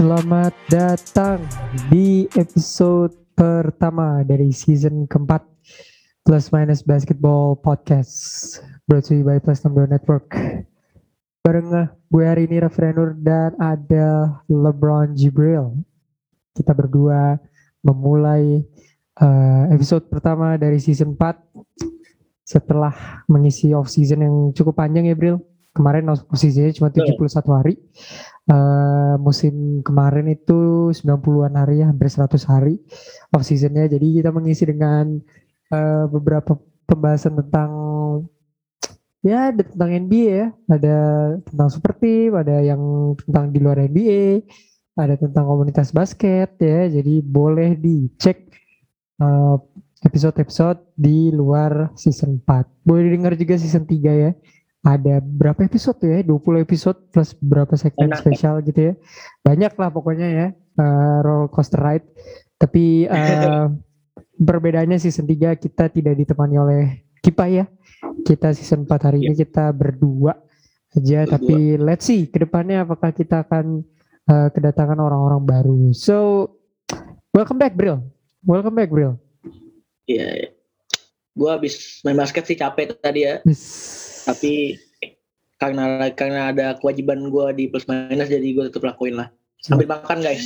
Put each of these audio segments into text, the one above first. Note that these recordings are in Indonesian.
Selamat datang di episode pertama dari season keempat Plus Minus Basketball Podcast Brought to you by Plus Number Network. Bareng gue hari ini Raffi Nur dan ada LeBron Jibril. Kita berdua memulai uh, episode pertama dari season 4 Setelah mengisi off season yang cukup panjang ya Bril. Kemarin off seasonnya cuma 71 hari uh, musim kemarin itu 90-an hari ya, hampir 100 hari off seasonnya. Jadi kita mengisi dengan uh, beberapa pembahasan tentang ya tentang NBA ya, ada tentang super team, ada yang tentang di luar NBA, ada tentang komunitas basket ya. Jadi boleh dicek uh, episode-episode di luar season 4. Boleh didengar juga season 3 ya ada berapa episode ya? 20 episode plus berapa segmen spesial gitu ya? Banyak lah pokoknya ya uh, roller coaster ride. Tapi uh, perbedaannya season 3 kita tidak ditemani oleh Kipa ya. Kita season 4 hari ini iya. kita berdua aja. Berdua. tapi let's see ke depannya apakah kita akan uh, kedatangan orang-orang baru. So welcome back Bril. Welcome back Bril. Iya yeah, yeah. gue habis main basket sih capek tadi ya tapi karena karena ada kewajiban gue di plus minus jadi gue tetap lakuin lah. Sambil makan guys.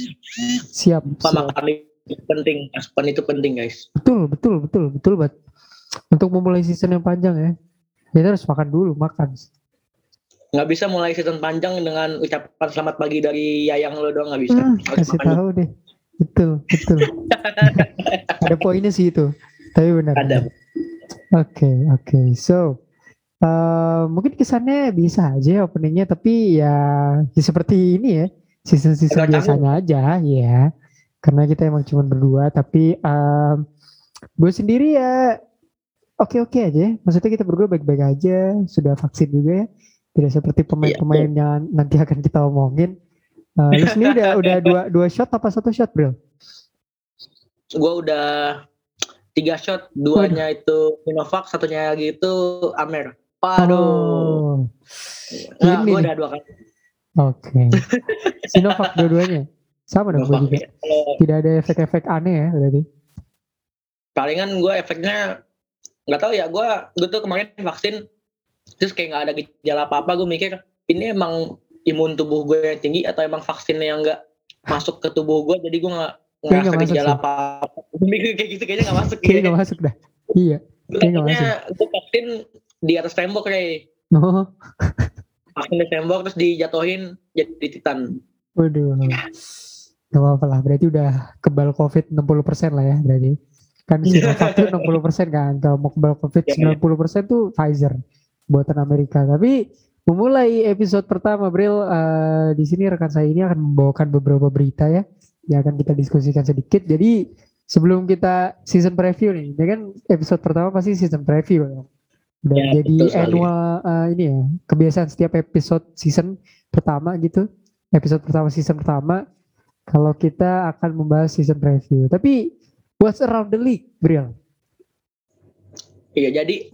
Siap, siap. makan itu penting. Asupan itu penting guys. Betul betul betul betul banget untuk memulai season yang panjang ya. Kita harus makan dulu makan. Nggak bisa mulai season panjang dengan ucapan selamat pagi dari yayang lo doang nggak bisa. Hmm, kasih tahu deh. Betul betul. Ada poinnya sih itu. Tapi benar. Ada. Oke okay, oke. Okay. so Uh, mungkin kesannya bisa aja openingnya tapi ya, ya seperti ini ya season-season biasanya aja ya karena kita emang cuma berdua tapi um, gue sendiri ya oke-oke aja. Maksudnya kita berdua baik-baik aja sudah vaksin juga ya. Tidak seperti pemain-pemain iya, yang nanti akan kita omongin. Uh, lu sendiri udah udah dua dua shot apa satu shot bro? Gue udah tiga shot. Duanya itu Sinovac satunya lagi itu Amer Waduh. Oh. Nah, gue udah dua kali. Oke. Okay. Sinovac dua-duanya. Sama dong gue juga. Ya. Tidak ada efek-efek aneh ya berarti. Palingan gue efeknya nggak tahu ya. Gue gue tuh kemarin vaksin terus kayak nggak ada gejala apa-apa. Gue mikir ini emang imun tubuh gue yang tinggi atau emang vaksinnya yang nggak masuk ke tubuh gue jadi gue nggak ngerasa gejala apa-apa. Gue mikir kayak gitu kayaknya nggak masuk. Kayaknya nggak masuk dah. Iya. Kayaknya gue vaksin di atas tembok kayak oh. Makin di tembok terus dijatuhin jadi titan. Waduh. Gak apa-apa lah berarti udah kebal covid 60% lah ya berarti. Kan Sinovac tuh 60% kan kalau mau kebal covid 90% ya. tuh Pfizer buatan Amerika. Tapi memulai episode pertama Bril uh, di sini rekan saya ini akan membawakan beberapa berita ya yang akan kita diskusikan sedikit. Jadi sebelum kita season preview nih ini kan episode pertama pasti season preview ya dan ya, jadi annual uh, ini ya kebiasaan setiap episode season pertama gitu. Episode pertama season pertama kalau kita akan membahas season preview tapi what's around the league Brian? Iya jadi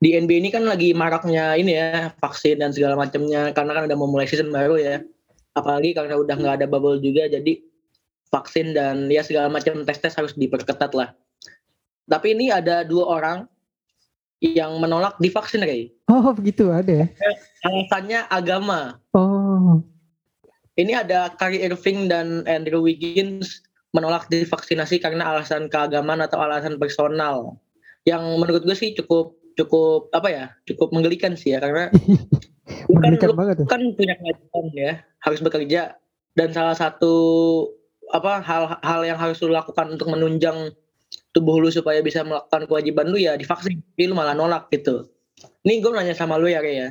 di NBA ini kan lagi maraknya ini ya vaksin dan segala macamnya karena kan udah memulai season baru ya. Apalagi karena udah nggak ada bubble juga jadi vaksin dan ya segala macam tes tes harus diperketat lah. Tapi ini ada dua orang yang menolak divaksin kayak. Oh begitu ada ya? Alasannya agama. Oh. Ini ada Kyrie Irving dan Andrew Wiggins menolak divaksinasi karena alasan keagamaan atau alasan personal. Yang menurut gue sih cukup cukup apa ya cukup menggelikan sih ya karena kan, banget kan punya kewajiban ya harus bekerja dan salah satu apa hal-hal yang harus lu lakukan untuk menunjang tubuh lu supaya bisa melakukan kewajiban lu ya divaksin. Tapi lu malah nolak gitu. Ini gue nanya sama lu ya kayak ya.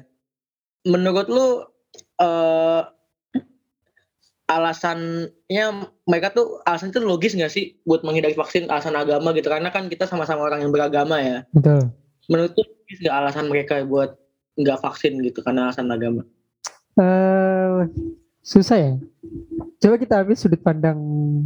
Menurut lu uh, alasannya mereka tuh alasan itu logis gak sih buat menghindari vaksin? Alasan agama gitu. Karena kan kita sama-sama orang yang beragama ya. Betul. Menurut lu logis gak alasan mereka buat nggak vaksin gitu? Karena alasan agama. Uh, susah ya Coba kita ambil sudut pandang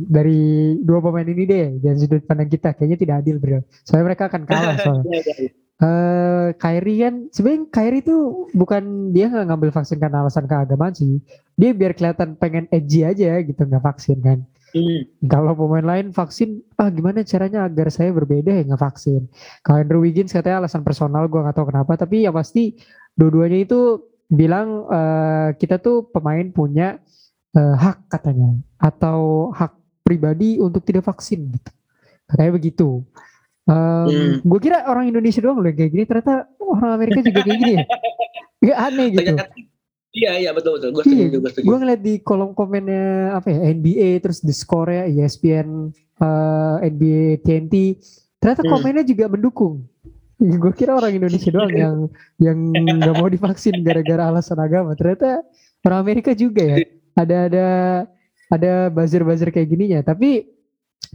dari dua pemain ini deh, dan sudut pandang kita kayaknya tidak adil bro. Soalnya mereka akan kalah soalnya. eh Kyrie kan sebenarnya Kyrie tuh bukan dia nggak ngambil vaksin karena alasan keagamaan sih. Dia biar kelihatan pengen edgy aja gitu nggak vaksin kan. Hmm. Kalau pemain lain vaksin, ah gimana caranya agar saya berbeda ya nggak vaksin. Kalau Andrew Wiggins katanya alasan personal gue nggak tahu kenapa, tapi ya pasti dua-duanya itu bilang eh, kita tuh pemain punya eh, hak katanya atau hak pribadi untuk tidak vaksin gitu. Katanya begitu. Um, Hmm. Gue kira orang Indonesia doang loh kayak gini, ternyata orang Amerika juga kayak gini ya. Gak aneh gitu. Iya iya betul betul. Gue Iya, setuju gue setuju. gue ngeliat di kolom komennya apa ya NBA terus di score ya ESPN eh, NBA TNT ternyata Hmm. komennya juga mendukung. gue kira orang Indonesia doang yang yang nggak mau divaksin gara-gara alasan agama. Ternyata orang Amerika juga ya. Ada ada ada buzzer-buzzer kayak gininya. Tapi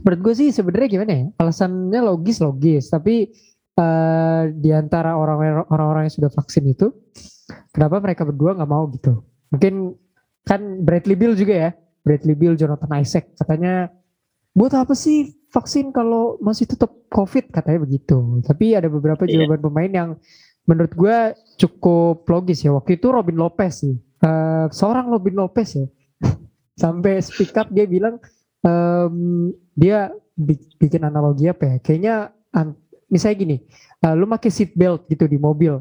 menurut gue sih sebenarnya gimana ya? Alasannya logis logis. Tapi eh, di antara orang orang-orang yang sudah vaksin itu kenapa mereka berdua nggak mau gitu mungkin kan Bradley Bill juga ya Bradley Bill Jonathan Isaac katanya buat apa sih vaksin kalau masih tetap COVID? Katanya begitu. Tapi ada beberapa Iya. jawaban pemain yang menurut gue cukup logis ya. Waktu itu Robin Lopez sih. Eh, seorang Robin Lopez ya. Sampai speak up dia bilang em, dia bi- bikin analogi apa ya? Kayaknya misalnya gini eh, lu pakai seat belt gitu di mobil.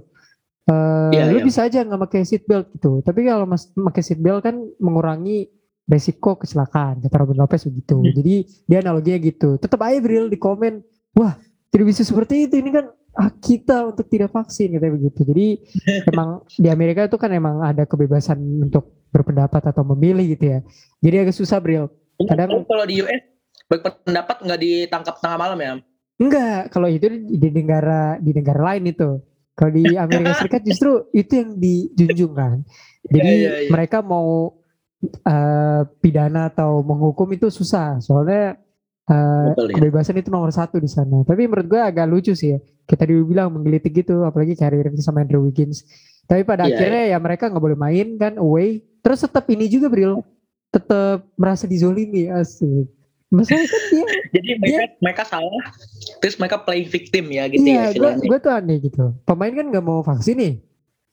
Eh, Iya, lu iya. bisa aja nggak pakai seat belt gitu. Tapi kalau mas pakai seat belt kan mengurangi resiko kecelakaan kata Robin Lopez begitu Hmm. jadi dia analoginya gitu tetap aja Bril di komen wah tidak bisa seperti itu ini kan hak kita untuk tidak vaksin katanya begitu jadi emang di Amerika itu kan emang ada kebebasan untuk berpendapat atau memilih gitu ya jadi agak susah Bril kadang- kalau di US berpendapat nggak ditangkap tengah malam ya? Enggak, kalau itu di negara di negara lain itu. Kalau di Amerika Serikat justru itu yang dijunjung kan. Jadi Iya, iya, iya. mereka mau eh, pidana atau menghukum itu susah. Soalnya eh, Betul, ya. kebebasan itu nomor satu di sana. Tapi menurut gue agak lucu sih ya. Kita dulu bilang menggelitik gitu, apalagi Kyrie Irving sama Andrew Wiggins. Tapi pada Iya, akhirnya ya mereka nggak boleh main kan away. Terus tetap ini juga Bril, tetap merasa dizolimi asik. Masalahnya kan dia Jadi mereka mereka salah, terus mereka playing victim ya gitu iya, ya gue tuh aneh gitu. Pemain kan nggak mau vaksin nih,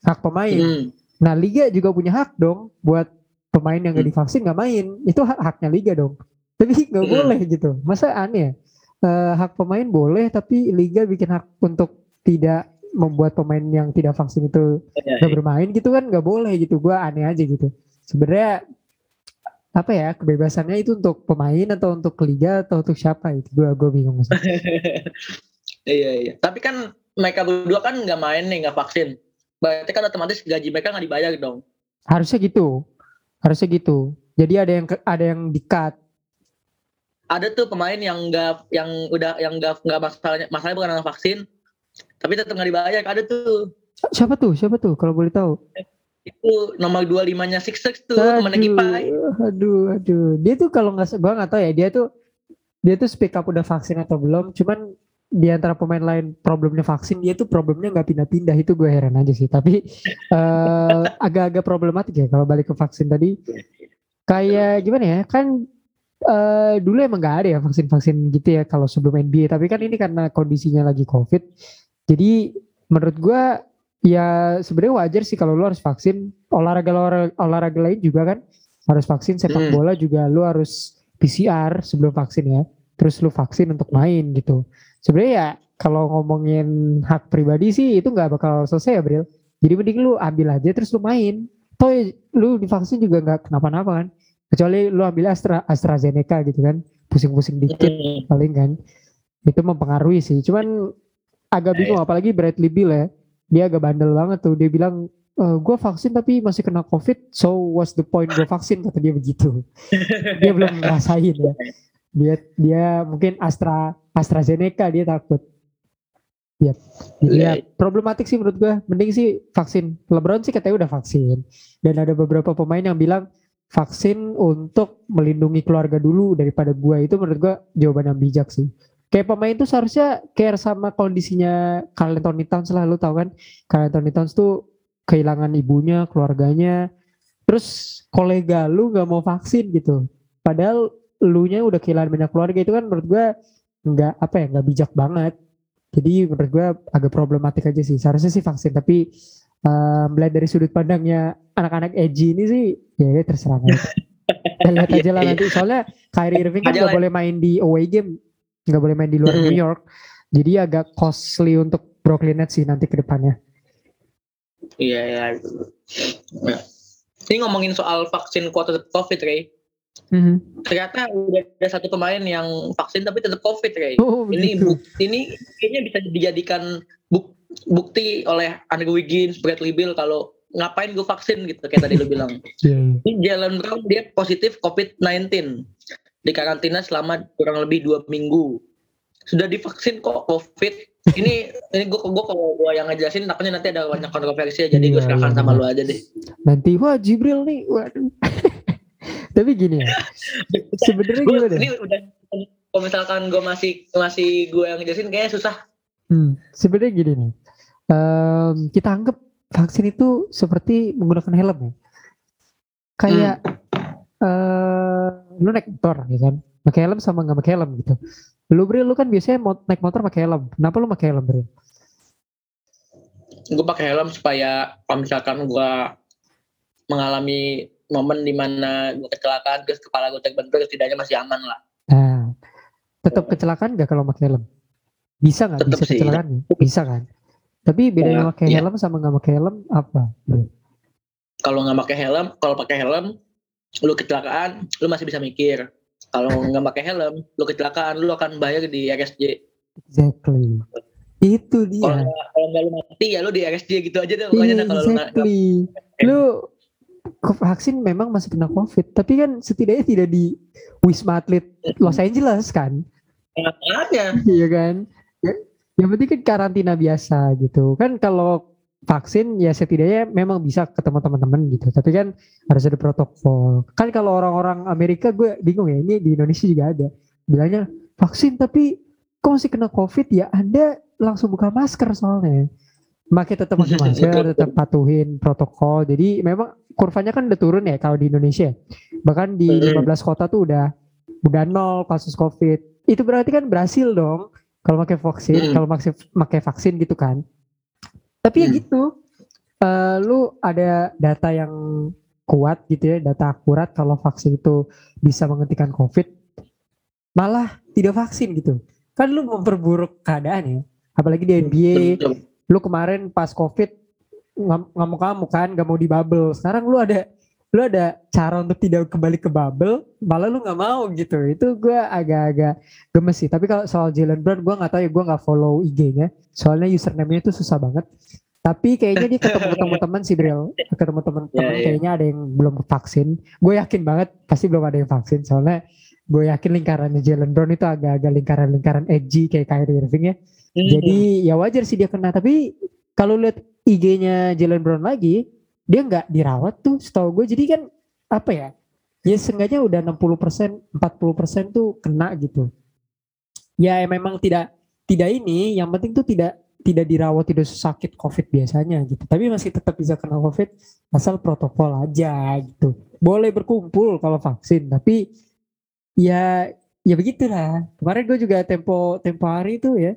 hak pemain. Hmm. Nah liga juga punya hak dong buat pemain yang nggak Hmm. divaksin nggak main. Itu hak haknya liga dong. Tapi nggak Hmm. boleh gitu. Masa aneh ya? Eh, hak pemain boleh, tapi liga bikin hak untuk tidak membuat pemain yang tidak vaksin itu Iya, nggak bermain gitu kan nggak boleh gitu. Gue aneh aja gitu. Sebenarnya apa ya kebebasannya itu untuk pemain atau untuk liga atau untuk siapa itu gue gue bingung. Iya iya. Tapi kan mereka berdua kan nggak main nih, nggak vaksin. Berarti kan otomatis gaji mereka nggak dibayar dong. harusnya gitu harusnya gitu. Jadi ada yang ada yang di cut Ada tuh pemain yang nggak yang udah yang nggak nggak masalahnya masalahnya bukan karena vaksin, tapi tetap nggak dibayar. Ada tuh. Siapa tuh? Siapa tuh? Kalau boleh tahu. Itu nomor 25 nya Sixers tuh temennya Kipai. aduh aduh. Dia tuh kalau nggak gua nggak tahu ya. Dia tuh dia tuh speak up udah vaksin atau belum. Cuman di antara pemain lain problemnya vaksin dia tuh problemnya nggak pindah-pindah. Itu gue heran aja sih. Tapi eh, agak-agak problematik ya kalau balik ke vaksin tadi. Kayak gimana ya? Kan eh, dulu emang nggak ada ya vaksin-vaksin gitu ya kalau sebelum NBA tapi kan ini karena kondisinya lagi covid. Jadi menurut gua ya sebenarnya wajar sih kalau lu harus vaksin. Olahraga olahraga, olahraga lain juga kan harus vaksin. Sepak Hmm. bola juga lu harus PCR sebelum vaksin ya. Terus lu vaksin untuk main gitu sebenarnya ya kalau ngomongin hak pribadi sih itu nggak bakal selesai ya Bril. Jadi mending lu ambil aja terus lu main. Toh ya, lu divaksin juga nggak kenapa-napa kan. Kecuali lu ambil Astra AstraZeneca gitu kan. Pusing-pusing dikit Hmm. paling kan. Itu mempengaruhi sih. Cuman agak bingung apalagi Bradley Bill ya. Dia agak bandel banget tuh. Dia bilang gue vaksin tapi masih kena covid so what's the point gue vaksin? Kata dia begitu. Dia belum ngerasain ya dia dia mungkin Astra AstraZeneca dia takut. Ya ya, problematik sih menurut gue mending sih vaksin. LeBron sih katanya udah vaksin. Dan ada beberapa pemain yang bilang vaksin untuk melindungi keluarga dulu daripada gua. Itu menurut gua jawaban yang bijak sih. Kayak pemain tuh seharusnya care sama kondisinya Carl Anthony Towns lah lu tau kan? Carl Anthony Towns tuh kehilangan ibunya keluarganya. Terus kolega lu nggak mau vaksin gitu. Padahal lu nya udah kehilangan banyak keluarga itu kan menurut gua nggak apa ya nggak bijak banget Jadi menurut gue agak problematik aja sih. Seharusnya sih vaksin, tapi uh, melihat dari sudut pandangnya anak-anak edgy ini sih, ya, ya terserah. Kita lihat aja lah Iya, nanti. Soalnya Kyrie Irving kan nggak boleh main di away game, nggak boleh main di luar New Mhm. York. Jadi agak costly untuk Brooklyn Nets sih nanti ke depannya. Iya ya. Ya. Ini ngomongin soal vaksin tetap COVID, Ray. Mhm. Ternyata udah ada satu pemain yang vaksin tapi tetap COVID, Ray. Oh, ini begitu. bukti ini kayaknya bisa dijadikan buk- bukti oleh Andrew Wiggins, Bradley Beal kalau ngapain gue vaksin gitu kayak tadi lu bilang. Iya, iya. Ini Jalen Brown dia positif COVID-19 di karantina selama kurang lebih dua minggu. Sudah divaksin kok COVID. Ini ini gue gue kalau gue yang ngejelasin takutnya nanti ada banyak kontroversi ya, jadi gue Iya, serahkan iya, sama iya. lu aja deh. Nanti wah Jibril nih, waduh. Tapi gini ya, sebenarnya gimana? ini udah kalau misalkan gue masih masih gue yang ngejelasin kayaknya susah. Hmm, sebenarnya gini nih, Em, kita anggap vaksin itu seperti menggunakan helm ya. Kayak eh lu naik motor ya kan, pakai helm sama nggak pakai helm gitu. Lu Bril, lu kan biasanya naik motor pakai helm. Kenapa lu pakai helm Bril? Gue pakai helm supaya kalau misalkan gue mengalami momen di mana gue kecelakaan terus kepala gue terbentur setidaknya masih aman lah. Nah, tetap kecelakaan nggak kalau pakai helm? Bisa nggak? Bisa sih. kecelakaan nggak? Bisa kan? Tapi bedanya Ya, pakai iya. helm sama nggak pakai helm apa? Kalau nggak pakai helm, kalau pakai helm, lu kecelakaan, lu masih bisa mikir. Kalau nggak pakai helm, lu kecelakaan, lu akan bayar di RSJ. Exactly. Itu dia. Kalau nggak lu mati ya lu di RSJ gitu aja deh pokoknya kalau lu exactly. Lu ke- vaksin memang masih kena COVID, tapi kan setidaknya tidak di Wisma Atlet Los Angeles kan, ada. iya kan? Ya, yang penting kan karantina biasa gitu. Kan kalau vaksin ya setidaknya memang bisa ketemu teman-teman gitu, tapi kan harus ada protokol. Kan kalau orang-orang Amerika gue bingung ya, ini di Indonesia juga ada. Bilangnya vaksin tapi kok masih kena COVID ya? Anda langsung buka masker soalnya. Pakai tetap pakai masker, tetap patuhin protokol. Jadi memang kurvanya kan udah turun ya kalau di Indonesia. Bahkan di Mm. 15 kota tuh udah udah nol kasus COVID. Itu berarti kan berhasil dong kalau pakai vaksin, kalau pakai pakai vaksin gitu kan. Tapi ya Mm. gitu. eh, lu ada data yang kuat gitu ya, data akurat kalau vaksin itu bisa menghentikan COVID. Malah tidak vaksin gitu. Kan lu memperburuk keadaan ya. Apalagi di NBA. Lu kemarin pas covid ngam- ngamuk-ngamuk kan gak mau di bubble. Sekarang lu ada lu ada cara untuk tidak kembali ke bubble malah lu nggak mau gitu. Itu gue agak-agak gemes sih. Tapi kalau soal Jalen Brown gue nggak tahu ya gue nggak follow IG-nya. Soalnya username-nya itu susah banget. Tapi kayaknya dia ketemu ketemu teman sih Bril. Ketemu teman-teman Ya, ya. kayaknya ada yang belum vaksin. Gue yakin banget pasti belum ada yang vaksin. Soalnya gue yakin lingkarannya Jalen Brown itu agak-agak lingkaran-lingkaran edgy kayak Kyrie Irving ya Hmm. jadi ya wajar sih dia kena. Tapi kalau lihat IG-nya Jalen Brown lagi, dia nggak dirawat tuh setahu gue. Jadi kan apa ya? Ya seenggaknya udah 60%, 40% tuh kena gitu. Ya memang tidak tidak ini, yang penting tuh tidak tidak dirawat tidak sakit covid biasanya gitu tapi masih tetap bisa kena covid asal protokol aja gitu boleh berkumpul kalau vaksin tapi ya ya begitulah kemarin gue juga tempo tempo hari itu ya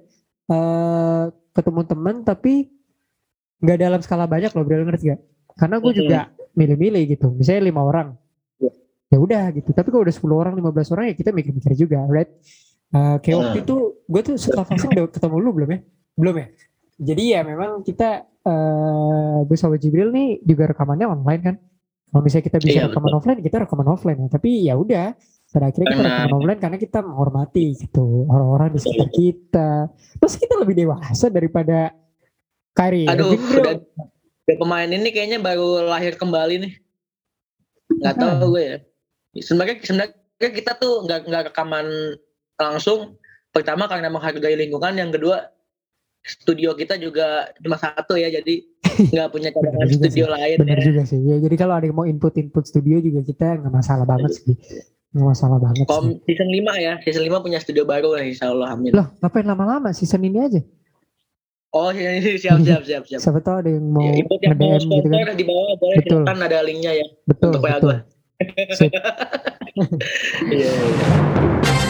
eh ketemu teman tapi nggak dalam skala banyak loh Bril ngerti gak? Karena gue juga milih-milih gitu. Misalnya lima orang, Ya. ya udah gitu. Tapi kalau udah 10 orang, 15 orang ya kita mikir-mikir juga, right? Eh, kayak waktu Hmm. itu gue tuh setelah vaksin udah ketemu lu belum ya? Belum ya? Jadi ya memang kita eh gue sama Jibril nih juga rekamannya online kan. Kalau misalnya kita bisa Iya, rekaman offline, kita rekaman offline ya. Tapi ya udah, pada akhirnya kita Karena- rekaman online karena kita menghormati gitu orang-orang di sekitar kita. Terus kita lebih dewasa daripada Kyrie Aduh, udah, udah pemain ini kayaknya baru lahir kembali nih. Nggak Hmm. tahu gue ya. Sebenarnya sebenarnya kita tuh nggak nggak rekaman langsung. Pertama karena menghargai lingkungan, yang kedua studio kita juga cuma satu ya, jadi nggak punya cadangan studio lain. Bener ya. juga sih. Ya, jadi kalau ada yang mau input-input studio juga kita nggak masalah banget sih. Nggak masalah banget sih. Kom season 5 ya, season 5 punya studio baru lah insya Allah amin. Loh, ngapain lama-lama? Season ini aja. Oh siap siap siap siap. Siapa tahu ada yang mau Ya, input yang mau nge-DM gitu sponsor kan. di bawah boleh Betul. silakan ada linknya ya. Betul, untuk betul. Iya. iya.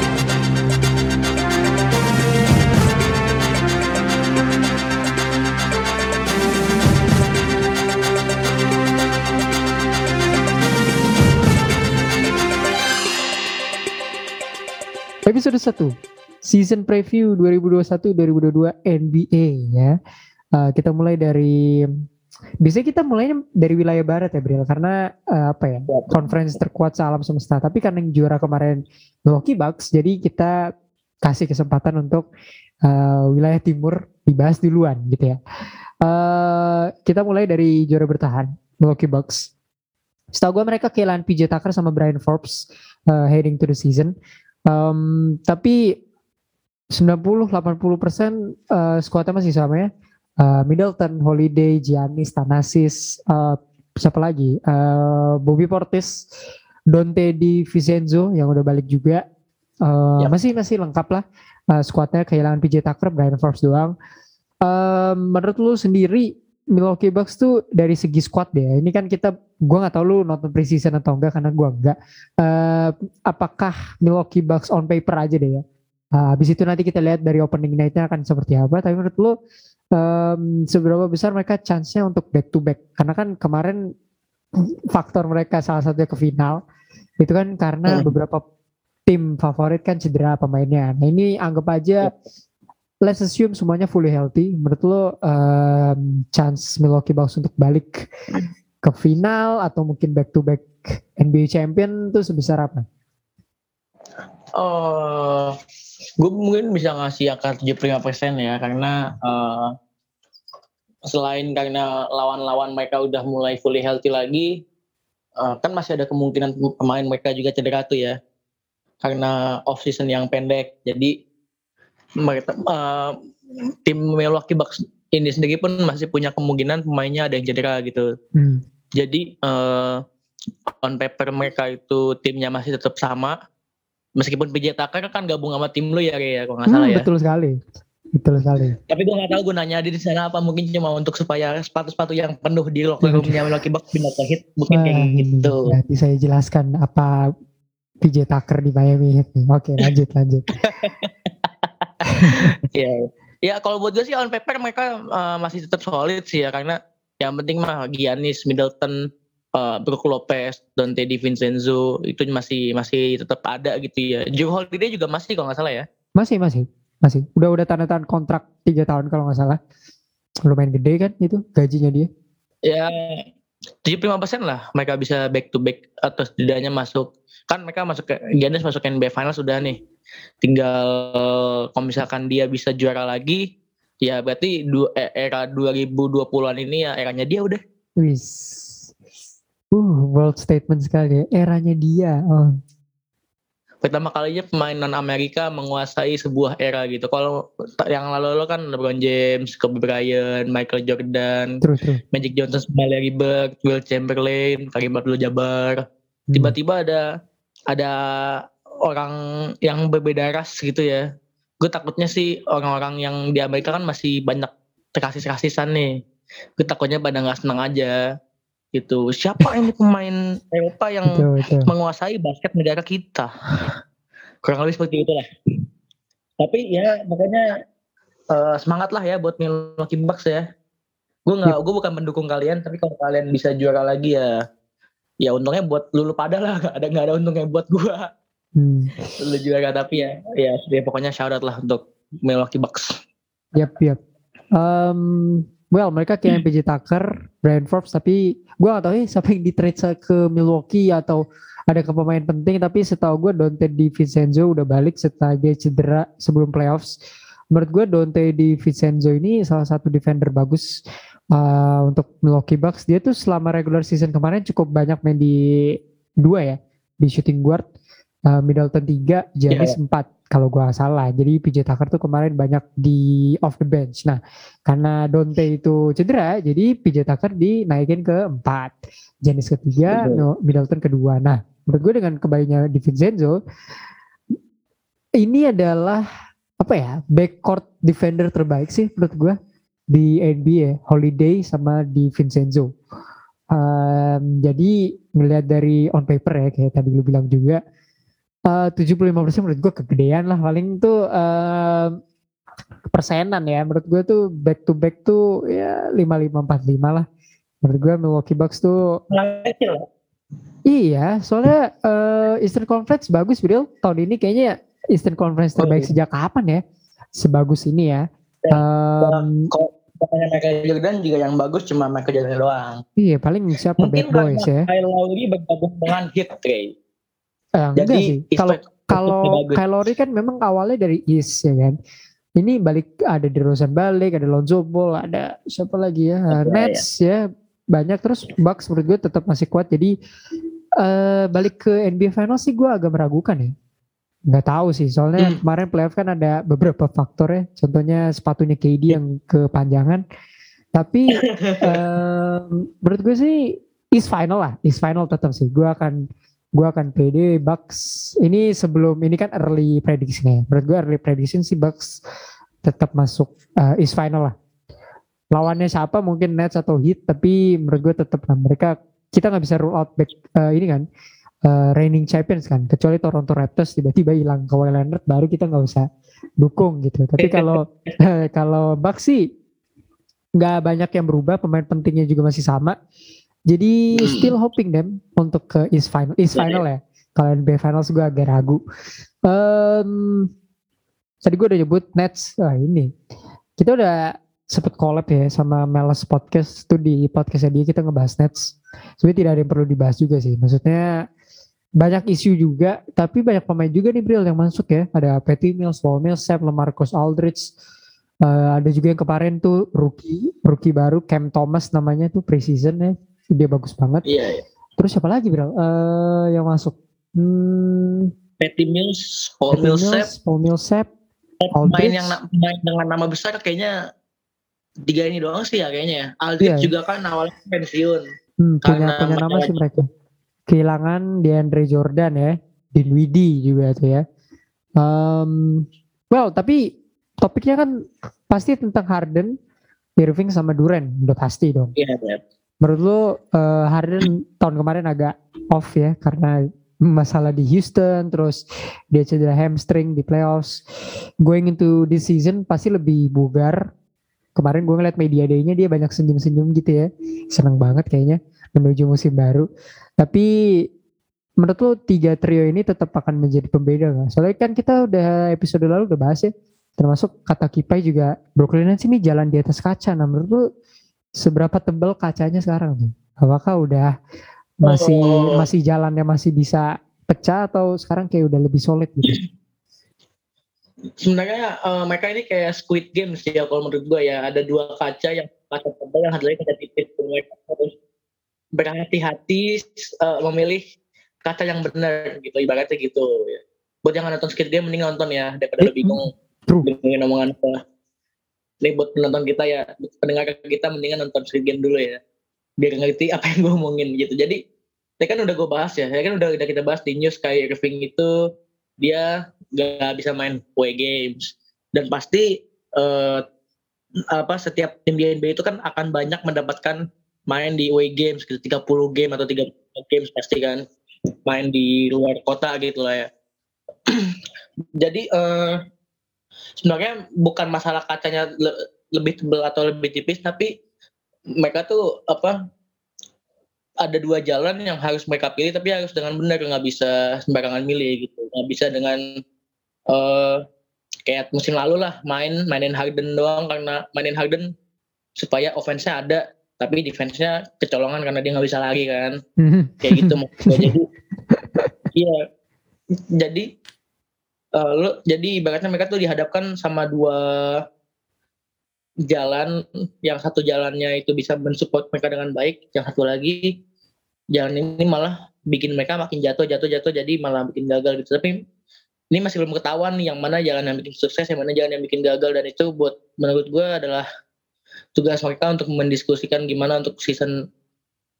Episode 1 Season Preview 2021-2022 NBA ya. Uh, kita mulai dari biasanya kita mulainya dari wilayah barat ya Bril karena uh, apa ya conference terkuat sealam semesta. Tapi karena yang juara kemarin Milwaukee Bucks jadi kita kasih kesempatan untuk uh, wilayah timur dibahas duluan gitu ya. Uh, kita mulai dari juara bertahan Milwaukee Bucks. Setahu gue mereka kehilangan PJ Tucker sama Brian Forbes uh, heading to the season um, tapi 90-80% uh, squadnya masih sama ya uh, Middleton, Holiday, Giannis, Thanasis, uh, siapa lagi? Uh, Bobby Portis, Dante Di Vincenzo yang udah balik juga. Uh, yep. Masih masih lengkap lah. Uh, squadnya kehilangan PJ Tucker, Brian Forbes doang. Uh, menurut lu sendiri Milwaukee Bucks tuh dari segi squad deh. Ini kan kita, gue nggak tahu lu nonton preseason atau enggak karena gue enggak. Uh, apakah Milwaukee Bucks on paper aja deh ya? Uh, habis itu nanti kita lihat dari opening night-nya akan seperti apa. Tapi menurut lu um, seberapa besar mereka chance-nya untuk back to back karena kan kemarin faktor mereka salah satunya ke final itu kan karena hmm. beberapa tim favorit kan cedera pemainnya nah ini anggap aja let's assume semuanya fully healthy menurut lo um, chance Milwaukee Bucks untuk balik ke final atau mungkin back to back NBA champion itu sebesar apa? Oh, gue mungkin bisa ngasih angka 75% ya karena uh, selain karena lawan-lawan mereka udah mulai fully healthy lagi uh, kan masih ada kemungkinan pemain mereka juga cedera tuh ya karena off season yang pendek jadi mereka uh, tim Milwaukee Bucks ini sendiri pun masih punya kemungkinan pemainnya ada yang cedera gitu. Hmm. jadi uh, on paper mereka itu timnya masih tetap sama. Meskipun PJ Tucker kan gabung sama tim lu ya ya kalau nggak salah hmm, ya. betul sekali. Betul sekali. Tapi gue nggak tahu gunanya di sana apa mungkin cuma untuk supaya sepatu-sepatu yang penuh di locker roomnya Milwaukee Bucks pindah ke hit mungkin kayak gitu. nanti saya jelaskan apa PJ Tucker di Miami Heat oke lanjut lanjut ya ya kalau buat gue sih on paper mereka uh, masih tetap solid sih ya karena yang penting mah Giannis Middleton uh, Brook Lopez, Dante Vincenzo itu masih masih tetap ada gitu ya. Joe Holiday juga masih kalau nggak salah ya. Masih masih masih. Udah udah tanda tangan kontrak tiga tahun kalau nggak salah. Lumayan gede kan itu gajinya dia. Ya 75 persen lah mereka bisa back to back atau setidaknya masuk kan mereka masuk ke Giannis masuk ke NBA Final sudah nih tinggal kalau misalkan dia bisa juara lagi ya berarti e, era 2020-an ini ya eranya dia udah wis Uh, world statement sekali ya. Eranya dia. Oh. Pertama kalinya pemain non Amerika menguasai sebuah era gitu. Kalau yang lalu-lalu kan LeBron James, Kobe Bryant, Michael Jordan, true, true. Magic Johnson, Larry Bird, Will Chamberlain, Karim Abdul-Jabbar. Hmm. Tiba-tiba ada ada orang yang berbeda ras gitu ya. Gue takutnya sih orang-orang yang di Amerika kan masih banyak terkasih-kasisan nih. Gue takutnya pada nggak senang aja gitu. Siapa ini pemain Eropa yang betul, betul. menguasai basket negara kita? Kurang lebih seperti itulah. Tapi ya makanya uh, semangat lah ya buat Milwaukee Bucks ya. Gue nggak gue bukan mendukung kalian tapi kalau kalian bisa juara lagi ya ya untungnya buat lulu pada lah. Gak ada nggak ada untungnya buat gue hmm. lu juara tapi ya ya sudah pokoknya syarat lah untuk Milwaukee Bucks. Yap yap um, well mereka kayak PJ Tucker, Brian Forbes tapi gue gak tahu ya siapa yang di trade ke Milwaukee atau ada ke pemain penting tapi setahu gue Dante Di Vincenzo udah balik setelah dia cedera sebelum playoffs. Menurut gue Dante Di Vincenzo ini salah satu defender bagus uh, untuk Milwaukee Bucks. Dia tuh selama regular season kemarin cukup banyak main di dua ya di shooting guard uh, Middleton 3, Giannis yeah. 4 kalau gua salah. Jadi PJ Tucker tuh kemarin banyak di off the bench. Nah, karena Dante itu cedera, jadi PJ Tucker dinaikin ke 4. Giannis ketiga, no, Middleton kedua. Nah, menurut gue dengan kembalinya di Vincenzo ini adalah apa ya backcourt defender terbaik sih menurut gue di NBA Holiday sama di Vincenzo. Um, jadi melihat dari on paper ya kayak tadi lu bilang juga Eh, tujuh puluh lima persen menurut gue kegedean lah paling tuh uh, persenan ya menurut gue tuh back to back tuh ya lima lima empat lima lah menurut gue Milwaukee Bucks tuh iya soalnya uh, Eastern Conference bagus bro tahun ini kayaknya Eastern Conference Oh, terbaik iya. sejak kapan ya? Sebagus ini ya. Kalau katanya Michael Jordan juga yang bagus cuma Michael Jordan doang. iya paling siapa Mungkin Bad Boys ya? karena Kyle Lowry bergabung dengan Heat, Trey. Eh, enggak Jadi sih. Kalau kalau Lowry kan memang awalnya dari East ya kan. Ini balik ada di Rosen balik, ada Lonzo Ball, ada siapa lagi ya? Iya, Nets ya banyak terus Bucks menurut gue tetap masih kuat. Jadi eh balik ke NBA Finals sih gue agak meragukan ya. Nggak tahu sih soalnya Hmm. kemarin playoff kan ada beberapa faktor ya. Contohnya sepatunya KD yang kepanjangan. Tapi em, menurut gue sih East Final lah, East Final tetap sih. Gue akan gue akan pede Bucks. Ini sebelum ini kan early prediction ya. Menurut gue early prediction sih Bucks tetap masuk uh, East Final lah. Lawannya siapa? Mungkin Nets atau Heat tapi menurut gue tetap lah. Mereka kita nggak bisa rule out back uh, ini kan uh, reigning champions kan. Kecuali Toronto Raptors tiba-tiba hilang Kawhi Leonard baru kita nggak usah dukung gitu. Tapi kalau kalau Bucks sih nggak banyak yang berubah. Pemain pentingnya juga masih sama jadi Hmm. still hoping them untuk ke East Final, East Iya, Final ya. Kalau NBA Finals gue agak ragu. Em, tadi gue udah nyebut Nets. Wah ini kita udah sempet collab ya sama Melas Podcast tuh di podcastnya dia kita ngebahas Nets. Sebenarnya tidak ada yang perlu dibahas juga sih. Maksudnya banyak isu juga, tapi banyak pemain juga nih Bril yang masuk ya. Ada Patty Mills, Paul Millsap, Lamarcus Aldridge. Eh, ada juga yang kemarin tuh rookie, rookie baru Cam Thomas namanya tuh preseason ya. Dia bagus banget. Iya, iya. Terus siapa lagi Bril? Eh, yang masuk? Hmm, Patty Mills, Paul Patty Millsap, Mills, Paul Millsap. pemain yang pemain dengan nama besar kayaknya tiga ini doang sih ya kayaknya. ya. Aldridge Iya. juga kan awalnya pensiun. Hmm, punya Karena punya nama sih mereka. Kehilangan DeAndre Jordan ya, Dinwiddie juga tuh ya. Um, well, tapi topiknya kan pasti tentang Harden, Irving sama Duren, udah pasti dong. Iya, iya. Menurut lu eh, Harden tahun kemarin agak off ya karena masalah di Houston, terus dia cedera hamstring di playoffs. Going into this season pasti lebih bugar. Kemarin gue ngeliat media day-nya dia banyak senyum-senyum gitu ya. Seneng banget kayaknya menuju musim baru. Tapi menurut lu tiga trio ini tetap akan menjadi pembeda gak? Soalnya kan kita udah episode lalu udah bahas ya. Termasuk kata Kipai juga Brooklyn Nets ini jalan di atas kaca. Nah menurut lu seberapa tebal kacanya sekarang tuh? Apakah udah masih Oh. masih jalannya masih bisa pecah atau sekarang kayak udah lebih solid gitu? Sebenarnya eh, mereka ini kayak Squid Game sih ya kalau menurut gue ya. Ada dua kaca yang kaca tebal yang lagi kaca tipis. Mereka harus berhati-hati eh, memilih kaca yang benar gitu. Ibaratnya gitu ya. Buat yang nggak nonton Squid Game mending nonton ya daripada lu bingung dengan omongan apa. Ini buat penonton kita ya, pendengar kita mendingan nonton Squid Game dulu ya. Biar ngerti apa yang gue omongin gitu. Jadi, ya kan udah gue bahas ya. Ya kan udah, udah kita bahas di news kayak Irving itu dia gak bisa main away games. Dan pasti eh, apa setiap tim di NBA itu kan akan banyak mendapatkan main di away games gitu 30 game atau 30 games pasti kan main di luar kota gitu lah ya. Jadi eh sebenarnya bukan masalah kacanya le- lebih tebal atau lebih tipis tapi mereka tuh apa ada dua jalan yang harus mereka pilih tapi harus dengan benar nggak bisa sembarangan milih gitu. Nggak bisa dengan eh kayak musim lalu lah main mainin Harden doang karena mainin Harden supaya offense-nya ada tapi defense-nya kecolongan karena dia nggak bisa lari kan. Kayak gitu maksud gue. jadi iya. Jadi eh, lu jadi ibaratnya mereka tuh dihadapkan sama dua jalan. Yang satu jalannya itu bisa mensupport mereka dengan baik yang satu lagi jalan ini malah bikin mereka makin jatuh jatuh jatuh jadi malah bikin gagal gitu. Tapi ini masih belum ketahuan nih yang mana jalan yang bikin sukses yang mana jalan yang bikin gagal. Dan itu buat menurut gue adalah tugas mereka untuk mendiskusikan gimana untuk season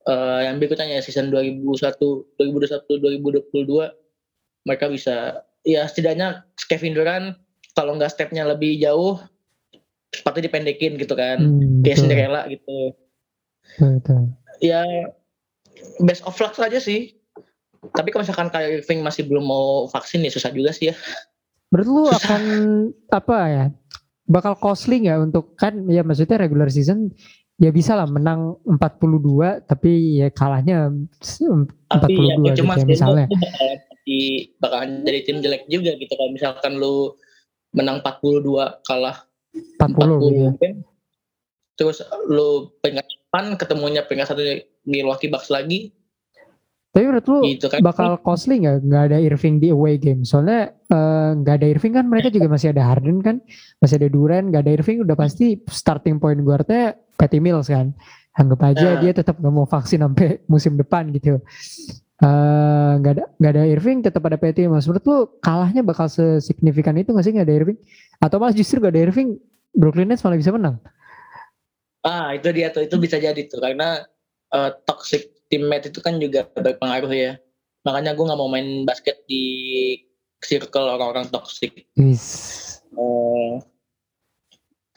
eh, yang berikutnya ya season 2021 2021 2022 mereka bisa ya setidaknya Kevin Durant kalau nggak stepnya lebih jauh sepatu dipendekin gitu kan Hmm, kayak Cinderella gitu betul. ya best of luck aja sih tapi kalau misalkan kayak Irving masih belum mau vaksin ya susah juga sih ya Menurut lu Susah. akan apa ya? Bakal costly nggak untuk kan ya maksudnya regular season ya bisa lah menang 42 tapi ya kalahnya 42 tapi ya gitu cuma ya misalnya. itu jadi bakalan jadi tim jelek juga gitu kalau misalkan lu menang 42 kalah 40, 40 gitu. Ya. Terus lu peringkat 8 ketemunya peringkat satu Milwaukee Bucks lagi. Tapi menurut lu gitu kan. bakal costly nggak nggak ada Irving di away game? Soalnya eh, nggak uh, ada Irving kan mereka juga masih ada Harden kan, masih ada Durant, nggak ada Irving udah pasti starting point guardnya Patty Mills kan. Anggap aja nah. dia tetap nggak mau vaksin sampai musim depan gitu. Eh, nggak uh, ada nggak ada Irving tetap ada Patty Mills. Menurut lu kalahnya bakal sesignifikan itu nggak sih nggak ada Irving? Atau malah justru nggak ada Irving Brooklyn Nets malah bisa menang? Ah itu dia tuh itu bisa jadi tuh karena uh, toxic teammate itu kan juga berpengaruh ya. Makanya gue nggak mau main basket di circle orang-orang toxic. Yes. Uh,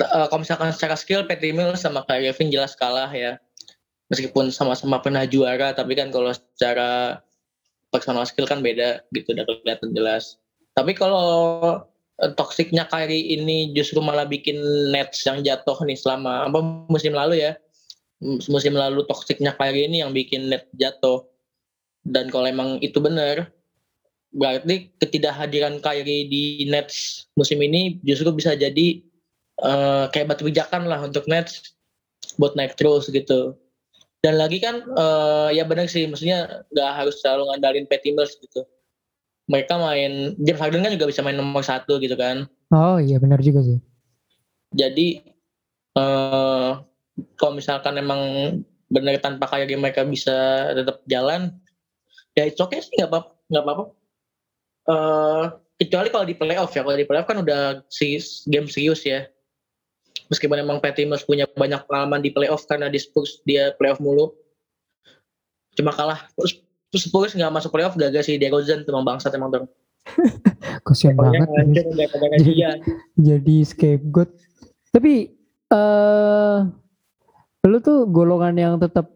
uh, kalau misalkan secara skill Patty Mills sama Kyrie Irving jelas kalah ya. Meskipun sama-sama pernah juara, tapi kan kalau secara personal skill kan beda gitu, udah kelihatan jelas. Tapi kalau Eh, toksiknya Kyrie ini justru malah bikin Nets yang jatuh nih selama apa musim lalu ya. Musim lalu toksiknya Kyrie ini yang bikin Nets jatuh. Dan kalau emang itu benar berarti ketidakhadiran Kyrie di Nets musim ini justru bisa jadi uh, kayak batu pijakan lah untuk Nets buat naik terus gitu dan lagi kan uh, ya benar sih maksudnya nggak harus selalu ngandalin Patty Mills gitu. Mereka main James Harden kan juga bisa main nomor satu gitu kan. Oh iya benar juga sih. Jadi uh, kalau misalkan emang benar tanpa kayak mereka bisa tetap jalan ya itu oke okay sih nggak apa nggak apa-apa. Uh, kecuali kalau di playoff ya kalau di playoff kan udah si game serius ya meskipun emang Mills punya banyak pengalaman di playoff karena di Spurs dia playoff mulu cuma kalah Terus Spurs nggak masuk playoff gagal si DeRozan tuh bangsat emang dong. Kasian banget. Jadi, jadi scapegoat. Tapi eh uh, lu tuh golongan yang tetap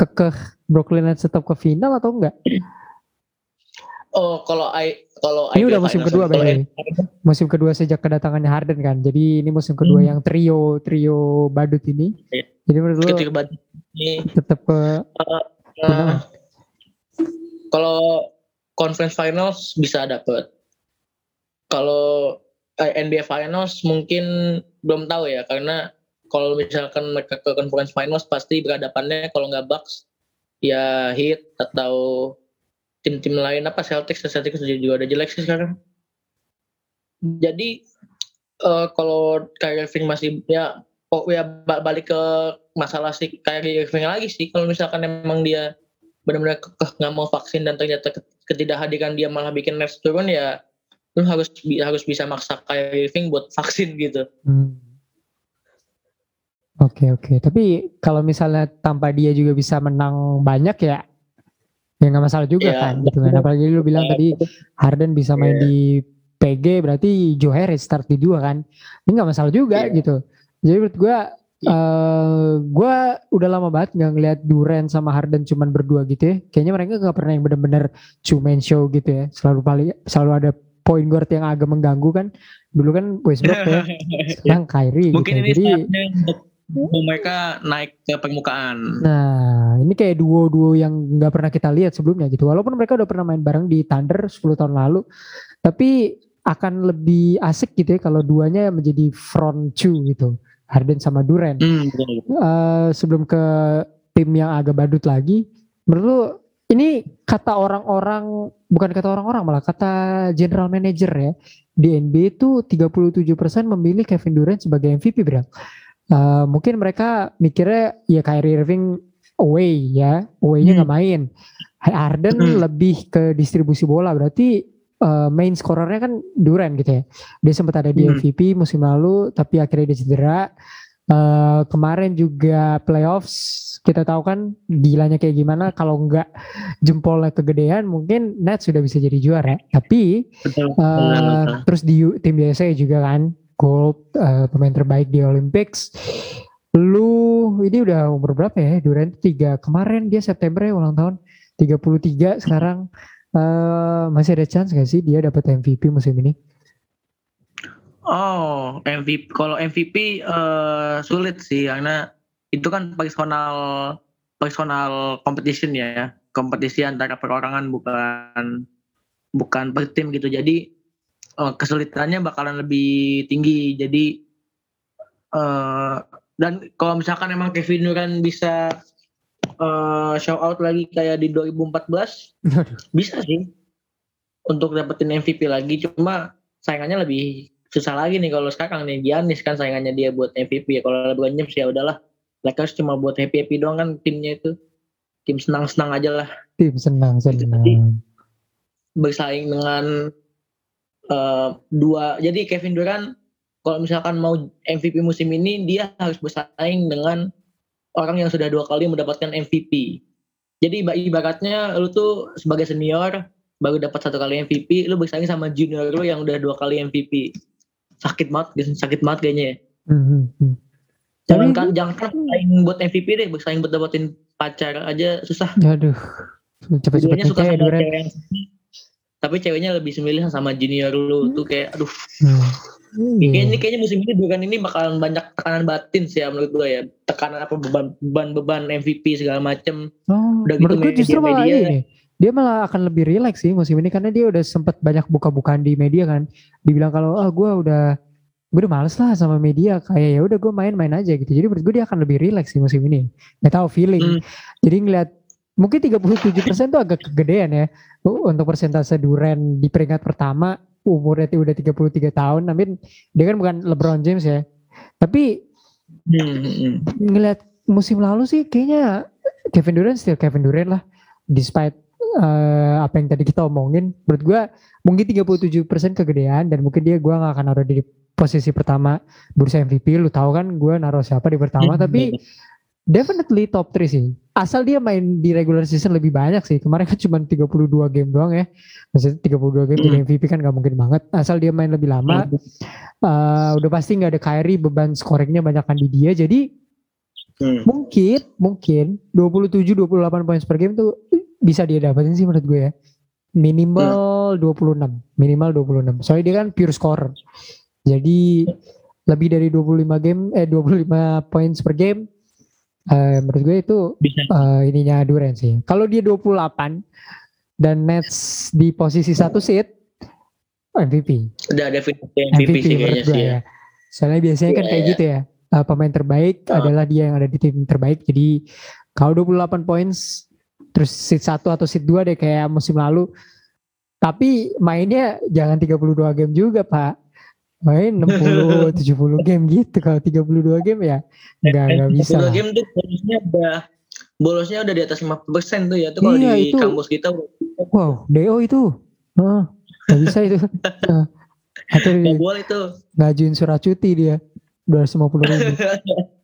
kekeh Brooklyn Nets tetap ke final atau enggak? Oh, kalau I kalau ini udah musim kedua berarti. Musim kedua sejak kedatangannya Harden kan. Jadi ini musim kedua hmm. yang trio trio badut ini. Yeah. Jadi menurut lu tetap ke uh, uh, kalau conference finals bisa dapet. Kalau eh, NBA finals mungkin belum tahu ya karena kalau misalkan mereka ke conference finals pasti berhadapannya kalau nggak Bucks ya Heat atau tim-tim lain apa Celtics Celtics juga ada jelek sih sekarang. Jadi uh, kalau Kyrie Irving masih ya oh ya balik ke masalah si Kyrie Irving lagi sih kalau misalkan emang dia benar-benar nggak mau vaksin dan ternyata ketidakhadiran dia malah bikin nerves turun ya lu harus harus bisa maksa Kyrie Irving buat vaksin gitu. Hmm. Oke okay, oke, okay. tapi kalau misalnya tanpa dia juga bisa menang banyak ya, ya nggak masalah juga yeah. kan, gitu kan. Apalagi lu bilang tadi Harden bisa main yeah. di PG, berarti Joe Harris start di dua kan, ini nggak masalah juga yeah. gitu. Jadi menurut gue Uh, eh, gue udah lama banget nggak ngeliat Duran sama Harden cuman berdua gitu ya. Kayaknya mereka nggak pernah yang bener-bener two man show gitu ya. Selalu paling selalu ada point guard yang agak mengganggu kan. Dulu kan Westbrook ya, sekarang Kyrie. Mungkin gitu. ini Jadi mereka naik ke permukaan. Nah, ini kayak duo-duo yang nggak pernah kita lihat sebelumnya gitu. Walaupun mereka udah pernah main bareng di Thunder 10 tahun lalu, tapi akan lebih asik gitu ya kalau duanya menjadi front two gitu. Harden sama Duren. Hmm, uh, sebelum ke tim yang agak badut lagi, menurut lu ini kata orang-orang bukan kata orang-orang malah kata general manager ya di NBA itu 37% memilih Kevin Durant sebagai MVP bro. Uh, mungkin mereka mikirnya ya Kyrie Irving away ya, away-nya nggak hmm. main. Harden hmm. lebih ke distribusi bola berarti uh, main scorernya kan Duran gitu ya. Dia sempat ada di hmm. MVP musim lalu tapi akhirnya dia cedera. Uh, kemarin juga playoffs kita tahu kan gilanya kayak gimana kalau nggak jempolnya kegedean mungkin Nets sudah bisa jadi juara tapi betul, uh, terus di tim biasa juga kan gold uh, pemain terbaik di Olympics. Lu ini udah umur berapa ya? Durant tiga. Kemarin dia September ya ulang tahun. 33 sekarang. Uh, masih ada chance gak sih dia dapat MVP musim ini? Oh, MVP. Kalau MVP uh, eh, sulit sih. Karena itu kan personal personal competition ya, kompetisi antara perorangan bukan bukan per tim gitu. Jadi uh, kesulitannya bakalan lebih tinggi. Jadi uh, dan kalau misalkan emang Kevin Durant bisa uh, show out lagi kayak di 2014 bisa sih untuk dapetin MVP lagi. Cuma saingannya lebih susah lagi nih kalau sekarang nih. Giannis kan saingannya dia buat MVP ya kalau LeBron James ya udahlah. Lakers cuma buat happy happy doang kan timnya itu. Tim senang senang aja lah. Tim senang senang. Jadi, bersaing dengan uh, dua jadi Kevin Durant kalau misalkan mau MVP musim ini dia harus bersaing dengan orang yang sudah dua kali mendapatkan MVP jadi ibaratnya lu tuh sebagai senior baru dapat satu kali MVP lu bersaing sama junior lu yang udah dua kali MVP sakit banget sakit banget kayaknya ya. Mm-hmm. jangan kan jangan kan bersaing buat MVP deh bersaing buat dapetin pacar aja susah. Aduh. Cepet-cepet suka yang tapi ceweknya lebih semilih sama junior lu tuh kayak aduh hmm. Kayaknya ini kayaknya musim ini bukan ini bakalan banyak tekanan batin sih ya menurut gue ya. Tekanan apa beban beban beban MVP segala macem. Oh, udah gitu gue justru malah ini dia malah akan lebih rileks sih musim ini karena dia udah sempet banyak buka-bukaan di media kan dibilang kalau ah oh, gue udah gue udah males lah sama media kayak ya udah gue main-main aja gitu jadi menurut gue dia akan lebih rileks sih musim ini nggak tahu feeling hmm. jadi ngeliat mungkin 37% tuh agak kegedean ya. Untuk persentase Duren di peringkat pertama umurnya udah 33 tahun tapi dia kan bukan LeBron James ya. Tapi hmm. hmm, hmm. ngeliat musim lalu sih kayaknya Kevin Durant still Kevin Durant lah. Despite uh, apa yang tadi kita omongin menurut gue mungkin 37% kegedean dan mungkin dia gue gak akan naruh di posisi pertama bursa MVP lu tahu kan gue naruh siapa di pertama hmm, tapi definitely top 3 sih asal dia main di regular season lebih banyak sih kemarin kan cuma 32 game doang ya maksudnya 32 game jadi MVP hmm. kan gak mungkin banget asal dia main lebih lama uh, udah pasti gak ada Kyrie beban scoringnya banyakkan di dia jadi hmm. mungkin mungkin 27 28 poin per game tuh bisa dia dapetin sih menurut gue ya. Minimal hmm. 26, minimal 26. Soalnya dia kan pure scorer. Jadi lebih dari 25 game eh 25 points per game uh, menurut gue itu Uh, ininya Durant sih. Kalau dia 28 dan Nets di posisi satu seat MVP. Udah ada MVP, MVP sih kayaknya sih ya. ya. Soalnya biasanya yeah, kan kayak yeah. gitu ya. Uh, pemain terbaik oh. adalah dia yang ada di tim terbaik. Jadi kalau 28 points terus seat 1 atau seat 2 deh kayak musim lalu. Tapi mainnya jangan 32 game juga, Pak. Main 60 70 game gitu. Kalau 32 game ya enggak enggak bisa. 32 game tuh bolosnya udah bolosnya udah di atas 50% tuh ya tuh kalau iya, di itu. kampus kita. Wow, DO itu. Oh, gak bisa itu. Atau gak boleh itu. Ngajuin surat cuti dia. 250 ribu.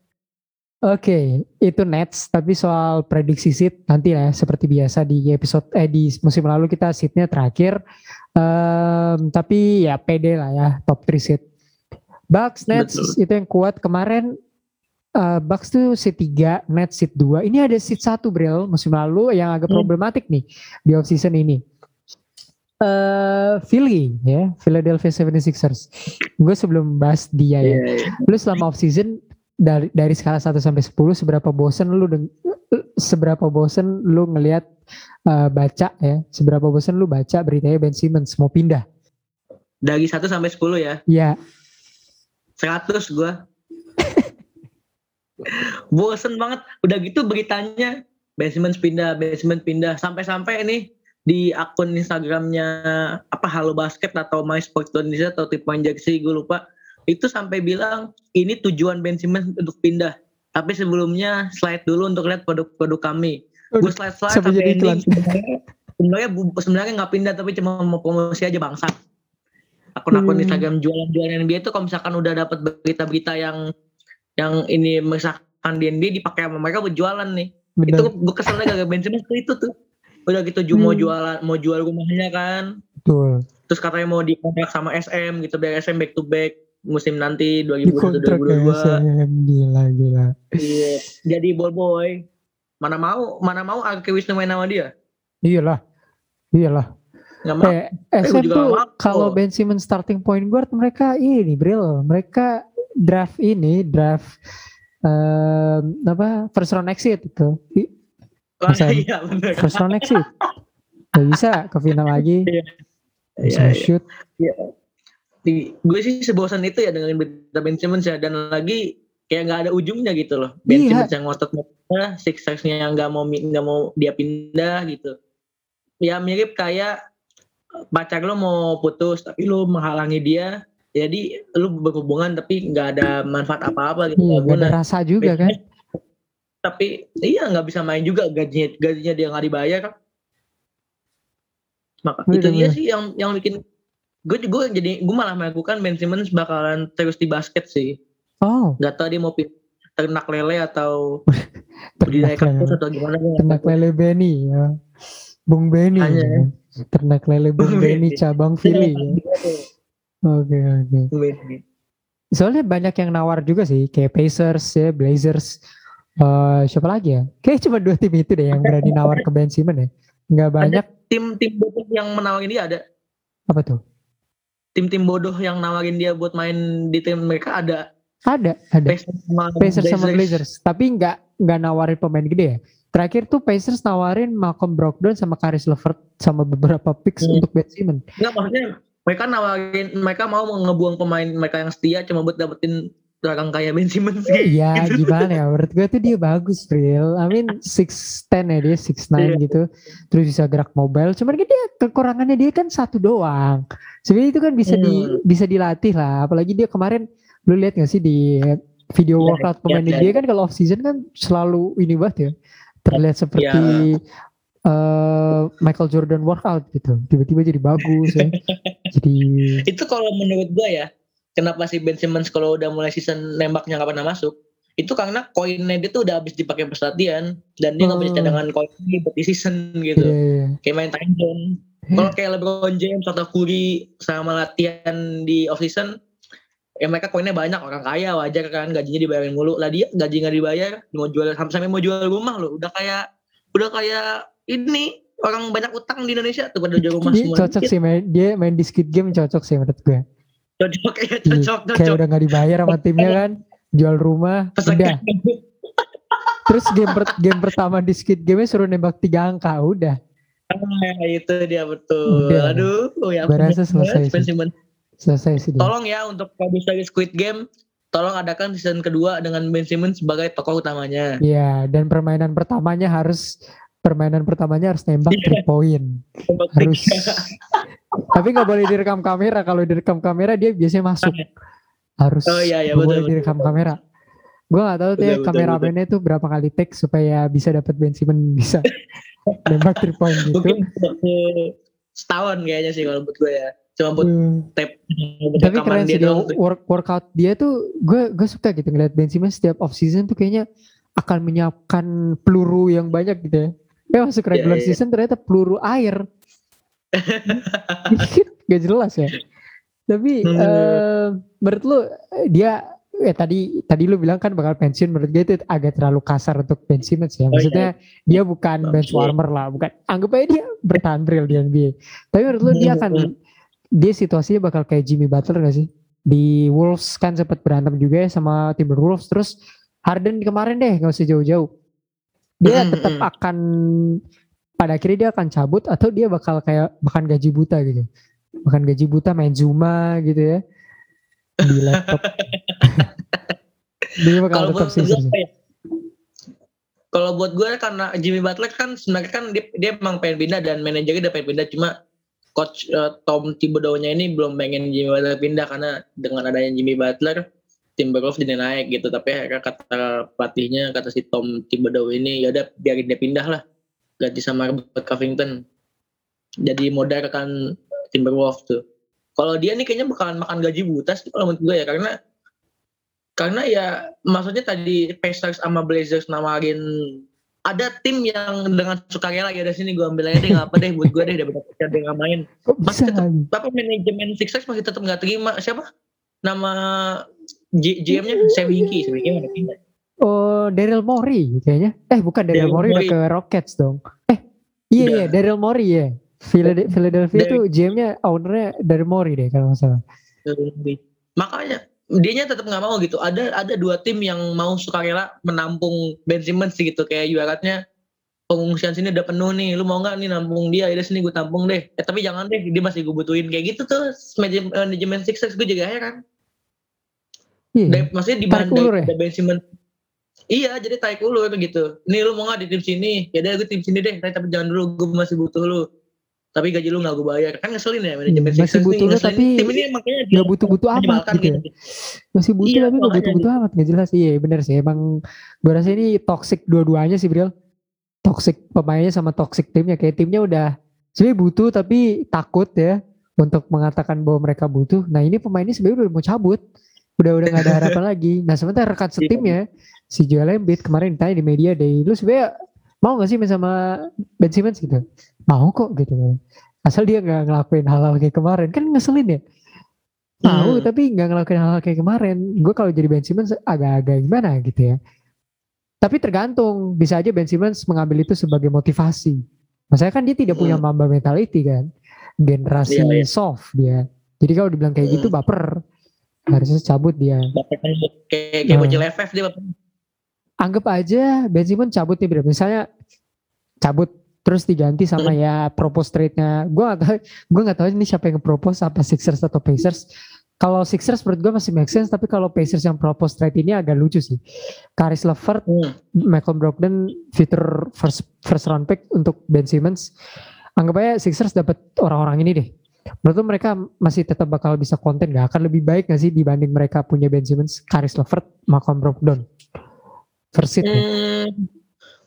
Oke, okay, itu Nets. Tapi soal prediksi seat nanti ya seperti biasa di episode eh di musim lalu kita seatnya terakhir. Um, tapi ya pede lah ya top 3 seat. Bucks Nets Betul. itu yang kuat kemarin. Uh, Bucks tuh seat 3, Nets seat 2. Ini ada seat 1 Bril musim lalu yang agak hmm. problematik nih di off season ini. Uh, Philly ya, Philadelphia 76ers. Gue sebelum bahas dia ya. Yeah, yeah. Lu selama off season dari dari skala 1 sampai 10 seberapa bosen lu deng, seberapa bosen lu ngelihat uh, baca ya? Seberapa bosen lu baca beritanya Ben Simmons? Mau pindah? Dari 1 sampai 10 ya? Iya. 100 gua. Bosen banget. Udah gitu beritanya Ben Simmons pindah Ben Simmons pindah. Sampai-sampai ini di akun Instagramnya apa Halo Basket atau My Sports Indonesia atau Tipuan Jersey gue lupa. Itu sampai bilang ini tujuan Ben Simmons untuk pindah. Tapi sebelumnya slide dulu untuk lihat produk-produk kami. Gue slide slide sampai, sampai ending. Sebenarnya sebenarnya nggak pindah tapi cuma mau promosi aja bangsa. Akun-akun hmm. Instagram jualan-jualan NBA itu kalau misalkan udah dapat berita-berita yang yang ini misalkan di NBA dipakai sama mereka buat jualan nih. Bener. Itu gue keselnya gak Ben Simmons itu tuh. Udah gitu hmm. mau jualan mau jual rumahnya kan. Betul. Terus katanya mau dikontrak sama SM gitu biar SM back to back musim nanti 2021 2022. Gila gila. Iya, jadi ball boy. Mana mau mana mau Aki Wisnu main sama dia? Iyalah. Iyalah. Gak mau. Eh, SM tuh kalau Ben Simmons starting point guard mereka ini Bril, mereka draft ini draft um, apa first round exit itu. Bisa, oh, iya, bener. First round exit. Gak bisa ke final lagi. Iya. bisa Iya, iya. shoot. Di, gue sih sebosan itu ya dengan berita Ben Simmons ya dan lagi kayak nggak ada ujungnya gitu loh. Ben Iya. Simmons yang ngotot mau pindah, Sixers-nya yang nggak mau nggak mau dia pindah gitu. Ya mirip kayak pacar lo mau putus tapi lo menghalangi dia. Jadi lo berhubungan tapi nggak ada manfaat apa-apa gitu. Iya, nggak gak ada rasa juga kan. Tapi iya nggak bisa main juga gajinya gajinya dia nggak dibayar. Maka itu Bener, dia bener. sih yang yang bikin gue gue jadi gue malah melakukan Ben Simmons bakalan terus di basket sih. Oh, Gak tau dia mau pilih ternak lele atau budidaya kaktus lele. atau gimana Ternak lele Benny ya. Bung Benny. Hanya. ya. Ternak lele Bung Benny cabang Philly ya. Oke, oke. Soalnya banyak yang nawar juga sih, kayak Pacers ya, Blazers, eh siapa lagi ya? Kayak cuma dua tim itu deh yang berani nawar ke Ben Simmons ya. Nggak banyak, Tim-tim yang menawarin dia ada. apa tuh? Tim-tim bodoh yang nawarin dia buat main di tim mereka ada. Ada, ada. Pacers sama, Pacers sama Blazers. Tapi nggak nggak nawarin pemain gede ya. Terakhir tuh Pacers nawarin Malcolm Brogdon sama Karis Levert sama beberapa picks Hmm. untuk Ben Simmons. Enggak maksudnya mereka nawarin mereka mau ngebuang pemain mereka yang setia cuma buat dapetin belakang kayak Ben Simmons gitu. Iya gimana ya? Menurut gue tuh dia bagus real I mean 6'10 ya dia 6'9 Iya. gitu. Terus bisa gerak mobile. Cuman kan dia kekurangannya dia kan satu doang. Sebenarnya itu kan bisa di Hmm. bisa dilatih lah. Apalagi dia kemarin Lu lihat gak sih di video Iya, workout iya, pemain iya. dia kan kalau off season kan selalu ini banget ya. Terlihat seperti eh, Michael Jordan workout gitu. Tiba-tiba jadi bagus ya. Jadi Itu kalau menurut gua ya, kenapa si Ben Simmons kalau udah mulai season nembaknya nggak pernah masuk? Itu karena koinnya dia tuh udah habis dipakai pas latihan dan dia nggak punya Oh. cadangan koin buat di season gitu. iya, iya. Kayak main time zone. Kalau kayak LeBron James atau Curry sama latihan di off season, ya mereka koinnya banyak orang kaya wajar kan gajinya dibayarin mulu lah dia gaji nggak dibayar mau jual sampai sampai mau jual rumah loh udah kayak udah kayak ini orang banyak utang di Indonesia tuh pada jual rumah Dia semua cocok sih main, Dia main di Squid Game cocok sih menurut gue cocok ya Iya, cocok kayak cocok udah nggak dibayar sama timnya kan jual rumah udah terus game per- game pertama di Squid Game suruh nembak tiga angka udah Ah, itu dia betul. Udah. Aduh, oh ya. Gua rasa ampun, selesai selesai sih. Tolong ya untuk produser Squid Game, tolong adakan season kedua dengan Ben Simmons sebagai tokoh utamanya. Iya dan permainan pertamanya harus permainan pertamanya harus nembak Iya. three point harus tapi nggak boleh direkam kamera kalau direkam kamera dia biasanya masuk harus Oh, iya, iya, betul, boleh betul. direkam kamera gue nggak tahu tuh ya Betul, betul, kameramennya tuh berapa kali take supaya bisa dapat Ben Simmons bisa nembak three point gitu Mungkin setahun kayaknya sih kalau buat gue ya. Cuma buat Hmm. tap tapi keren sih dia work, workout dia tuh gue gue suka gitu ngeliat Ben setiap off season tuh kayaknya akan menyiapkan peluru yang banyak gitu ya. Ya masuk Iya, regular iya. season ternyata peluru air. Gak jelas ya. Tapi Hmm. eh, menurut lu eh, dia ya tadi tadi lu bilang kan bakal pensiun menurut gue itu agak terlalu kasar untuk Ben Simmons ya. Oh, iya. Maksudnya dia bukan Oke. bench warmer lah, bukan anggap aja dia bertahan real di NBA. Tapi menurut lu dia Hmm, akan dia situasinya bakal kayak Jimmy Butler gak sih? Di Wolves kan sempat berantem juga ya sama Timberwolves terus Harden kemarin deh nggak usah jauh-jauh. Dia Hmm, tetap akan pada akhirnya dia akan cabut atau dia bakal kayak makan gaji buta gitu. Makan gaji buta main Zuma gitu ya. Di laptop. dia bakal Kalau tetap ya? Kalau buat gue karena Jimmy Butler kan sebenarnya kan dia, dia emang pengen pindah dan manajernya udah pengen pindah cuma coach eh, Tom Thibodeau-nya ini belum pengen Jimmy Butler pindah karena dengan adanya Jimmy Butler Timberwolves jadi naik gitu. Tapi akhirnya kata pelatihnya kata si Tom Thibodeau ini ya udah biarin dia pindah lah ganti sama Robert Covington. Jadi modal kan Timberwolves tuh. Kalau dia nih kayaknya bakalan makan gaji buta sih kalau menurut gue ya karena karena ya maksudnya tadi Pacers sama Blazers nawarin ada tim yang dengan sukarela ya dari sini gue ambil aja deh nggak apa deh buat gue deh daripada Pacers dia nggak main. Bisa masih tetap apa manajemen Sixers masih tetap nggak terima siapa? Nama GM-nya Sam Hinkie Sam Hinkie mana pindah. Oh Daryl Morey kayaknya. Eh bukan Daryl Daryl Morey udah ke Rockets dong. Eh iya iya Daryl Morey ya. Philade- Philadelphia tuh GM-nya ownernya Daryl Morey deh kalau nggak salah. makanya dianya tetap nggak mau gitu. Ada ada dua tim yang mau sukarela menampung Ben Simmons gitu. Kayak ibaratnya pengungsian sini udah penuh nih. Lu mau nggak nih nampung dia? Ya sini gue tampung deh. Eh tapi jangan deh dia masih gue butuhin. Kayak gitu tuh manajemen manajemen Sixers gue juga heran Iya. Maksudnya di Tarik ulur ya? Ben Simmons iya jadi tarik ulur gitu nih lu mau nggak di tim sini ya udah gue tim sini deh tapi jangan dulu gue masih butuh lu tapi gaji lu nggak gue bayar kan ngeselin ya manajemen Hmm, masih butuh lu, tapi tim ini makanya Gak butuh-butuh amat gitu ya. Masih butuh Iya, tapi gak makanya butuh-butuh amat. Gak jelas. Iya bener sih. Emang gue rasa ini toxic dua-duanya sih Bril. Toxic pemainnya sama toxic timnya. Kayak timnya udah sebenarnya butuh tapi takut ya untuk mengatakan bahwa mereka butuh. Nah ini pemainnya sebenarnya udah mau cabut. Udah udah gak ada harapan lagi. Nah sementara rekan setimnya si Joel Embiid kemarin ditanya di media day, lu sebenarnya mau gak sih main sama Ben Simmons gitu? Mau kok gitu. Asal dia gak ngelakuin hal-hal kayak kemarin. Kan ngeselin ya. Tahu Hmm. tapi nggak ngelakuin hal-hal kayak kemarin. Gue kalau jadi Ben Simmons agak-agak gimana gitu ya. Tapi tergantung. Bisa aja Ben Simmons mengambil itu sebagai motivasi. Maksudnya kan dia tidak punya Hmm. mamba mentality kan. Generasi Iya, iya. soft dia. Jadi kalau dibilang kayak gitu Hmm. baper. Harusnya cabut dia. Kayak kayak Hmm. bocil FF dia Anggap aja Ben Simmons cabut nih bro. Misalnya cabut terus diganti sama Hmm. ya propose trade-nya. Gue gak tahu, gue gak tahu ini siapa yang propose apa Sixers atau Pacers. Kalau Sixers menurut gue masih make sense, tapi kalau Pacers yang propose trade ini agak lucu sih. Karis Levert, Hmm. Michael Brogdon, fitur first first round pick untuk Ben Simmons. Anggap aja Sixers dapat orang-orang ini deh. Menurut lu mereka masih tetap bakal bisa konten gak? Akan lebih baik gak sih dibanding mereka punya Ben Simmons, Karis Levert, Malcolm Brogdon? Nih. Hmm,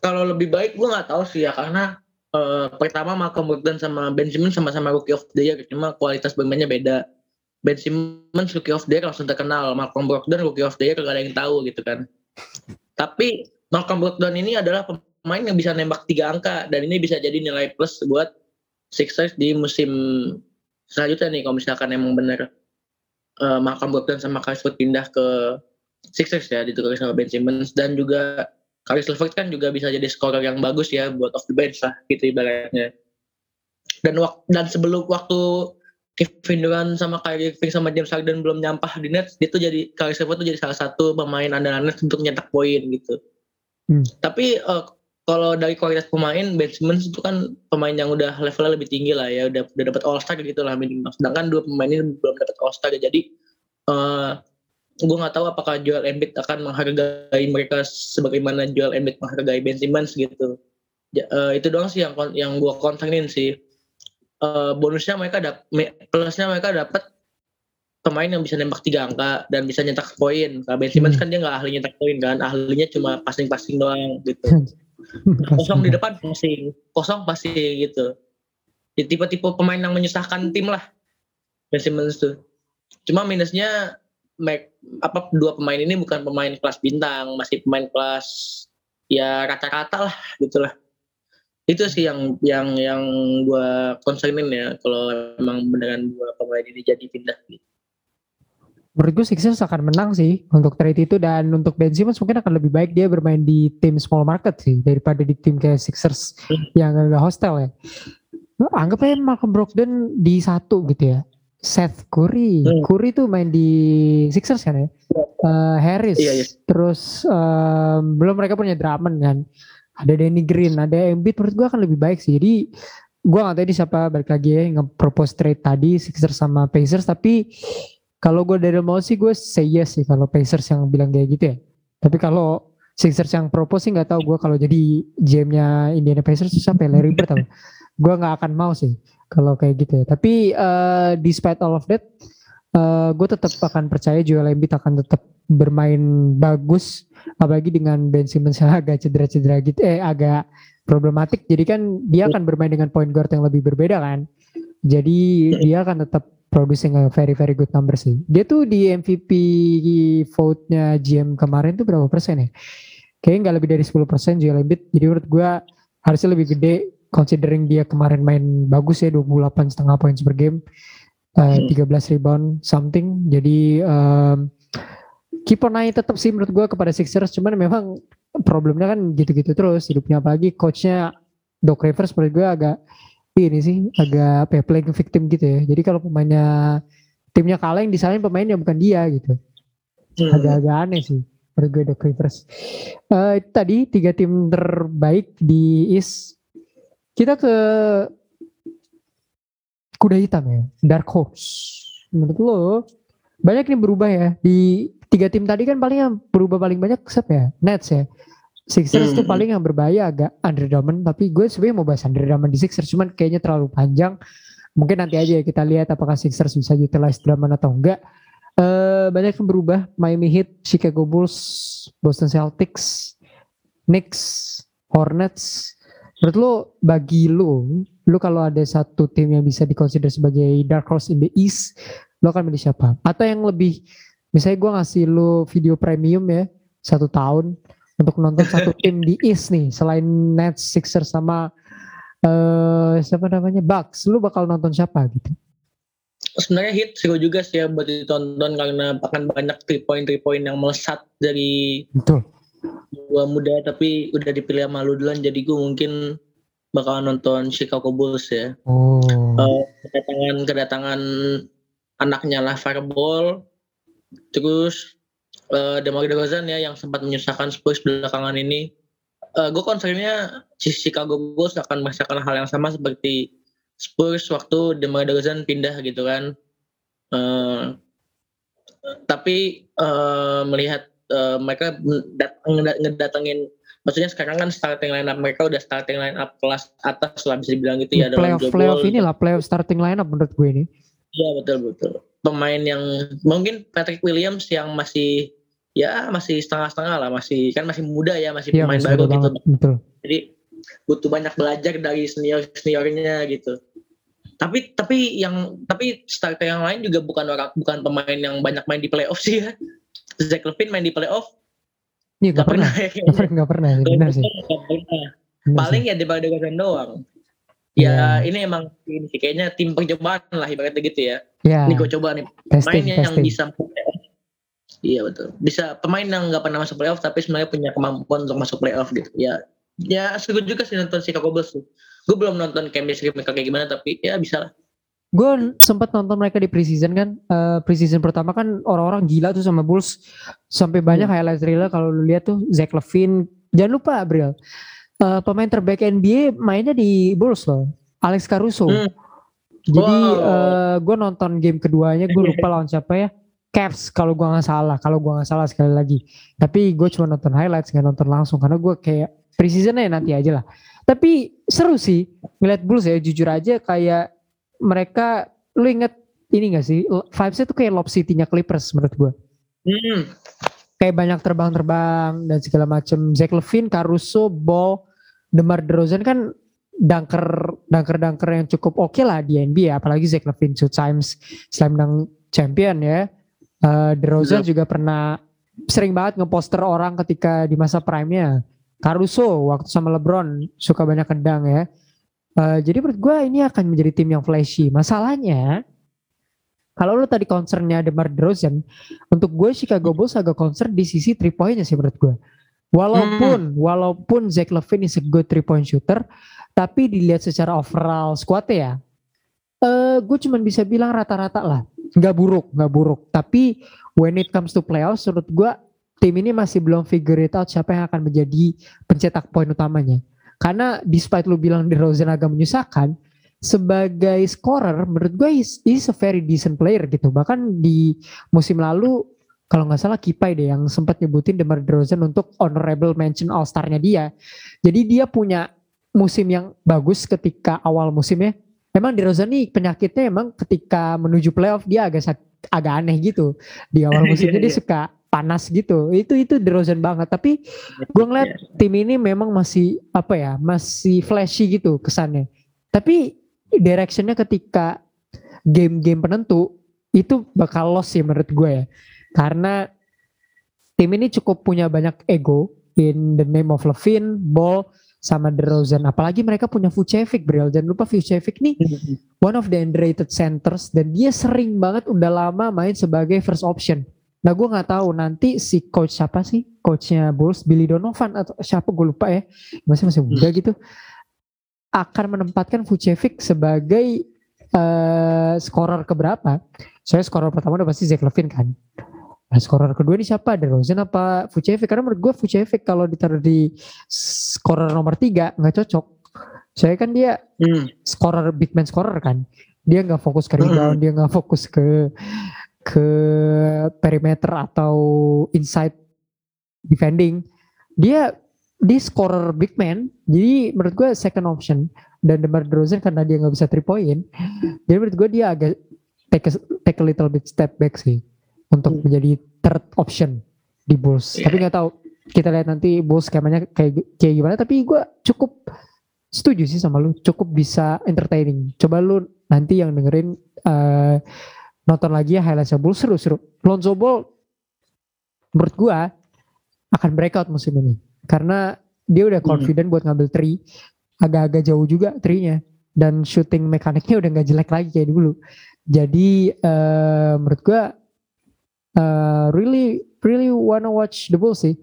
kalau lebih baik gue nggak tahu sih ya karena eh, pertama Malcolm Brogdon sama Ben Simmons sama-sama rookie of the year cuma kualitas bermainnya beda. Ben Simmons rookie of the year langsung terkenal, Malcolm Brogdon rookie of the year gak ada yang tahu gitu kan. Tapi Malcolm Brogdon ini adalah pemain yang bisa nembak tiga angka dan ini bisa jadi nilai plus buat Sixers di musim selanjutnya nih kalau misalkan emang bener eh, Malcolm Brogdon sama Karis Levert pindah ke Sixers ya ditukar sama Ben Simmons dan juga Karis Levert kan juga bisa jadi scorer yang bagus ya buat off the bench lah gitu ibaratnya. Dan waktu dan sebelum waktu Kevin Durant sama Kyrie Irving sama James Harden belum nyampah di Nets, dia tuh jadi Karis Levert tuh jadi salah satu pemain andalan Nets untuk nyetak poin gitu. Hmm. Tapi eh, kalau dari kualitas pemain Ben Simmons itu kan pemain yang udah levelnya lebih tinggi lah ya, udah udah dapat All Star gitu lah minimal. Sedangkan dua pemain ini belum dapat All Star. Jadi eh gue nggak tahu apakah Joel Embiid akan menghargai mereka sebagaimana Joel Embiid menghargai Ben Simmons gitu. Ja- eh, itu doang sih yang yang gue concernin sih. Eh, bonusnya mereka dap plusnya mereka dapat pemain yang bisa nembak tiga angka dan bisa nyetak poin. Kalau Ben Simmons Hmm. kan dia nggak ahli nyetak poin kan, ahlinya cuma passing-passing doang gitu. Kosong di depan passing, kosong passing gitu. Ya, tipe-tipe pemain yang menyusahkan tim lah. Ben Simmons tuh. Cuma minusnya Mac, apa dua pemain ini bukan pemain kelas bintang, masih pemain kelas ya rata-rata lah gitulah. Itu sih yang yang yang gua concernin ya kalau emang beneran dua pemain ini jadi pindah gitu. Menurut gue Sixers akan menang sih untuk trade itu dan untuk Ben Simmons mungkin akan lebih baik dia bermain di tim small market sih daripada di tim kayak Sixers yang agak hostel ya. Anggap aja Malcolm Brogdon di satu gitu ya. Seth Curry, Hmm. Curry tuh main di Sixers kan ya. Eh, Harris, Iya, iya. terus em, belum mereka punya Drummond kan. Ada Danny Green, ada Embiid menurut gue akan lebih baik sih. Jadi gue gak tahu ini siapa balik lagi ya yang nge-propose trade tadi Sixers sama Pacers tapi kalau gue dari mau sih gue say yes sih kalau Pacers yang bilang kayak gitu ya. Tapi kalau Sixers yang propose sih nggak tahu gue kalau jadi GM-nya Indiana Pacers sampai Larry Bird apa. Gue nggak akan mau sih kalau kayak gitu ya. Tapi eh, despite all of that, eh, gue tetap akan percaya Joel Embiid akan tetap bermain bagus, apalagi dengan Ben Simmons yang agak cedera-cedera gitu, eh agak problematik. Jadi kan dia akan bermain dengan point guard yang lebih berbeda kan. Jadi dia akan tetap producing a very very good number sih. Dia tuh di MVP vote-nya GM kemarin tuh berapa persen ya? Kayaknya nggak lebih dari 10 persen Joel Embiid. Jadi menurut gue harusnya lebih gede considering dia kemarin main bagus ya 28 setengah poin per game. eh, 13 rebound something. Jadi um, keep on eye tetap sih menurut gue kepada Sixers. Cuman memang problemnya kan gitu-gitu terus hidupnya apalagi coachnya Doc Rivers menurut gue agak ini sih agak ya, playing victim gitu ya. Jadi kalau pemainnya timnya kalah yang disalahin pemainnya bukan dia gitu. Hmm. Agak-agak aneh sih. menurut gue Doc Rivers. Uh, tadi tiga tim terbaik di East. Kita ke kuda hitam ya, Dark Horse. Menurut lo banyak nih berubah ya di tiga tim tadi kan paling yang berubah paling banyak siapa ya? Nets ya. Sixers hmm. tuh paling yang berbahaya agak underdominant tapi gue sebenarnya mau bahas underdominant di Sixers cuman kayaknya terlalu panjang. Mungkin nanti aja kita lihat apakah Sixers bisa utilize Drummond atau enggak. Uh, banyak yang berubah Miami Heat, Chicago Bulls, Boston Celtics, Knicks, Hornets. Menurut lo bagi lo, lo kalau ada satu tim yang bisa dikonsider sebagai dark horse in the East, lo akan milih siapa? Atau yang lebih, misalnya gue ngasih lo video premium ya, satu tahun untuk nonton satu tim di East nih, selain Nets, Sixers sama uh, siapa namanya Bucks, lo bakal nonton siapa gitu? sebenarnya hit seru juga sih ya buat ditonton karena akan banyak three point three point yang melesat dari Betul. gua muda tapi udah dipilih sama lu duluan jadi gua mungkin bakal nonton Chicago Bulls ya. Oh. Uh, kedatangan kedatangan anaknya lah Fireball terus uh, Demar Derozan ya yang sempat menyusahkan Spurs belakangan ini. Uh, gue concernnya Chicago Bulls akan merasakan hal yang sama seperti Spurs waktu DeMar DeRozan pindah gitu kan. Uh, tapi uh, melihat uh, mereka ngedatengin maksudnya sekarang kan starting line up mereka udah starting line up kelas atas lah bisa dibilang gitu ya playoff playoff ini lah playoff starting line up menurut gue ini iya betul betul pemain yang mungkin Patrick Williams yang masih ya masih setengah-setengah lah masih kan masih muda ya masih ya, pemain baru gitu betul. jadi butuh banyak belajar dari senior seniornya gitu tapi tapi yang tapi starter yang lain juga bukan orang bukan pemain yang banyak main di playoff sih ya Zach Levine main di playoff Iya gak, pernah, pernah. Gak, pernah, gak pernah, benar sih. Paling ya di Badogasan doang. Ya yeah. ini emang ini kayaknya tim percobaan lah ibaratnya gitu ya. Yeah. Ini gue coba nih testing, pemain yang bisa Iya betul. Bisa pemain yang nggak pernah masuk playoff tapi sebenarnya punya kemampuan untuk masuk playoff gitu. Ya ya seru juga sih nonton Chicago Bulls tuh. Gue belum nonton chemistry mereka kayak gimana tapi ya bisa lah. Gue sempat nonton mereka di preseason kan. Uh, preseason pertama kan orang-orang gila tuh sama Bulls. Sampai banyak hmm. highlight reel kalau lu lihat tuh Zach Levine. Jangan lupa Abril. Uh, pemain terbaik NBA mainnya di Bulls loh. Alex Caruso. Hmm. Jadi wow. uh, eh, gue nonton game keduanya gue lupa lawan siapa ya. Cavs kalau gue nggak salah. Kalau gue nggak salah sekali lagi. Tapi gue cuma nonton highlights nggak nonton langsung karena gue kayak preseason ya nanti aja lah. Tapi seru sih ngeliat Bulls ya jujur aja kayak mereka lu inget ini gak sih vibesnya tuh kayak Lob City-nya Clippers menurut gue. Hmm. Kayak banyak terbang-terbang dan segala macem. Zach Levine, Caruso, Ball, DeMar DeRozan kan dunker dunker dunker yang cukup oke okay lah di NBA apalagi Zach Levine two times slam dunk champion ya. Uh, DeRozan yeah. juga pernah sering banget ngeposter orang ketika di masa prime-nya Caruso waktu sama LeBron suka banyak kendang ya. Uh, jadi menurut gue ini akan menjadi tim yang flashy. Masalahnya kalau lo tadi concernnya DeMar DeRozan, untuk gue Chicago Bulls agak concern di sisi three pointnya sih menurut gue. Walaupun hmm. walaupun Zach Levine is a good three point shooter, tapi dilihat secara overall squad ya, uh, gue cuma bisa bilang rata-rata lah, nggak buruk, nggak buruk. Tapi when it comes to playoffs, menurut gue tim ini masih belum figure it out siapa yang akan menjadi pencetak poin utamanya. Karena despite lu bilang di Rosen agak menyusahkan, sebagai scorer menurut gue is, is a very decent player gitu. Bahkan di musim lalu kalau nggak salah Kipai deh yang sempat nyebutin DeMar DeRozan untuk honorable mention All Star-nya dia. Jadi dia punya musim yang bagus ketika awal musimnya. Memang DeRozan nih penyakitnya emang ketika menuju playoff dia agak agak aneh gitu. Di awal musimnya dia suka panas gitu. Itu itu DeRozan banget. Tapi gue ngeliat tim ini memang masih apa ya, masih flashy gitu kesannya. Tapi directionnya ketika game-game penentu itu bakal loss sih menurut gue ya. Karena tim ini cukup punya banyak ego in the name of Levine, Ball, sama DeRozan. Apalagi mereka punya Vucevic, Bril. Jangan lupa Vucevic nih mm-hmm. one of the underrated centers dan dia sering banget udah lama main sebagai first option. Nah gue nggak tahu nanti si coach siapa sih coachnya Bulls Billy Donovan atau siapa gue lupa ya masih masih muda gitu akan menempatkan Vucevic sebagai uh, scorer keberapa? Saya scorer pertama udah pasti Zach Levine kan. Nah, scorer kedua ini siapa? DeRozan apa Vucevic? Karena menurut gue Vucevic kalau ditaruh di scorer nomor tiga nggak cocok. Soalnya kan dia Hmm. scorer big man scorer kan. Dia nggak fokus ke rebound, dia nggak fokus ke ke perimeter atau inside defending. Dia dia scorer big man. Jadi menurut gue second option dan DeMar DeRozan karena dia nggak bisa three point. Jadi menurut gue dia agak take a, take a little bit step back sih untuk Hmm. menjadi third option di Bulls. Iya. Tapi nggak tahu kita lihat nanti Bulls skemanya kayak kayak gimana. Tapi gue cukup setuju sih sama lu. Cukup bisa entertaining. Coba lu nanti yang dengerin eh, nonton lagi ya highlightsnya Bulls seru-seru. Lonzo Ball menurut gue akan breakout musim ini karena dia udah Hmm. confident buat ngambil three agak-agak jauh juga three-nya dan shooting mekaniknya udah nggak jelek lagi kayak dulu jadi eh, menurut gua eh, really really wanna watch the Bulls sih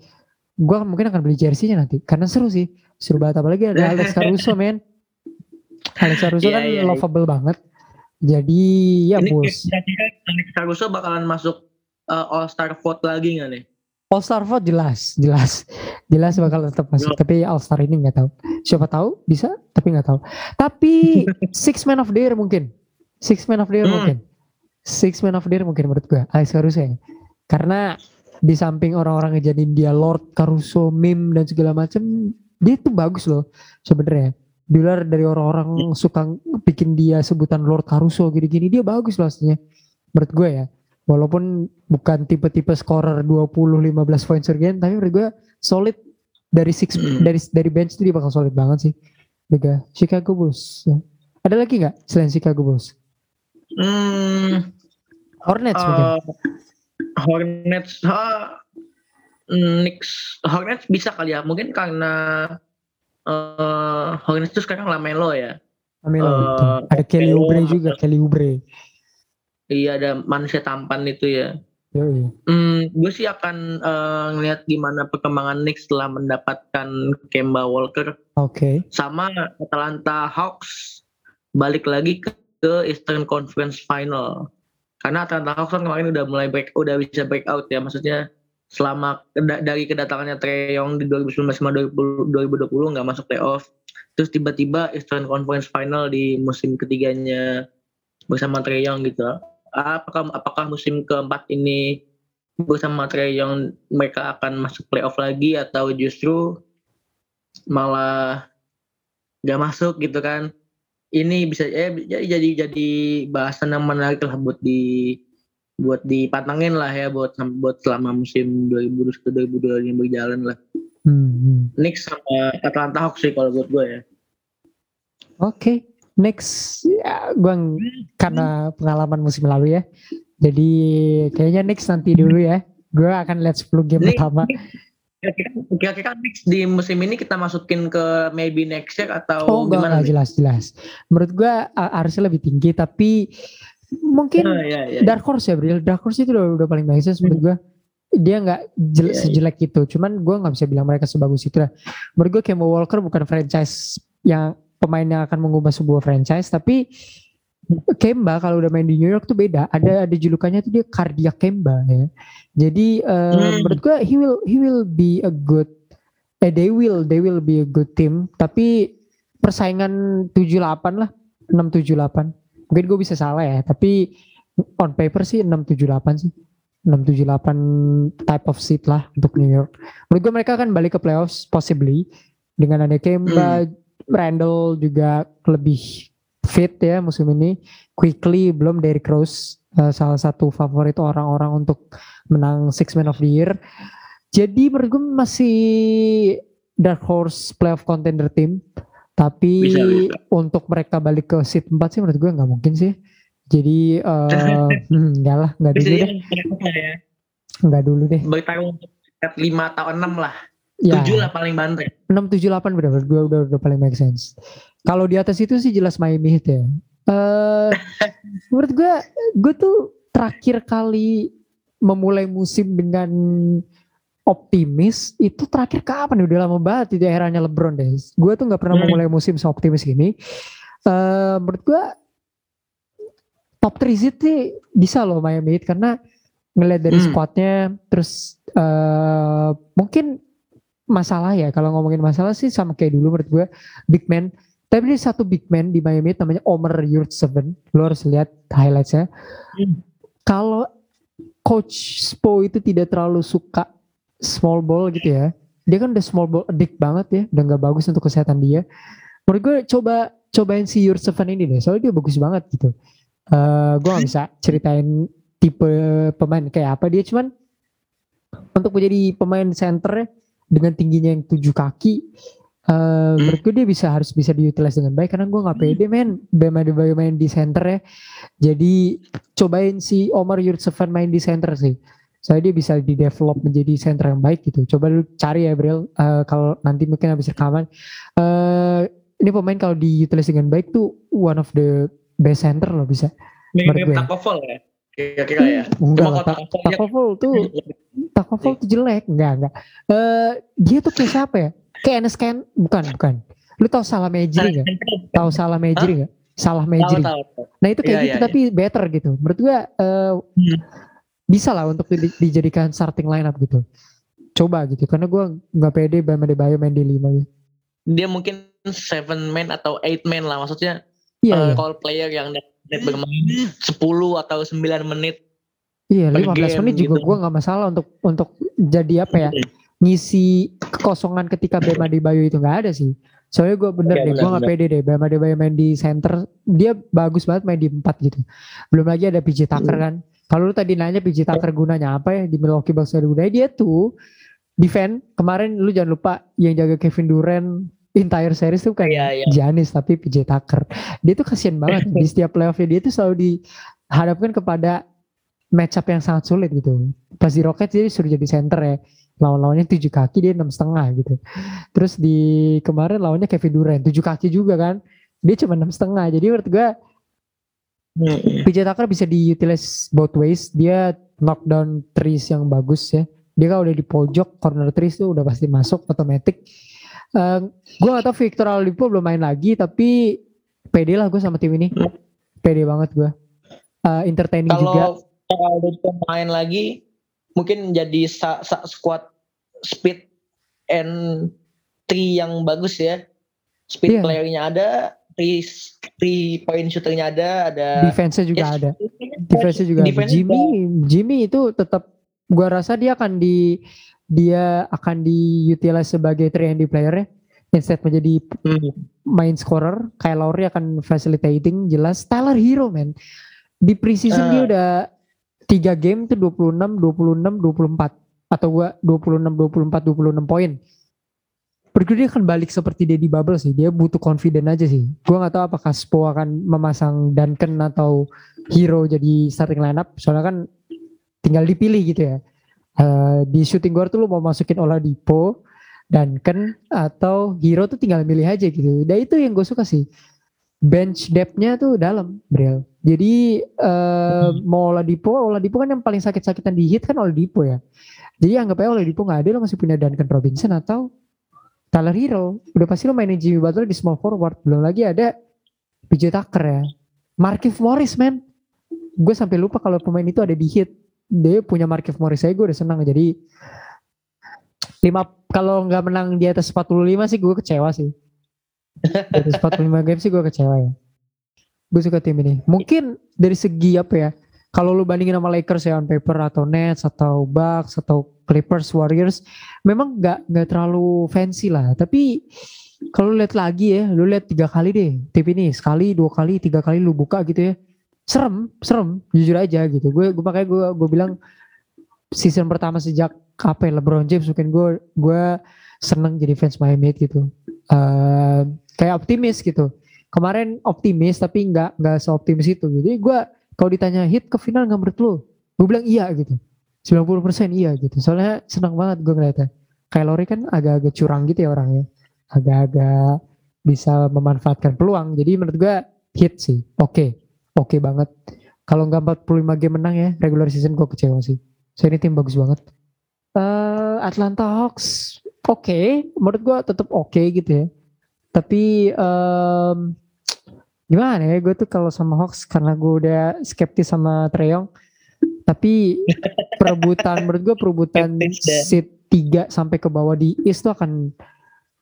gua mungkin akan beli jersey-nya nanti karena seru sih seru banget apalagi ada Alex Caruso men Alex Caruso Iya, kan iya, iya. lovable banget jadi ya Ini Bulls kira-kira Alex Caruso bakalan masuk uh, All Star vote lagi nggak nih? All Star vote jelas, jelas, jelas bakal tetap masuk. Yo. Tapi All Star ini nggak tahu. Siapa tahu bisa, tapi nggak tahu. Tapi Six Man of the Year mungkin, Six Man of the Year Hmm. mungkin, Six Man of the Year mungkin menurut gue Alex Caruso ya. Karena di samping orang-orang ngejadiin dia Lord Caruso, meme dan segala macem, dia tuh bagus loh sebenarnya. Di luar dari orang-orang suka bikin dia sebutan Lord Caruso gini-gini, dia bagus loh aslinya. Menurut gue ya walaupun bukan tipe-tipe scorer 20-15 points per game tapi menurut gue solid dari six Hmm. dari dari bench itu dia bakal solid banget sih juga Chicago Bulls ya. ada lagi nggak selain Chicago Bulls Hmm, Hornets mungkin uh, Hornets, ha, Knicks, Hornets bisa kali ya. Mungkin karena uh, Hornets itu sekarang Lamelo ya. Amelo uh, gitu. ada Kelly Oubre juga Kelly Oubre Iya ada manusia tampan itu ya. Hmm, gue sih akan uh, ngeliat gimana perkembangan Knicks setelah mendapatkan Kemba Walker oke sama Atlanta Hawks balik lagi ke, ke Eastern Conference Final. Karena Atlanta Hawks kan kemarin udah mulai break, udah bisa break out ya, maksudnya selama dari kedatangannya Trey Young di 2019 sama 2020 2020 nggak masuk playoff, terus tiba-tiba Eastern Conference Final di musim ketiganya bersama Trey Young gitu. Apakah apakah musim keempat ini bersama Trey Young mereka akan masuk playoff lagi atau justru malah nggak masuk gitu kan? Ini bisa eh jadi jadi jadi bahasan yang menarik lah buat di buat dipatangin lah ya buat buat selama musim 2021 2022 yang berjalan lah. Hmm, hmm. Knicks sama Atlanta Hawks sih kalau buat gue ya. Oke, next ya gua ng- karena pengalaman musim lalu ya. Jadi kayaknya next nanti dulu ya. Gua akan lihat 10 game Ini- pertama. Kira-kira kira-kira Knicks di musim ini kita masukin ke maybe next year atau Oh enggak, gimana? enggak nih? jelas jelas. Menurut gua harusnya lebih tinggi tapi mungkin Ah, iya, iya. Dark Horse ya Bril. Dark Horse itu udah, udah paling bagus menurut gua. Dia nggak jel- Iya, sejelek itu. Cuman gua nggak bisa bilang mereka sebagus itu lah. Menurut gua Kemba Walker bukan franchise yang pemain yang akan mengubah sebuah franchise tapi Kemba kalau udah main di New York tuh beda. Ada ada julukannya tuh dia cardiac Kemba ya. Jadi eh, Hmm. menurut gua he will he will be a good eh they will they will be a good team tapi persaingan 78 lah 678 mungkin gue bisa salah ya tapi on paper sih 678 sih 678 type of seat lah untuk New York menurut gue mereka akan balik ke playoffs possibly dengan ada Kemba Randall juga lebih fit ya musim ini. Quickly belum Derrick Rose eh, salah satu favorit orang-orang untuk menang Six Man of the Year. Jadi menurut gue masih dark horse playoff contender team. Tapi Bisa, bisa. untuk mereka balik ke seat 4 sih menurut gue nggak mungkin sih. Jadi eh hmm, enggak lah nggak dulu Bisa deh. ya, nggak dulu deh. Bertarung 5 atau 6 lah. Ya 7 lah paling banter. 6 7 8 benar gue udah udah paling make sense. Kalau di atas itu sih jelas Miami Heat ya. Eh menurut gue gue tuh terakhir kali memulai musim dengan optimis itu terakhir kapan ya? udah lama banget di eranya LeBron deh. Gue tuh nggak pernah Hmm. memulai musim seoptimis gini. Eh menurut gue top 3 seed sih bisa loh Miami Heat karena ngeliat dari Hmm. squadnya terus eh mungkin masalah ya. Kalau ngomongin masalah sih sama kayak dulu menurut gue big man. Tapi ada satu big man di Miami namanya Omer Yurtseven lo harus lihat highlightsnya. Hmm. kalau coach Spo itu tidak terlalu suka small ball gitu ya dia kan udah small ball addict banget ya udah nggak bagus untuk kesehatan dia. Menurut gue coba cobain si Yurtseven ini deh soalnya dia bagus banget gitu. Eh gue gak bisa ceritain tipe pemain kayak apa. Dia cuman untuk menjadi pemain center dengan tingginya yang tujuh kaki eh menurut gue dia bisa harus bisa diutilize dengan baik karena gue nggak pede men. Bam Adebayo main di center ya. Jadi cobain si Omar Yurtseven main di center sih. Soalnya dia bisa di develop menjadi center yang baik gitu. Coba lu cari ya Bril. Eh, kalau nanti mungkin habis rekaman. Eh ini pemain kalau diutilize dengan baik tuh one of the best center loh bisa. Mirip gue. Takovol ya. Kira-kira ya. enggak Tak- Takovol tuh Takovol tuh jelek enggak enggak. Eh dia tuh kayak siapa ya? Kayak Enes Ken bukan bukan. Lu tahu salah Mejri nggak? Tahu salah Mejri nggak? Salah Mejri nah itu kayak Iya, gitu iya, tapi better gitu. Menurut gua eh, Hmm. bisa lah untuk di- dijadikan starting lineup gitu. Coba gitu karena gua nggak pede Bam Adebayo main di lima gitu. Dia mungkin seven man atau eight man lah maksudnya iya eh, iya. call player yang net bermain 10 atau 9 menit. iya per 15 game menit juga gitu. gua nggak masalah untuk untuk jadi apa ya ngisi kekosongan ketika Bam Adebayo itu nggak ada sih. Soalnya gue bener Iya, deh, gue nggak pede deh. Bam Adebayo main di center, dia bagus banget main di empat gitu. Belum lagi ada PJ Tucker Hmm. kan. Kalau lu tadi nanya PJ Tucker gunanya apa ya di Milwaukee Bucks ada gunanya dia tuh defend. Kemarin lu jangan lupa yang jaga Kevin Durant entire series tuh kan Iya, iya. Giannis tapi PJ Tucker. Dia tuh kasihan banget di setiap playoffnya dia tuh selalu dihadapkan kepada matchup yang sangat sulit gitu. Pas di Rockets dia disuruh jadi center ya. Lawan-lawannya tujuh kaki dia enam setengah gitu. Terus di kemarin lawannya Kevin Durant tujuh kaki juga kan. Dia cuma enam setengah. Jadi menurut gue Hmm. PJ Tucker bisa diutilize both ways. Dia knockdown threes yang bagus ya. Dia kalau udah di pojok corner threes tuh udah pasti masuk otomatis. Gue gak tau Victor Oladipo belum main lagi tapi pede lah gue sama tim ini. Pede banget gue. Eh entertaining juga. Kalau ada pemain lagi mungkin jadi sa, sa- squad speed and three yang bagus ya. Speed Iya. playernya ada, three, three point shooternya ada, ada Defense-nya juga Ya, ada. Defense-nya juga ada. defense Jimmy, Jimmy itu tetap gua rasa dia akan di dia akan diutilize sebagai 3 and D player ya. Instead menjadi Hmm. main scorer, Kyle Lowry akan facilitating jelas. Tyler Hero man. Di preseason dia Ah. udah 3 game tuh 26, 26, 24 atau gua 26, 24, 26 poin. Berarti dia akan balik seperti dia di bubble sih. Dia butuh confident aja sih. Gua nggak tahu apakah Spo akan memasang Duncan atau Hero jadi starting lineup. Soalnya kan tinggal dipilih gitu ya. Eh, di shooting guard tuh lu mau masukin Oladipo, Duncan atau Hero tuh tinggal milih aja gitu. Dan itu yang gue suka sih. Bench depth-nya tuh dalam, Bril. Jadi eh, mau Oladipo, Oladipo kan yang paling sakit-sakitan di hit kan Oladipo ya. Jadi anggap aja Oladipo nggak ada, lo masih punya Duncan Robinson atau Tyler Hero. Udah pasti lo mainin Jimmy Butler di small forward. Belum lagi ada PJ Tucker ya. Markif Morris man. Gue sampai lupa kalau pemain itu ada di hit. Dia punya Markif Morris saya gue udah senang. Jadi lima kalau nggak menang di atas 45 sih gue kecewa sih. Di atas 45 game sih gue kecewa ya. Gue suka tim ini. Mungkin dari segi apa ya? Kalau lu bandingin sama Lakers ya on paper atau Nets atau Bucks atau Clippers, Warriors, memang nggak nggak terlalu fancy lah. Tapi kalau lihat lagi ya, lu lihat tiga kali deh tim ini sekali, dua kali, tiga kali lu buka gitu ya, serem, serem, jujur aja gitu. Gue gue makanya gue gue bilang season pertama sejak ya, LeBron James mungkin gue gue seneng jadi fans Miami gitu. Eh, kayak optimis gitu. Kemarin optimis tapi nggak nggak seoptimis itu. Jadi gue kalau ditanya hit ke final nggak menurut lu? Gue bilang iya gitu. 90% iya gitu. Soalnya senang banget gue ngeliatnya. Kayak Lowry kan agak-agak curang gitu ya orangnya. Agak-agak bisa memanfaatkan peluang. Jadi menurut gue hit sih. Oke. Oke banget. Kalau nggak 45 game menang ya regular season gue kecewa sih. So ini tim bagus banget. Eh Atlanta Hawks oke. Menurut gue tetap oke gitu ya. Tapi em, gimana ya gue tuh kalau sama Hawks karena gue udah skeptis sama Treyong Tapi perebutan menurut gue perebutan seat 3 sampai ke bawah di East tuh akan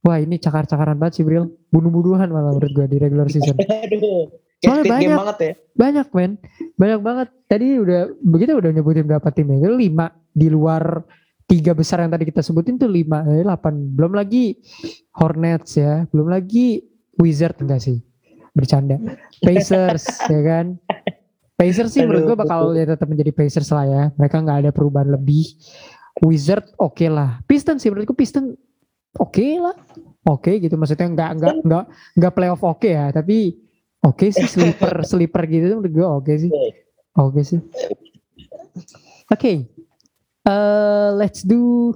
wah ini cakar-cakaran banget sih Bril. Bunuh-bunuhan malah menurut gue di regular season. Aduh. Kayak Game banyak. banget ya. Banyak men, banyak banget. Tadi udah begitu udah nyebutin berapa timnya? Itu lima di luar tiga besar yang tadi kita sebutin tuh lima, eh, delapan. Belum lagi Hornets ya, belum lagi Wizard enggak sih? Bercanda. Pacers ya kan? Pacers sih menurut gue bakal ya tetap menjadi Pacers lah ya. Mereka nggak ada perubahan lebih. Wizard oke lah. Piston sih menurutku Piston oke lah. Oke gitu maksudnya nggak nggak nggak nggak playoff oke ya, tapi oke sih sleeper sleeper gitu tuh menurut gue oke sih. Oke sih. Oke. Eh, let's do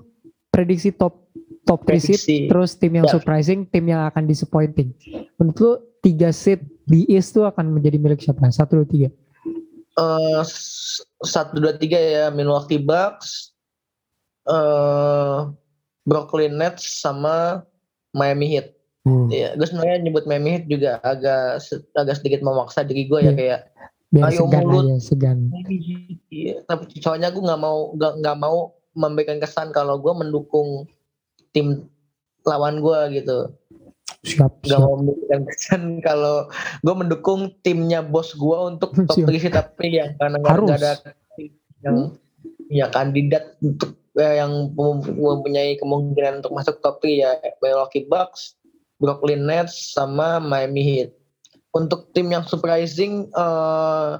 prediksi top top 3 seed Prediksi. terus tim yang Ya. surprising, tim yang akan disappointing. Menurut lu tiga seed di East tuh akan menjadi milik siapa? Satu dua tiga. Eh, s- satu dua tiga ya Milwaukee Bucks, eh Brooklyn Nets sama Miami Heat. Hmm. Iya, gue sebenarnya nyebut Miami Heat juga agak agak sedikit memaksa diri gue ya Iya. kayak Biar Ayo segan mulut. aja, segan. Miami Heat. Iya, tapi soalnya gue nggak mau nggak mau memberikan kesan kalau gue mendukung tim lawan gue gitu. Siap, Gak siap. mau memberikan kesan kalau gue mendukung timnya bos gue untuk top Siap. 3 sih tapi yang karena nggak ada yang ya kandidat untuk eh, yang mem- mempunyai kemungkinan untuk masuk top 3 ya Milwaukee Bucks, Brooklyn Nets sama Miami Heat. Untuk tim yang surprising eh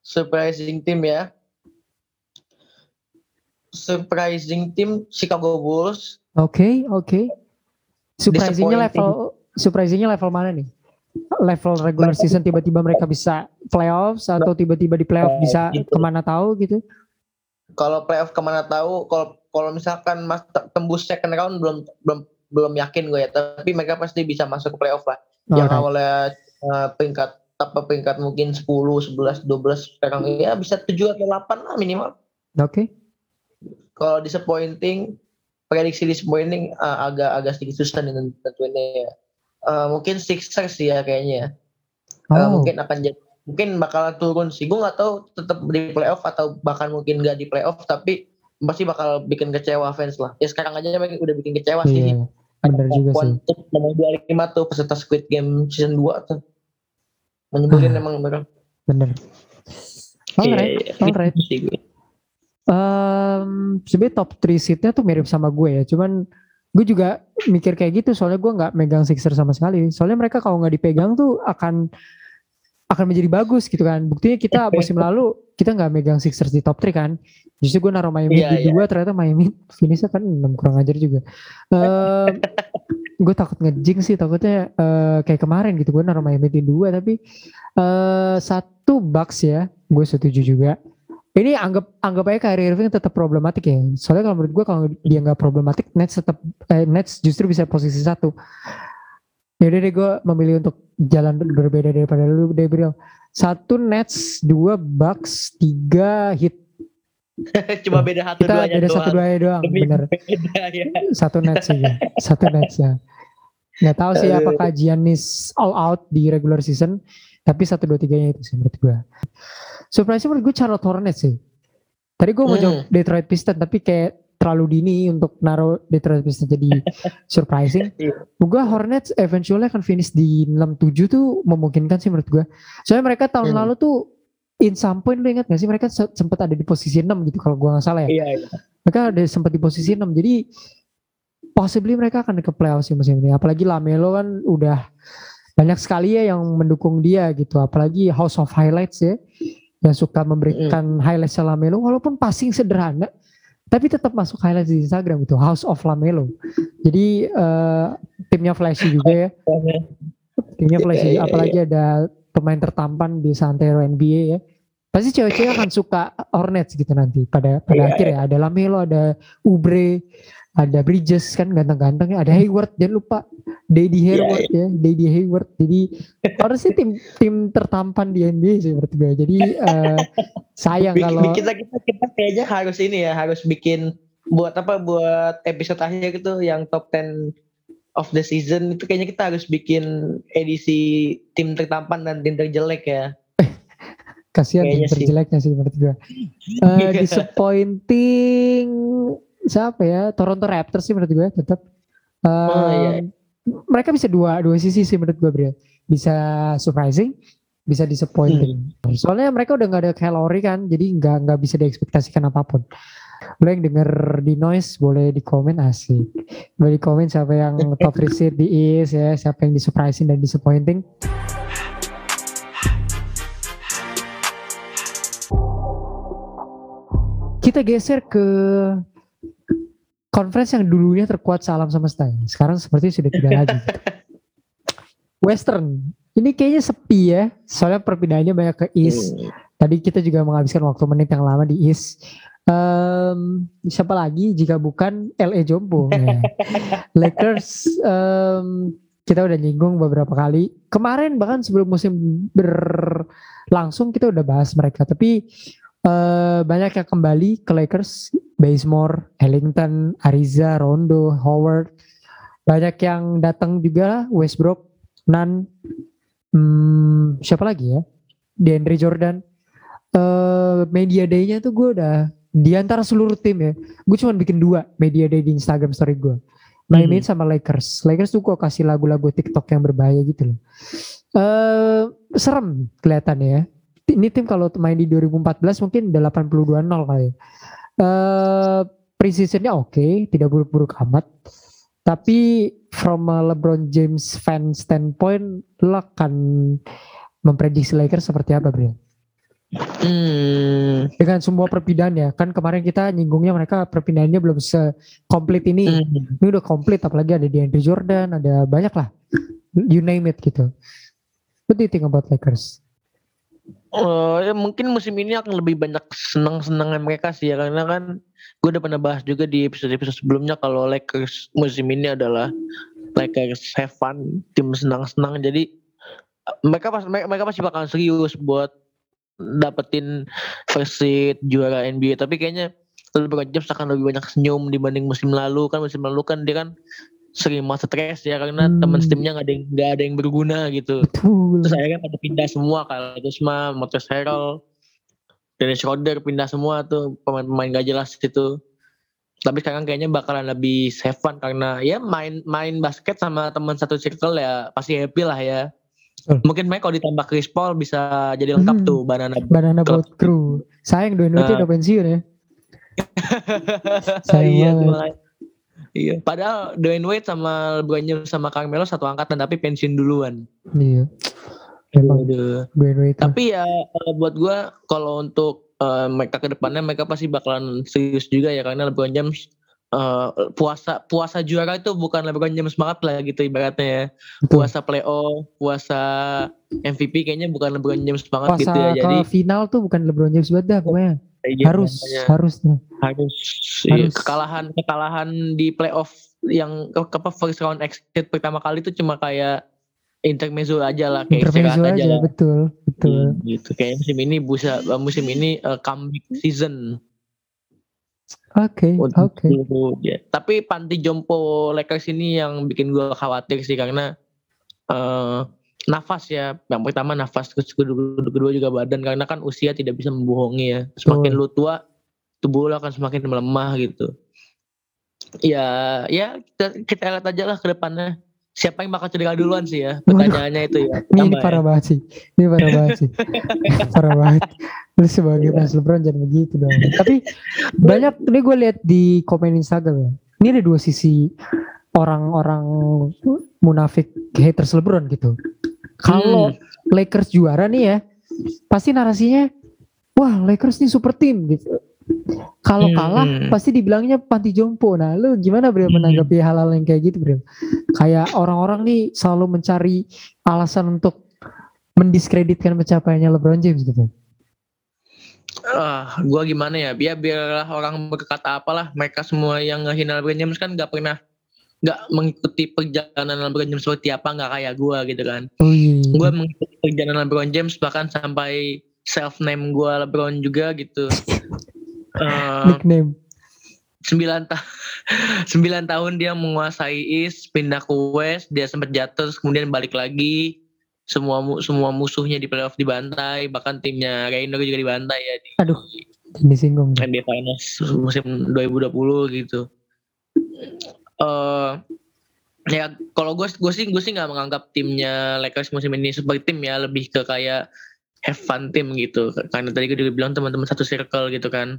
surprising tim ya. Surprising tim Chicago Bulls Oke, oke. Surprisingnya Disappointing. level surprisingnya level mana nih? Level regular season tiba-tiba mereka bisa playoffs atau tiba-tiba di playoff Nah, bisa gitu. ke mana tahu gitu? kalau playoff ke mana tahu kalau kalau misalkan mas tembus second round belum belum belum yakin gue ya tapi mereka pasti bisa masuk ke playoff lah. Yang Alright. awalnya eh, peringkat apa peringkat mungkin 10 11 12 sekarang ya bisa 7 atau 8 lah minimal. Oke. kalau disappointing prediksi disappointing eh, agak agak sedikit susah nih tentunya ya. Eh, mungkin Sixers sih ya kayaknya Eh, Oh, mungkin akan jadi mungkin bakal turun sih. Gue nggak tahu tetap di playoff atau bahkan mungkin nggak di playoff tapi pasti bakal bikin kecewa fans lah. Ya sekarang aja mereka udah bikin kecewa sih Bener juga sih. nomor 25 tuh peserta Squid Game season 2 tuh menyebelin Ah. emang mereka Bener. Alright, Kayak alright. Um, sebenarnya top 3 seatnya tuh mirip sama gue ya. Cuman gue juga mikir kayak gitu soalnya gue nggak megang Sixer sama sekali. Soalnya mereka kalau nggak dipegang tuh akan akan menjadi bagus gitu kan. Buktinya kita musim lalu kita nggak megang Sixers di top 3 kan. Justru gue naruh Miami Iya, di iya. dua ternyata Miami finishnya kan 6 kurang ajar juga. Um, gue takut ngejing sih takutnya eh, kayak kemarin gitu gue naruh Miami di dua tapi eh satu Bucks ya gue setuju juga ini anggap anggap aja Kyrie Irving tetap problematik ya soalnya kalau menurut gue kalau dia nggak problematik Nets tetap eh, Nets justru bisa posisi satu Yaudah deh gue memilih untuk jalan berbeda daripada lu deh Bril satu Nets dua Bucks tiga Heat. Cuma beda satu kita duanya beda doang. satu dua doang bener. beda ya. Satu Nets aja satu Nets ya. Nggak tahu sih apakah Giannis all out di regular season tapi satu dua tiganya itu sih menurut gue surprise menurut gue Charlotte Hornets sih. Tadi gue mau Hmm. jawab Detroit Pistons tapi kayak terlalu dini untuk naruh Detroit Pistons jadi surprising. Iya. gue Hornets eventually akan finish di 6-7 tuh memungkinkan sih menurut gue soalnya mereka tahun Hmm. lalu tuh in some point lu ingat gak sih mereka se- sempat ada di posisi 6 gitu kalau gue nggak salah ya? Iya iya. Mereka ada sempat di posisi 6 jadi possibly mereka akan ke playoff sih musim ini. Apalagi Lamelo kan udah banyak sekali ya yang mendukung dia gitu. Apalagi House of Highlights ya yang suka memberikan highlights Lamelo. Walaupun passing sederhana tapi tetap masuk highlights di Instagram itu House of Lamelo. Jadi eh, timnya flashy juga ya. Timnya flashy. Iya, iya, apalagi ada pemain tertampan di santero NBA ya. Pasti cewek-cewek akan suka Hornets gitu nanti pada pada Iya, akhir ya. ada Lamelo ada Ubre ada Bridges kan ganteng-ganteng ya. Ada Hayward jangan lupa. Daddy Iya, Hayward ya Daddy Hayward. Jadi harus sih tim tim tertampan di NBA sih menurut gue. Jadi eh, sayang Bikin- kalau kita kita kita kayaknya harus ini ya harus bikin buat apa buat episode akhir gitu yang top 10 of the season. Itu kayaknya kita harus bikin edisi tim tertampan dan tim terjelek ya. Kasihan tim sih. terjeleknya sih menurut gue. Eh, disappointing siapa ya? Toronto Raptors sih menurut gue tetap. Eh, Oh, iya. Mereka bisa dua dua sisi sih menurut gue Bro. Bisa surprising, bisa disappointing. Hmm. Soalnya mereka udah nggak ada kalori kan, jadi nggak nggak bisa diekspektasikan apa pun. Lo yang denger di noise boleh di komen asik. Boleh di komen siapa yang top receipt di East ya, siapa yang di surprising dan disappointing. Kita geser ke conference yang dulunya terkuat salam semesta. Sekarang seperti sudah tidak lagi. Western. Ini kayaknya sepi ya. Soalnya perpindahannya banyak ke East. Hmm. Tadi kita juga menghabiskan waktu menit yang lama di East. Em, siapa lagi jika bukan LA Jompo? Ya. Lakers em, kita udah nyinggung beberapa kali. Kemarin bahkan sebelum musim berlangsung kita udah bahas mereka. Tapi eh, banyak yang kembali ke Lakers. Bazemore, Ellington, Ariza, Rondo, Howard. Banyak yang datang juga Westbrook, Nan, hmm, siapa lagi ya? DeAndre Jordan. eh media day-nya tuh gue udah di antara seluruh tim ya. Gue cuma bikin dua media day di Instagram story gue. Miami Heat sama Lakers. Lakers tuh gue kasih lagu-lagu TikTok yang berbahaya gitu loh. eh serem kelihatannya ya. Ini tim kalau main di 2014 mungkin udah 82-0 kali. ya. Eh preseasonnya oke, tidak buruk-buruk amat. Tapi from a LeBron James fan standpoint, lo akan memprediksi Lakers seperti apa, Bro? Hmm. Dengan semua perpindahan ya, kan kemarin kita nyinggungnya mereka perpindahannya belum sekomplit ini. Hmm. Ini udah komplit, apalagi ada DeAndre Jordan, ada banyak lah. You name it gitu. What do you think about Lakers? Oh, ya mungkin musim ini akan lebih banyak senang-senangan mereka sih ya karena kan gue udah pernah bahas juga di episode-episode sebelumnya kalau Lakers musim ini adalah Lakers have fun, tim senang-senang. Jadi eh, mereka pas mereka, pasti bakalan serius buat dapetin seed juara NBA tapi kayaknya LeBron James akan lebih banyak senyum dibanding musim lalu. Kan musim lalu kan dia kan sering masa stres ya karena Hmm. teman timnya nggak ada yang nggak ada yang berguna gitu Betul. Terus akhirnya pada pindah semua kalau Kuzma, Montrezl Harrell, Dennis Schroeder pindah semua tuh pemain-pemain gak jelas itu. Tapi sekarang kayaknya bakalan lebih have fun karena ya main main basket sama teman satu circle ya pasti happy lah ya. Betul. Mungkin mereka kalau ditambah Chris Paul bisa jadi lengkap Hmm. tuh banana. Banana. Boat Crew. Sayang Dwayne Wade Nah. udah pensiun ya. Sayang iya, banget. Iya. Padahal Dwayne Wade sama LeBron James sama Carmelo satu angkatan tapi pensiun duluan. Iya. Memang. Dwayne Wade. Tapi ya eh, buat gua kalau untuk eh, mereka ke depannya mereka pasti bakalan serius juga ya karena LeBron James eh, puasa puasa juara itu bukan LeBron James banget lah gitu ibaratnya ya. Puasa playoff, puasa MVP kayaknya bukan LeBron James banget Puasa gitu ya. Jadi final tuh bukan LeBron James banget dah pokoknya. Iya, harus, makanya harus tuh. harus iya, harus. kekalahan kekalahan di playoff yang ke, ke first round exit pertama kali itu cuma kayak intermezzo aja lah kayak Intermezzo istirahat aja, lah. betul, betul. Hmm, gitu kayak musim ini busa musim ini eh, comeback season Oke, untuk oke. seluruh- ya. Tapi panti jompo Lakers ini yang bikin gue khawatir sih karena eh nafas ya. Yang pertama nafas, kedua, kedua juga badan karena kan usia tidak bisa membohongi ya. Semakin lu tua, tubuh lu akan semakin melemah gitu. Ya, ya kita, kita lihat aja lah ke depannya. Siapa yang bakal cedera duluan sih ya? Pertanyaannya itu ya. Ini, ini ya. parah banget sih. Ini parah banget sih. parah banget. Lu sebagai Iya. fans LeBron jangan begitu dong. Tapi banyak ini gue lihat di komen Instagram ya. Ini ada dua sisi orang-orang munafik haters LeBron gitu. Kalau Hmm. Lakers juara nih ya, pasti narasinya wah Lakers nih super team gitu. Kalau Hmm, kalah hmm. pasti dibilangnya panti jompo. Nah, lu gimana Bro Hmm. menanggapi hal-hal yang kayak gitu, Bro? Kayak orang-orang nih selalu mencari alasan untuk mendiskreditkan pencapaiannya LeBron James gitu. ah gua gimana ya biar biarlah orang berkata apalah mereka semua yang ngehina LeBron James kan nggak pernah nggak mengikuti perjalanan LeBron James seperti apa nggak kayak gua gitu kan Oh iya. Gua mengikuti perjalanan LeBron James bahkan sampai self name gua LeBron juga gitu Eh, nickname. sembilan ta sembilan tahun dia menguasai East pindah ke West dia sempat jatuh terus kemudian balik lagi semua semua musuhnya di playoff dibantai bahkan timnya Rainer juga dibantai ya di Aduh, disinggung. NBA Finals musim 2020 gitu. Uh, ya kalau gue gue sih gue sih nggak menganggap timnya Lakers musim ini sebagai tim ya lebih ke kayak have fun tim gitu. Karena tadi gue juga bilang teman-teman satu circle gitu kan.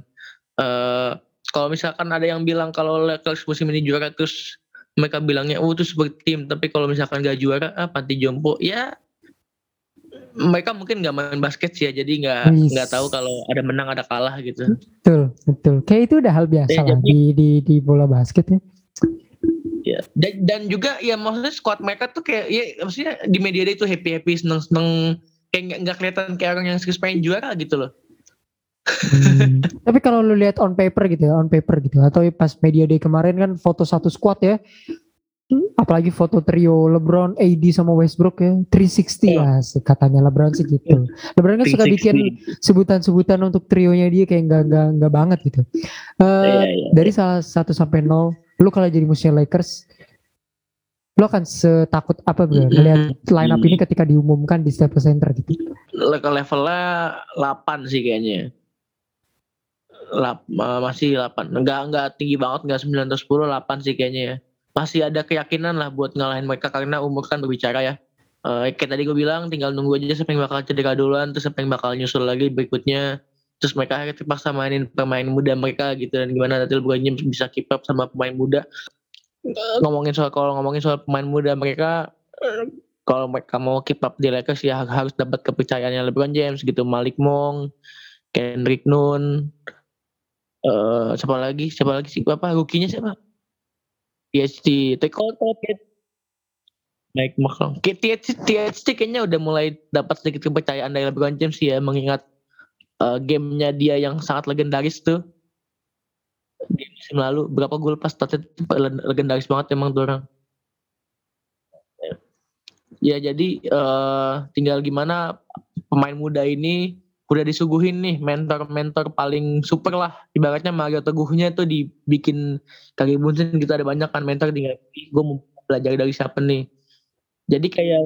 Uh, kalau misalkan ada yang bilang kalau Lakers musim ini juara terus mereka bilangnya oh itu sebagai tim tapi kalau misalkan gak juara ah panti jompo ya mereka mungkin nggak main basket sih ya jadi nggak nggak tahu kalau ada menang ada kalah gitu. Betul betul. Kayak itu udah hal biasa ya, lah jadi, di, di di bola basket ya ya dan, dan juga ya maksudnya squad mereka tuh kayak ya maksudnya di media day itu happy happy seneng seneng kayak nggak kelihatan kayak orang yang serius pengen juara gitu loh hmm. Tapi kalau lu lihat on paper gitu ya, on paper gitu atau pas media day kemarin kan foto satu squad ya, apalagi foto trio LeBron, AD sama Westbrook ya 360 lah ya, katanya LeBron sih gitu. LeBron kan suka bikin sebutan-sebutan untuk trionya dia kayak nggak nggak nggak banget gitu. Uh, yeah, yeah. Dari salah satu sampai nol, lu kalau jadi musuh Lakers, lu akan setakut apa bro? Melihat line up ini ketika diumumkan di Staples Center gitu. Levelnya 8 sih kayaknya. Lap, masih 8 enggak enggak tinggi banget enggak 9 atau 10 8 sih kayaknya ya masih ada keyakinan lah buat ngalahin mereka karena umur kan berbicara ya. Uh, kayak tadi gue bilang tinggal nunggu aja siapa yang bakal cedera duluan terus siapa yang bakal nyusul lagi berikutnya. Terus mereka akhirnya terpaksa mainin pemain muda mereka gitu dan gimana nanti LeBron James bisa keep up sama pemain muda. Ngomongin soal kalau ngomongin soal pemain muda mereka kalau mereka mau keep up di Lakers ya harus dapat kepercayaannya LeBron James gitu. Malik Monk Kendrick Nunn uh, siapa lagi? Siapa lagi sih? Apa rukinya siapa THT Tekoto Mike McClung THT, THT kayaknya udah mulai dapat sedikit kepercayaan dari LeBron James ya mengingat uh, gamenya dia yang sangat legendaris tuh. Di musim lalu berapa gol pas statnya legendaris banget emang tuh orang. Ya jadi uh, tinggal gimana pemain muda ini udah disuguhin nih mentor-mentor paling super lah. Ibaratnya Mario Teguhnya tuh dibikin kaki bunsin gitu ada banyak kan mentor di gue mau belajar dari siapa nih? Jadi kayak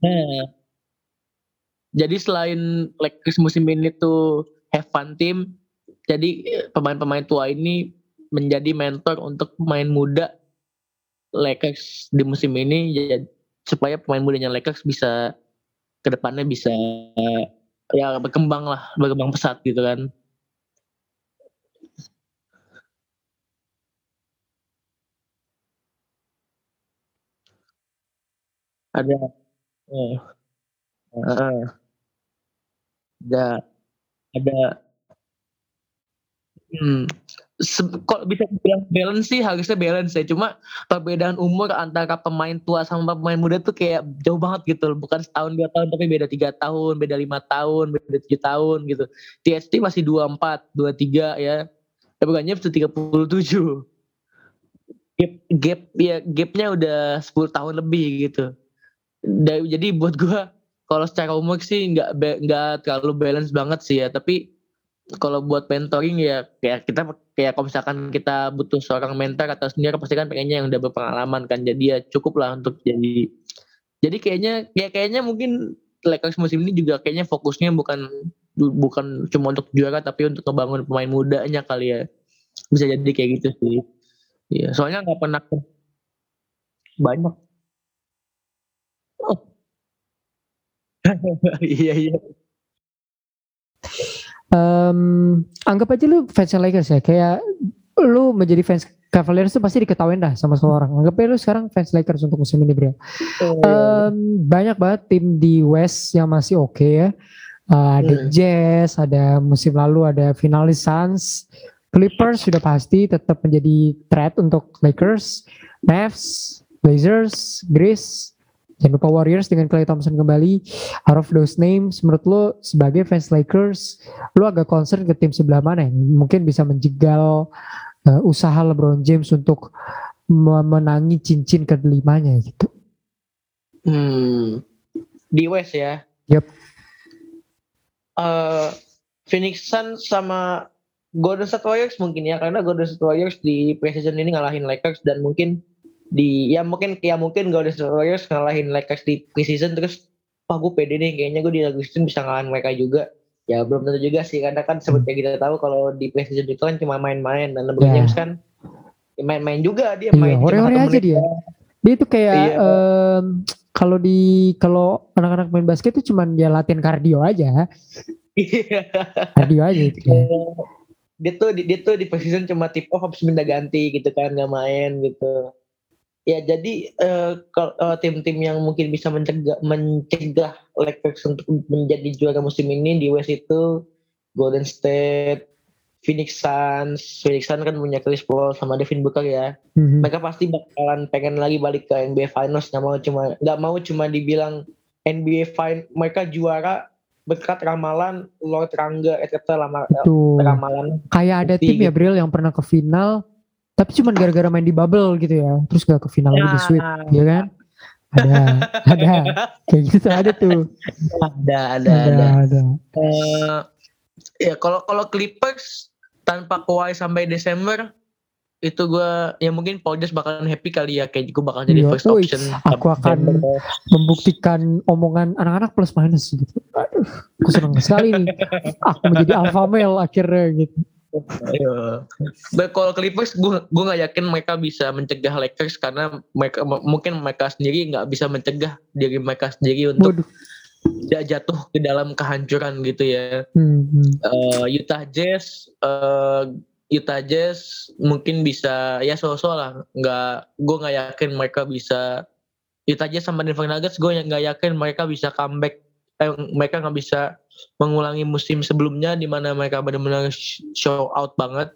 nah. Jadi selain Lakers musim ini tuh have fun team jadi pemain-pemain tua ini menjadi mentor untuk pemain muda Lakers di musim ini ya, supaya pemain mudanya Lakers bisa ke depannya bisa ya berkembang lah berkembang pesat gitu kan. Ada uh, ada ada hmm kok bisa bilang balance sih harusnya balance ya. Cuma perbedaan umur antara pemain tua sama pemain muda tuh kayak jauh banget gitu bukan setahun dua tahun tapi beda tiga tahun beda lima tahun beda tujuh tahun gitu. THT masih dua empat dua tiga ya. Ya bukannya bisa tiga puluh tujuh. Gap gap ya gapnya udah 10 tahun lebih gitu. Jadi buat gua kalau secara umur sih nggak nggak terlalu balance banget sih ya. Tapi kalau buat mentoring ya kayak kita kayak kalau misalkan kita butuh seorang mentor atau senior pasti kan pengennya yang udah berpengalaman kan. Jadi ya cukup lah untuk jadi. Jadi kayaknya ya kayaknya mungkin Lakers musim ini juga kayaknya fokusnya bukan bukan cuma untuk juara tapi untuk ngebangun pemain mudanya kali ya. Bisa jadi kayak gitu sih. Ya soalnya nggak pernah banyak. Oh. iya iya um, anggap aja lu fans Lakers ya kayak lu menjadi fans Cavaliers tuh pasti diketahui dah sama semua orang. Anggap aja lu sekarang fans Lakers untuk musim ini bro. Oh, um, banyak banget tim di West yang masih oke okay ya. Uh, ada hmm. Jazz, ada musim lalu ada finalis Suns, Clippers sudah pasti tetap menjadi threat untuk Lakers, Mavs, Blazers, Grizzlies, Jangan lupa Warriors dengan Clay Thompson kembali. Out of those names, menurut lo sebagai fans Lakers, lo agak concern ke tim sebelah mana yang mungkin bisa menjegal uh, usaha LeBron James untuk memenangi cincin kedelimanya gitu. Hmm, di West ya. Yep. Uh, Phoenix Suns sama Golden State Warriors mungkin ya karena Golden State Warriors di preseason ini ngalahin Lakers dan mungkin di ya mungkin ya mungkin Golden State Warriors ngalahin Lakers di preseason terus wah gue pede nih kayaknya gue di regular season bisa ngalahin mereka juga ya belum tentu juga sih karena kan seperti yang kita tahu kalau di preseason itu kan cuma main-main dan LeBron Ya. James kan ya main-main juga dia Iya, main cuma hore-hore aja menit dia. Dia tuh kayak Iya. em, kalau di kalau anak-anak main basket tuh cuman dia latihan kardio aja, Iya. kardio aja itu kayak. dia tuh dia tuh di preseason cuma tip off habis minta ganti gitu kan nggak main gitu ya jadi eh, kalau eh, tim-tim yang mungkin bisa mencegah mencegah Lakers untuk menjadi juara musim ini di West itu Golden State Phoenix Suns Phoenix Suns kan punya Chris Paul sama Devin Booker ya Mhm. mereka pasti bakalan pengen lagi balik ke NBA Finals nggak mau cuma nggak mau cuma dibilang NBA Fin mereka juara berkat ramalan Lord Rangga etc lama Tuh. ramalan Kayak ada tim ya. Bril yang pernah ke final, tapi cuman gara-gara main di bubble gitu ya, terus gak ke final lagi di sweep, Nah. ya kan? Ada, ada, kayak gitu ada tuh. ada ada Ada, ada ada. Eh, ya kalau kalau Clippers tanpa Kawhi sampai Desember itu gue ya mungkin Paul George bakalan happy kali ya kayak gue bakal jadi Iya, first option aku akan-. Membuktikan omongan anak-anak plus minus gitu. Aduh, aku senang sekali nih. Aku menjadi alpha male akhirnya gitu. Iya. Kalau Clippers gue gue nggak yakin mereka bisa mencegah Lakers karena mereka mungkin mereka sendiri nggak bisa mencegah diri mereka sendiri untuk Waduh. tidak jatuh ke dalam kehancuran gitu ya. Hmm. Eh, Utah Jazz eh, Utah Jazz mungkin bisa ya so-so lah nggak gue nggak yakin mereka bisa Utah Jazz sama Denver Nuggets gue nggak yakin mereka bisa comeback eh, mereka nggak bisa mengulangi musim sebelumnya di mana mereka benar-benar sh- show out banget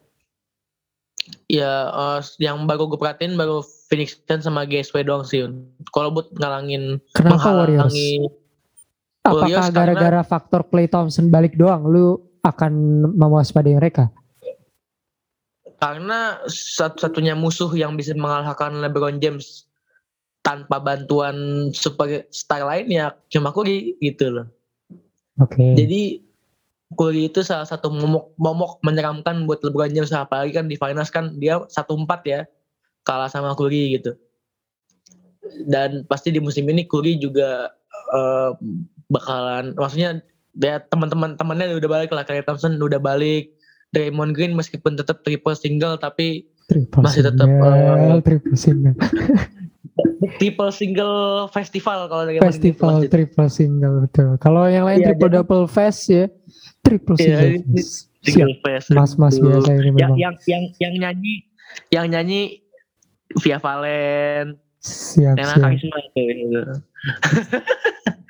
ya eh, yang baru gue perhatiin baru Phoenix Suns sama GSW doang sih kalau buat ngalangin Kenapa Warriors? menghalangi Apakah Warriors karena- gara-gara faktor Clay Thompson balik doang lu akan mewaspadai mereka? karena satu-satunya musuh yang bisa mengalahkan LeBron James tanpa bantuan superstar lainnya cuma Curry gitu loh. Oke. Jadi Curry itu salah satu momok, momok menyeramkan buat LeBron James apalagi kan di finals kan dia 1-4 ya kalah sama Curry gitu. Dan pasti di musim ini Curry juga eh, bakalan maksudnya dia teman-teman temannya udah balik lah kayak Thompson udah balik Draymond Green meskipun tetap triple single tapi triple masih tetap, single, eh, triple single, triple single festival kalau festival masih- triple single betul. Kalau yang lain Iya, triple jadi- double fest ya, triple Iya, single fest. Single fest mas-mas gitu. biasa ini yang memang. yang yang yang nyanyi yang nyanyi Via Valen Siap, Nena siap. Karisma gitu.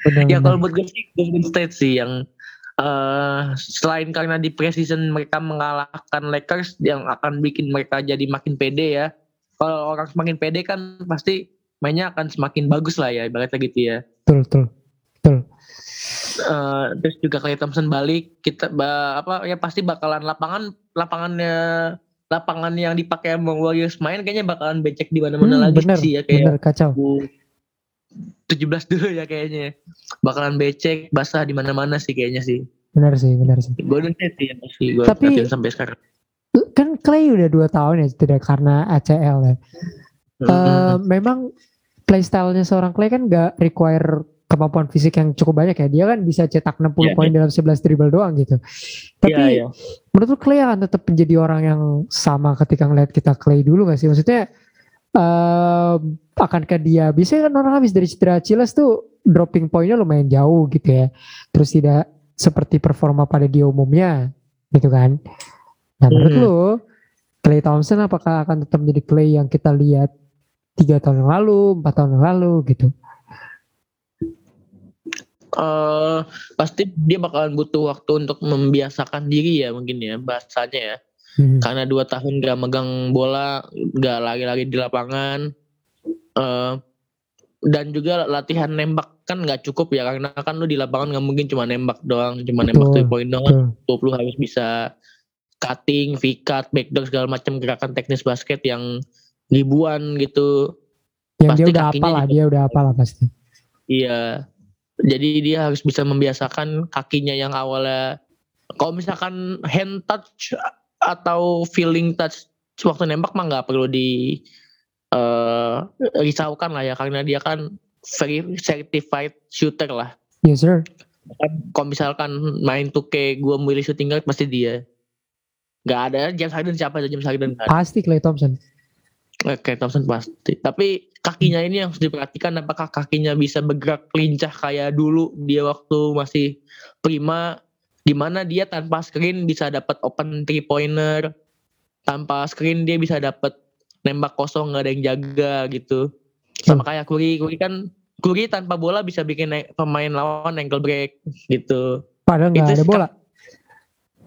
Benar, ya kalau buat gue sih Golden State sih yang eh selain karena di preseason mereka mengalahkan Lakers yang akan bikin mereka jadi makin pede ya kalau orang semakin pede kan pasti mainnya akan semakin bagus lah ya ibaratnya gitu ya betul, betul, betul. Eh, terus juga Clay Thompson balik kita ba- apa ya pasti bakalan lapangan lapangannya lapangan yang dipakai sama Warriors main kayaknya bakalan becek di mana-mana Hmm, lagi bener, sih ya kayak Benar kacau. 17 dulu ya kayaknya bakalan becek basah di mana-mana sih kayaknya sih Benar sih, benar sih. Golden State yang masih gue Tapi- sampai sekarang Kan Clay udah dua tahun ya tidak karena ACL ya. Eh, memang playstyle-nya seorang Clay kan gak require kemampuan fisik yang cukup banyak ya. Dia kan bisa cetak 60 Iya, poin dalam 11 dribble doang gitu. Tapi Iya, iya. menurut lu Clay akan tetap menjadi orang yang sama ketika ngeliat kita Clay dulu gak sih? Maksudnya eh akankah dia biasanya kan orang habis dari cedera Achilles tuh dropping poinnya lumayan jauh gitu ya. Terus tidak seperti performa pada dia umumnya gitu kan. Nah menurut Hmm. lu Clay Thompson apakah akan tetap menjadi Clay yang kita lihat tiga tahun yang lalu, empat tahun yang lalu gitu? Eh, pasti dia bakalan butuh waktu untuk membiasakan diri ya mungkin ya bahasanya ya Hmm. karena dua tahun gak megang bola gak lari-lari di lapangan eh dan juga latihan nembak kan nggak cukup ya karena kan lu di lapangan nggak mungkin cuma nembak doang cuma nembak Betul, three point doang Betul. lu harus bisa cutting, V-cut, backdoor segala macam gerakan teknis basket yang ribuan gitu Yang dia Pasti udah kakinya apa lah, juga- dia udah apa lah pasti. Iya. Jadi dia harus bisa membiasakan kakinya yang awalnya kalau misalkan hand touch atau feeling touch waktu nembak mah nggak perlu di uh, risaukan lah ya karena dia kan very certified shooter lah. Yes sir. Kalau misalkan main 2K gue milih shooting guard pasti dia. Gak ada James Harden siapa aja James Harden kan. Pasti Clay Thompson. Clay Thompson pasti. Tapi kakinya ini yang harus diperhatikan apakah kakinya bisa bergerak lincah kayak dulu dia waktu masih prima di mana dia tanpa screen bisa dapat open three pointer tanpa screen dia bisa dapat nembak kosong nggak ada yang jaga gitu. Sama kayak Kuri Kuri kan Kuri tanpa bola bisa bikin pemain lawan ankle break gitu. Padahal nggak ada bola.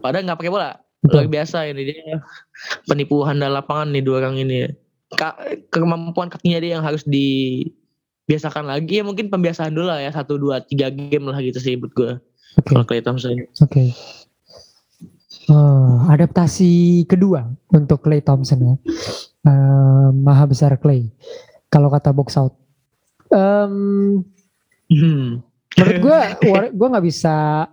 Padahal nggak pakai bola. Luar biasa ini dia penipuan dalam lapangan nih dua orang ini Ka kemampuan kakinya dia yang harus dibiasakan lagi ya mungkin pembiasaan dulu lah ya satu dua tiga game lah gitu sih buat gue okay. kalau Clay Thompson oke okay. Oh, adaptasi kedua untuk Clay Thompson ya. Uh, maha besar Clay. Kalau kata box out. Um, hmm. Menurut gue, gue nggak bisa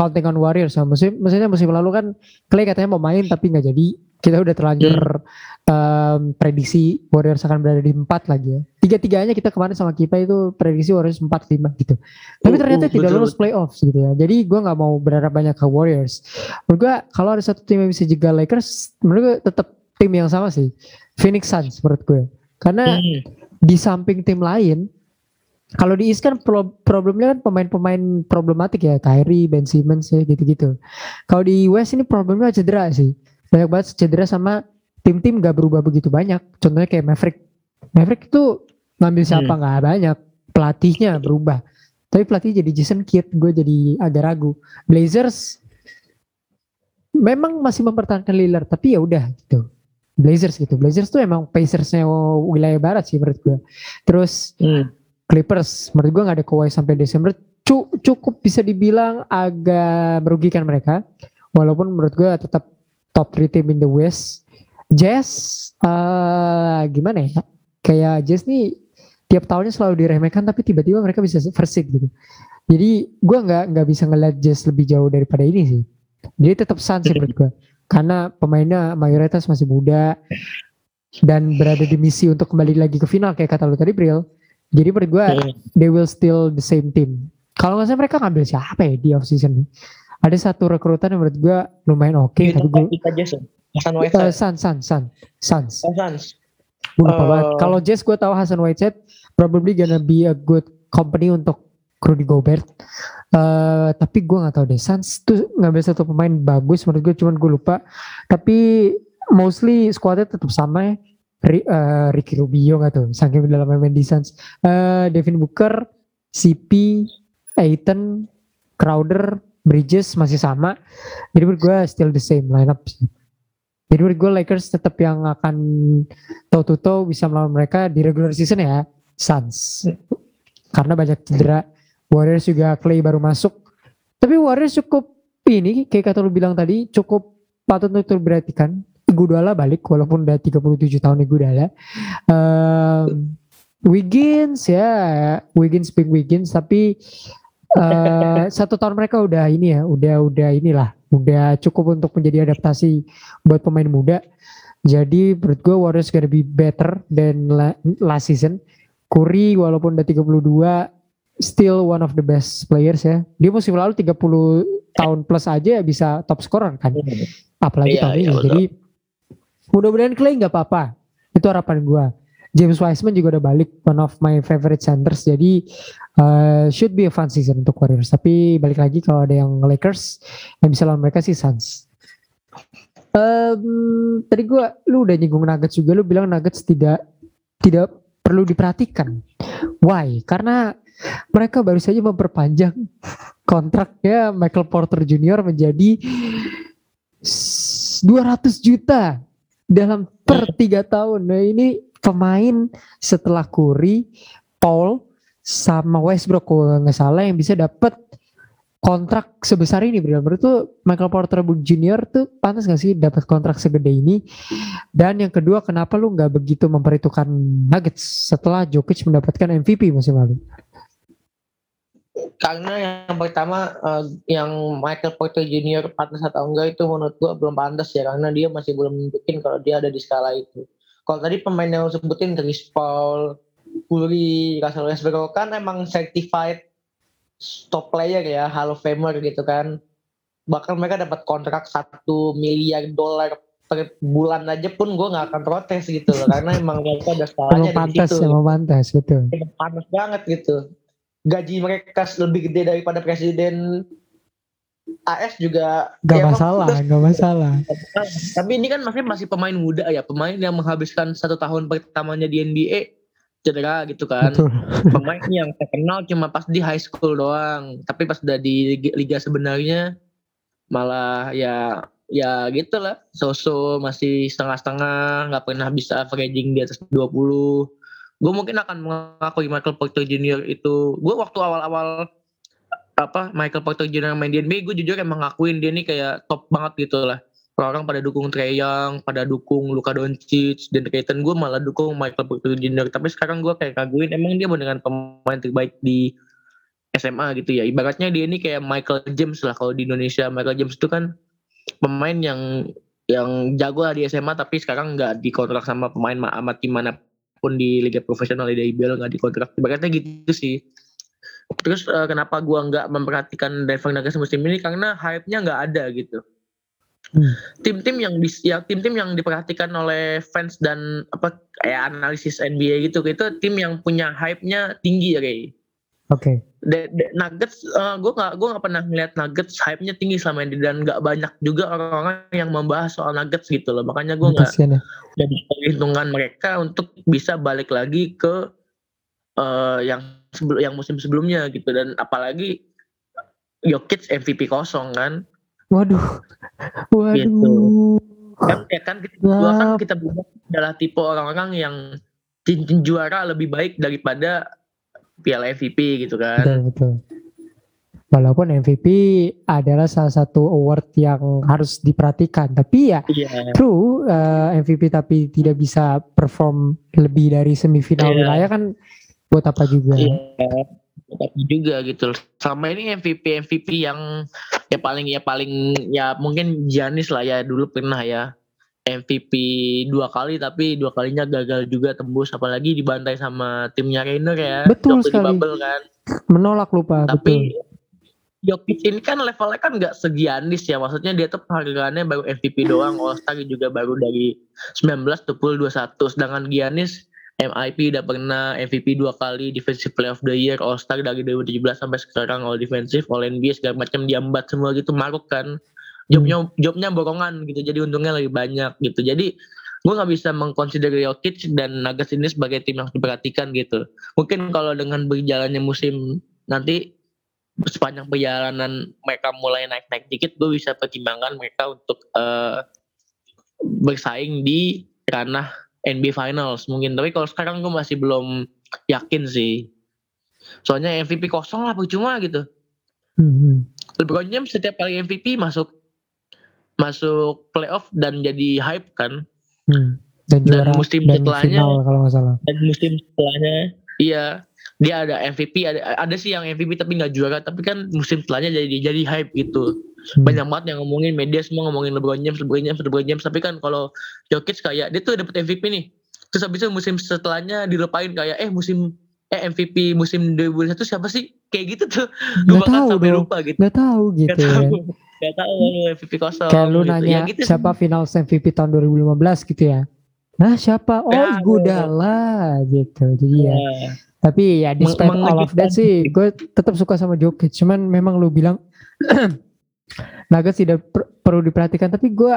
counting on Warriors. Maksudnya, maksudnya musim lalu kan Clay katanya mau main tapi nggak jadi. Kita udah terlanjur hmm. um, prediksi Warriors akan berada di empat lagi ya. Tiga-tiganya kita kemarin sama kita itu prediksi Warriors empat lima gitu. Tapi uh, ternyata uh, tidak lulus playoffs gitu ya. Jadi gue nggak mau berharap banyak ke Warriors. Menurut gue kalau ada satu tim yang bisa jaga Lakers, menurut gue tetap tim yang sama sih. Phoenix Suns menurut gue. Karena hmm. di samping tim lain, kalau di East kan pro problemnya kan pemain-pemain problematik ya, Kyrie, Ben Simmons ya gitu-gitu. Kalau di West ini problemnya cedera sih banyak banget cedera sama tim-tim gak berubah begitu banyak. Contohnya kayak Maverick. Maverick itu ngambil siapa hmm. nggak hmm. banyak. Pelatihnya berubah. Tapi pelatih jadi Jason Kidd, gue jadi agak ragu. Blazers memang masih mempertahankan Lillard, tapi ya udah gitu. Blazers gitu. Blazers tuh emang Pacersnya wilayah barat sih menurut gue. Terus hmm. Clippers, menurut gue gak ada Kawhi sampai Desember. Cukup bisa dibilang agak merugikan mereka. Walaupun menurut gue tetap top 3 team in the West. Jazz uh, gimana ya? Kayak Jazz nih tiap tahunnya selalu diremehkan tapi tiba-tiba mereka bisa seed gitu. Jadi gue nggak nggak bisa ngeliat Jazz lebih jauh daripada ini sih. Jadi tetap Suns sih menurut gue. Karena pemainnya mayoritas masih muda dan berada di misi untuk kembali lagi ke final kayak kata lu tadi Bril. Jadi menurut gue they will still the same team. Kalau nggak salah mereka ngambil siapa ya di off season ini? ada satu rekrutan yang menurut gue lumayan oke okay, tapi gue Hasan Whiteside. Uh, San San San. Sans. Oh, Sans. Gue lupa uh, banget kalau Jazz gue tahu Hasan Whiteside probably gonna be a good company untuk Rudy Gobert. Uh, tapi gue nggak tahu deh. Sans tuh ngambil satu pemain bagus menurut gue cuman gue lupa. Tapi mostly squadnya tetap sama ya uh, Ricky Rubio gak tuh saking dalam main Suns uh, Devin Booker CP Aiton Crowder Bridges masih sama. Jadi menurut gue still the same lineup. Jadi menurut gue Lakers tetap yang akan toe to toe bisa melawan mereka di regular season ya Suns. Karena banyak cedera. Warriors juga Clay baru masuk. Tapi Warriors cukup ini kayak kata lu bilang tadi cukup patut untuk diperhatikan. Iguodala balik walaupun udah 37 tahun Iguodala. Um, Wiggins ya, Wiggins big Wiggins tapi uh, satu tahun mereka udah ini ya, udah udah inilah, udah cukup untuk menjadi adaptasi buat pemain muda. Jadi menurut gue Warriors gonna be better than last season. Curry walaupun udah 32 still one of the best players ya. Dia musim lalu 30 tahun plus aja bisa top scorer kan. Apalagi iya, tahun ini. Iya, Jadi mudah-mudahan Clay nggak apa-apa. Itu harapan gue. James Wiseman juga udah balik one of my favorite centers jadi uh, should be a fun season untuk Warriors tapi balik lagi kalau ada yang Lakers yang bisa lawan mereka sih Suns um, tadi gue lu udah nyinggung Nuggets juga lu bilang Nuggets tidak tidak perlu diperhatikan why karena mereka baru saja memperpanjang kontraknya Michael Porter Jr. menjadi 200 juta dalam per tiga tahun. Nah ini pemain setelah Curry, Paul, sama Westbrook kalau nggak salah yang bisa dapat kontrak sebesar ini Bro. Menurut tuh Michael Porter Junior tuh pantas gak sih dapat kontrak segede ini? Dan yang kedua kenapa lu nggak begitu memperhitungkan Nuggets setelah Jokic mendapatkan MVP musim lalu? Karena yang pertama uh, yang Michael Porter Junior pantas atau enggak itu menurut gua belum pantas ya karena dia masih belum nunjukin kalau dia ada di skala itu kalau tadi pemain yang lu sebutin Chris Paul, Curry, Russell Westbrook kan emang certified top player ya, Hall of Famer gitu kan. Bahkan mereka dapat kontrak satu miliar dolar per bulan aja pun gue nggak akan protes gitu loh karena emang mereka ada Emang skalanya di pantas, situ emang pantas, betul. Emang panas banget gitu gaji mereka lebih gede daripada presiden AS juga Gak ya masalah, gak masalah. tapi ini kan masih masih pemain muda ya pemain yang menghabiskan satu tahun pertamanya di NBA cedera gitu kan Betul. pemain yang terkenal cuma pas di high school doang tapi pas udah di liga, liga sebenarnya malah ya ya gitu lah so-so masih setengah-setengah nggak pernah bisa averaging di atas 20 gue mungkin akan mengakui Michael Porter Jr. itu gue waktu awal-awal apa Michael Porter Jr. main di NBA gue jujur emang ngakuin dia nih kayak top banget gitu lah orang pada dukung Trey Young pada dukung Luka Doncic dan Keaton gue malah dukung Michael Porter Jr. tapi sekarang gue kayak kaguin emang dia beneran pemain terbaik di SMA gitu ya ibaratnya dia ini kayak Michael James lah kalau di Indonesia Michael James itu kan pemain yang yang jago lah di SMA tapi sekarang nggak dikontrak sama pemain ma- amat gimana pun di liga profesional di IBL nggak dikontrak. Ibaratnya gitu sih. Terus eh, kenapa gua nggak memperhatikan Denver Nuggets musim ini? Karena hype-nya nggak ada gitu. Hmm. tim-tim yang bis ya tim-tim yang diperhatikan oleh fans dan apa kayak analisis NBA gitu itu tim yang punya hype-nya tinggi ya kayak Oke. De- Nuggets gue nggak gue nggak pernah ngeliat Nuggets hype-nya tinggi selama ini dan nggak banyak juga orang-orang yang membahas soal Nuggets gitu loh makanya gue nggak Kasian ya. jadi perhitungan mereka untuk bisa balik lagi ke eh, yang sebelum yang musim sebelumnya gitu dan apalagi Jokic MVP kosong kan Waduh. Waduh. Gitu. kan ya kan kita kan kita adalah tipe orang-orang yang cincin juara lebih baik daripada Piala MVP gitu kan Betul, betul. Walaupun MVP adalah salah satu award yang harus diperhatikan, tapi ya iya true eh, MVP tapi tidak bisa perform lebih dari semifinal Iya. wilayah kan buat apa juga? Iya, tapi juga gitu. Sama ini MVP MVP yang ya paling ya paling ya mungkin Giannis lah ya dulu pernah ya MVP dua kali tapi dua kalinya gagal juga tembus apalagi dibantai sama timnya Rainer ya Betul di sekali. bubble kan. Menolak lupa, betul. Tapi Jokic ini kan levelnya kan nggak segianis ya maksudnya dia tuh penghargaannya baru MVP doang All Star juga baru dari 19 20 21 sedangkan Giannis MIP udah pernah MVP dua kali Defensive Player of the Year All Star dari 2017 sampai sekarang All Defensive All NBA segala macam diambat semua gitu maruk kan jobnya jobnya borongan gitu jadi untungnya lebih banyak gitu. Jadi gue nggak bisa mengconsider Jokic dan Nuggets ini sebagai tim yang harus diperhatikan gitu. Mungkin kalau dengan berjalannya musim nanti sepanjang perjalanan mereka mulai naik-naik dikit gue bisa pertimbangkan mereka untuk eh, bersaing di ranah NBA Finals mungkin. Tapi kalau sekarang gue masih belum yakin sih. Soalnya MVP kosong lah percuma gitu. Hmm, hmm. LeBron James setiap kali MVP masuk masuk playoff dan jadi hype kan Hmm. Dan Dan musim dan setelahnya- final kalau nggak salah. dan musim setelahnya iya dia ada MVP ada ada sih yang MVP tapi nggak juara tapi kan musim setelahnya jadi jadi hype gitu Hmm. banyak banget yang ngomongin media semua ngomongin LeBron James LeBron James LeBron James tapi kan kalau Jokic kayak dia tuh dapet MVP nih terus habis itu musim setelahnya dilupain kayak eh musim eh MVP musim 2021 siapa sih kayak gitu tuh gue bahkan tahu sampai dong. lupa gitu Nggak tahu Gak gitu ya. Gak tahu lu MVP kosong Kayak lu gitu. nanya ya gitu siapa final MVP tahun 2015 gitu ya. Nah siapa? Oh Ya, Iguodala gitu. Jadi ya. Ya. Tapi ya despite Meng- all of that sih, gue tetap suka sama Jokic. Cuman memang lu bilang Nuggets tidak per- perlu diperhatikan. Tapi gue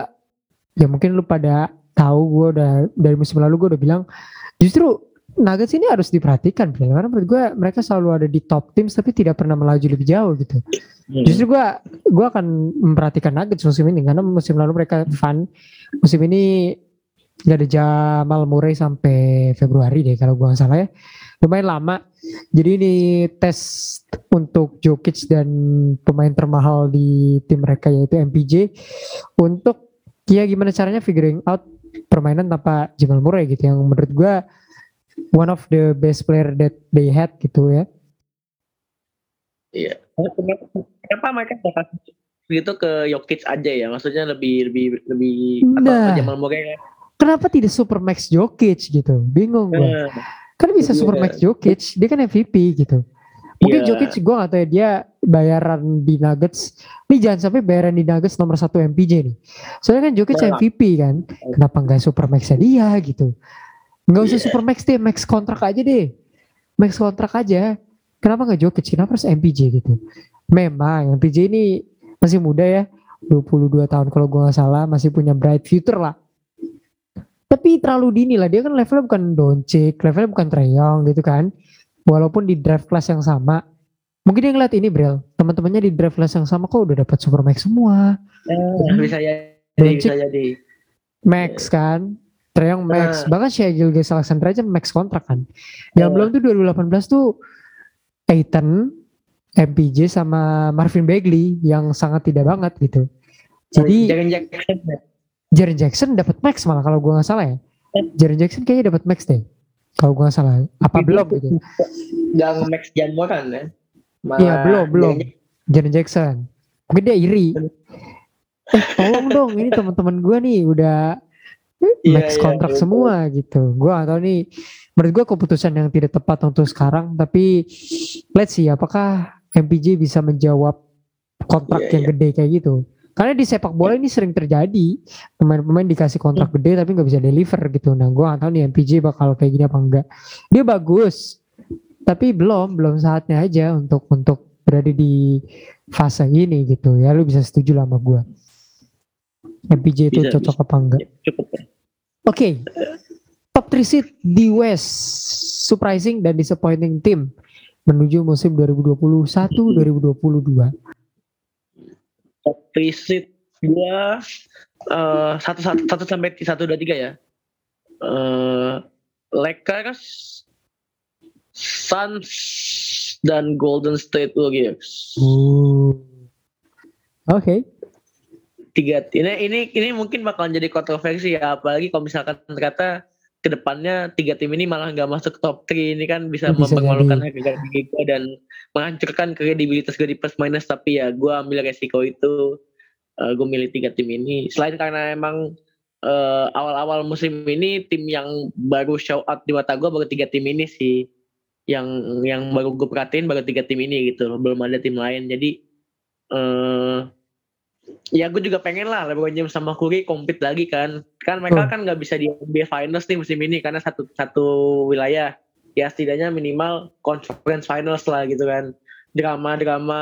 ya mungkin lu pada tahu gue udah dari musim lalu gue udah bilang justru Nuggets ini harus diperhatikan karena menurut gue mereka selalu ada di top teams tapi tidak pernah melaju lebih jauh gitu. Hmm. Justru gue gue akan memperhatikan Nuggets musim ini karena musim lalu mereka fun. Musim ini nggak ada Jamal Murray sampai Februari deh kalau gue nggak salah ya. Lumayan lama. Jadi ini tes untuk Jokic dan pemain termahal di tim mereka yaitu MPJ untuk ya gimana caranya figuring out permainan tanpa Jamal Murray gitu yang menurut gue one of the best player that they had gitu ya. Iya. Kenapa, kenapa mereka kasih gitu ke Jokic aja ya? Maksudnya lebih lebih lebih Nah. atau Jamal Murray ya? kenapa tidak Supermax Jokic gitu? Bingung gue. Nah, Kan bisa Iya. Supermax Jokic, dia kan MVP gitu. Mungkin Iya. Jokic gue gak tahu ya dia bayaran di Nuggets. Nih jangan sampai bayaran di Nuggets nomor satu MPJ nih. Soalnya kan Jokic Nah. MVP kan. Kenapa nggak Supermax dia gitu? Nggak usah Iya. Supermax deh, max kontrak aja deh. Max kontrak aja. Kenapa nggak Jokic? Kenapa harus MPJ gitu? Memang MPJ ini masih muda ya. 22 tahun kalau gue nggak salah masih punya bright future lah. Tapi terlalu dini lah dia kan levelnya bukan Doncic, levelnya bukan Treyong gitu kan. Walaupun di draft class yang sama, mungkin dia ngeliat ini Brel, teman-temannya di draft class yang sama kok udah dapat Supermax semua. nah, bisa jadi, Doncic. bisa jadi. Max kan, Treyong Max, Nah. bahkan Shea Gilgeous Alexander aja Max kontrak kan. Yang Nah. belum tuh 2018 tuh Aiton, MPJ sama Marvin Bagley yang sangat tidak banget gitu. Jadi Jaren Jackson. Jaren Jackson dapat max malah kalau gua nggak salah ya. Jaren Jackson kayaknya dapat max deh. Kalau gua nggak salah. Apa belum gitu? Gak nge-max Jamoran ya. Malah Iya belum belum. Jaren Jackson. Mungkin dia iri. Eh tolong dong ini teman-teman gua nih udah Iya, max iya, kontrak iya. semua gitu. Gua tahu nih. Menurut gua keputusan yang tidak tepat untuk sekarang. Tapi let's see apakah MPJ bisa menjawab kontrak Iya, yang gede kayak gitu. Karena di sepak bola ini sering terjadi pemain-pemain dikasih kontrak Hmm. gede tapi nggak bisa deliver gitu. Nah gua nggak tahu nih MPJ bakal kayak gini apa enggak. Dia bagus, tapi belum belum saatnya aja untuk untuk berada di fase ini gitu ya. Lu bisa setuju lah sama gua. MPJ itu Bisa, cocok apa enggak? Cukup. Oke. Top 3 seed di West. Surprising dan disappointing team menuju musim 2021-2022. Top 3 seed gua eh, satu satu satu sampai satu dua tiga ya. Eh, Lakers, Suns dan Golden State Warriors. Uh. Oke. Tiga ini ini ini mungkin bakalan jadi kontroversi ya apalagi kalau misalkan ternyata ke depannya tiga tim ini malah nggak masuk top 3 ini kan bisa, Bisa mempermalukan harga diri gue dan menghancurkan kredibilitas gue di plus minus. Tapi ya gue ambil resiko itu gue milih tiga tim ini. Selain karena emang eh, awal-awal musim ini tim yang baru show out di mata gue baru tiga tim ini sih. Yang yang baru gue perhatiin baru tiga tim ini gitu loh belum ada tim lain. Jadi eh ya gue juga pengen lah LeBron James sama Curry compete lagi kan kan mereka Oh. kan nggak bisa di NBA Finals nih musim ini karena satu satu wilayah ya setidaknya minimal conference finals lah gitu kan drama drama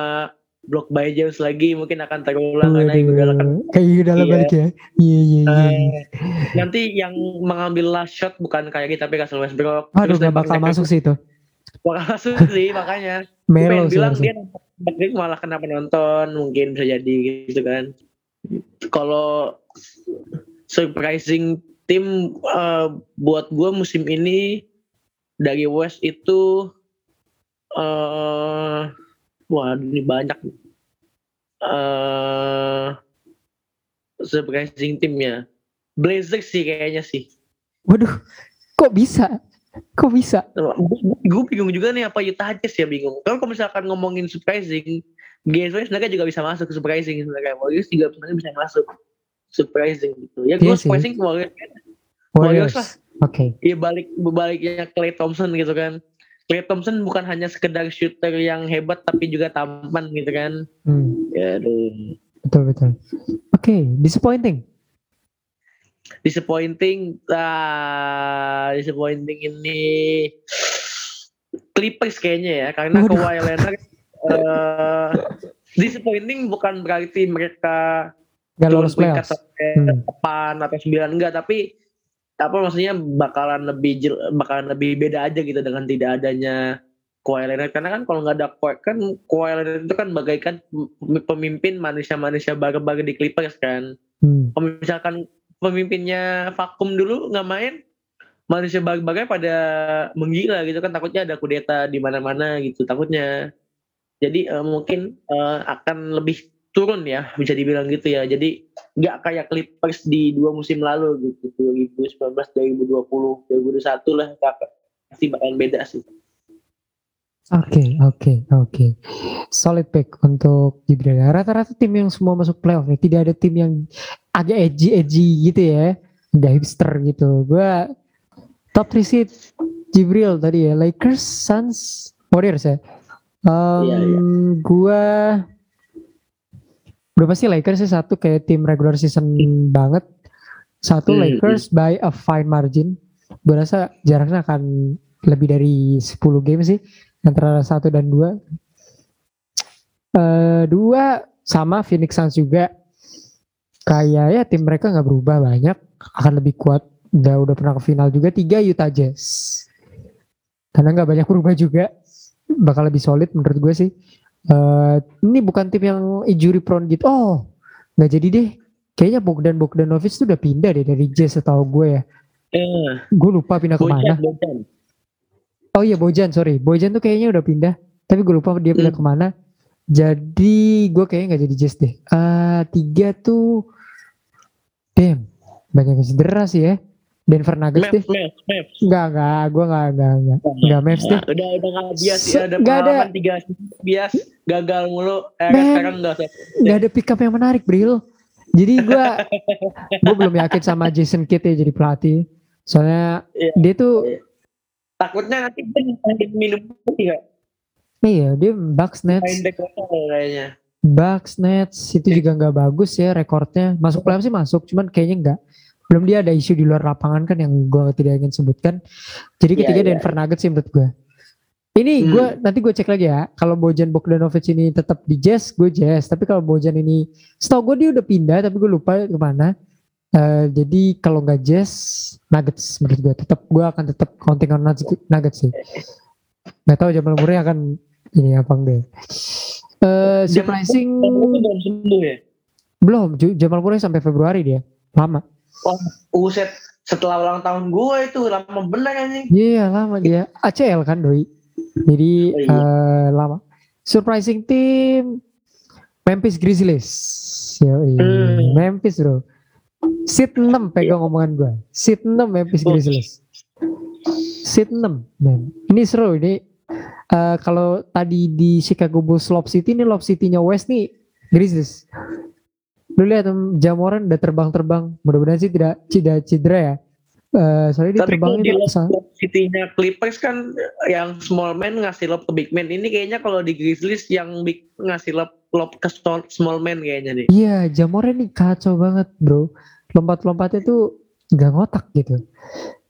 block by James lagi mungkin akan terulang karena Iguodala kan Waduh, Kayak Iguodala Iya. balik ya. Iya iya iya. Eh, nanti yang mengambil last shot bukan kayak kita tapi Russell Westbrook Aduh Terus gak bakal masuk sih itu. bakal masuk sih makanya Melo bilang dia nembak malah kena penonton mungkin bisa jadi gitu kan. Kalau surprising tim eh, buat gue musim ini dari West itu eh wah ini banyak. Eh surprising timnya. Blazers sih kayaknya sih. Waduh, kok bisa? Kok bisa? gue bingung juga nih apa Utah Jazz ya bingung. Kalau kalau misalkan ngomongin surprising, GSW sebenarnya juga bisa masuk ke surprising sebenarnya. Warriors juga sebenarnya bisa masuk surprising gitu. Ya gue Iya sih. surprising ke Warriors. Warriors lah. Oke. Ya balik baliknya Clay Thompson gitu kan. Clay Thompson bukan hanya sekedar shooter yang hebat tapi juga tampan gitu kan. Hmm, Ya aduh. betul betul. Oke, disappointing. Disappointing, ah, disappointing ini Clippers kayaknya ya, karena Waduh. Kawhi Leonard eh, disappointing bukan berarti mereka Gak lolos sampai Hmm. 8 atau 9 enggak, tapi apa maksudnya bakalan lebih bakalan lebih beda aja gitu dengan tidak adanya Kawhi Leonard karena kan kalau nggak ada Kawhi kan Kawhi Leonard itu kan bagaikan pemimpin manusia-manusia baru-baru di Clippers kan Hmm. kalau misalkan pemimpinnya vakum dulu nggak main manusia bagai pada menggila gitu kan takutnya ada kudeta di mana-mana gitu takutnya. Jadi eh, mungkin eh, akan lebih turun ya bisa dibilang gitu ya. Jadi nggak kayak Clippers di dua musim lalu gitu 2019 2020 2021 lah pasti bakalan beda sih Oke, oke, oke. Solid pick untuk Jibril. Rata-rata tim yang semua masuk playoff nih, tidak ada tim yang agak edgy-edgy gitu ya. Gak hipster gitu. Gue top 3 seed Jibril tadi ya. Lakers, Suns, Warriors ya. Um, Iya, iya. Gue udah pasti Lakers sih satu kayak tim regular season banget. Satu Hmm, Lakers by a fine margin. Gue rasa jaraknya akan lebih dari 10 game sih antara satu dan dua. Eh dua sama Phoenix Suns juga. Kayak ya tim mereka nggak berubah banyak. Akan lebih kuat. Udah udah pernah ke final juga tiga Utah Jazz. Karena nggak banyak berubah juga. Bakal lebih solid menurut gue sih. Eh ini bukan tim yang injury prone gitu. Oh nggak jadi deh. Kayaknya Bogdan Bogdanovic tuh udah pindah deh dari Jazz setahu gue ya. Eh, gue lupa pindah ke mana Bojan, Bojan. Oh iya Bojan sorry. Bojan tuh kayaknya udah pindah. Tapi gue lupa dia pindah Hmm. ke mana. Jadi gue kayaknya gak jadi Jazz deh. Ah Tiga tuh Damn Banyak yang cedera sih ya. Denver Nuggets deh. Mavs, Mavs, Mavs. Enggak enggak Gue enggak enggak enggak Enggak Mavs deh. Udah udah nggak bias ya ada nggak ada. pengalaman tiga bias gagal mulu. Eh, Man. sekarang enggak Enggak ada pick up yang menarik Bril. Jadi gue Gue belum yakin sama Jason Kidd ya jadi pelatih. Soalnya Iya. Dia tuh takutnya nanti dia minum putih ya Iya dia Bucks Nets main back kayaknya Bucks, Nets itu juga nggak bagus ya rekornya. Masuk playoff sih masuk, cuman kayaknya nggak. Belum dia ada isu di luar lapangan kan yang gue tidak ingin sebutkan. Jadi Iya, ketiga iya. Denver Nuggets sih menurut gue. Ini Hmm. gue nanti gue cek lagi ya. Kalau Bojan Bogdanovic ini tetap di Jazz, gue Jazz. Tapi kalau Bojan ini, setahu gue dia udah pindah, tapi gue lupa ke mana. Eh, jadi kalau nggak Jazz, Nuggets menurut gue tetap gue akan tetap counting on Nuggets- sih. Gak tahu Jamal Murray akan ini apa enggak. Eh Jamal surprising Kamu tuh belum sembuh ya belum, Jamal Murray sampai Februari dia. Lama. Uset setelah ulang tahun gue itu lama bener anjing Iya, lama dia. ACL kan doi. Jadi Oh, iya. eh, lama. Surprising team Memphis Grizzlies. Yoi. Hmm. Memphis bro. Seat 6 pegang omongan gue. Seat 6 Memphis. Grizzlies. Seat 6. Man. Ini seru ini. eh, kalau tadi di Chicago Bulls Lob City ini Lob City-nya West nih Grizzlies. Lu lihat Jamoran udah terbang-terbang. Mudah-mudahan sih tidak tidak cedera ya. Eh, soalnya dia tapi kalau terbangnya di lob City-nya Clippers kan yang small man ngasih lob ke big man ini kayaknya kalau di Grizzlies yang big ngasih lob lob ke small, small man kayaknya nih Iya, Jamoran nih kacau banget, bro. Lompat-lompatnya tuh gak ngotak gitu.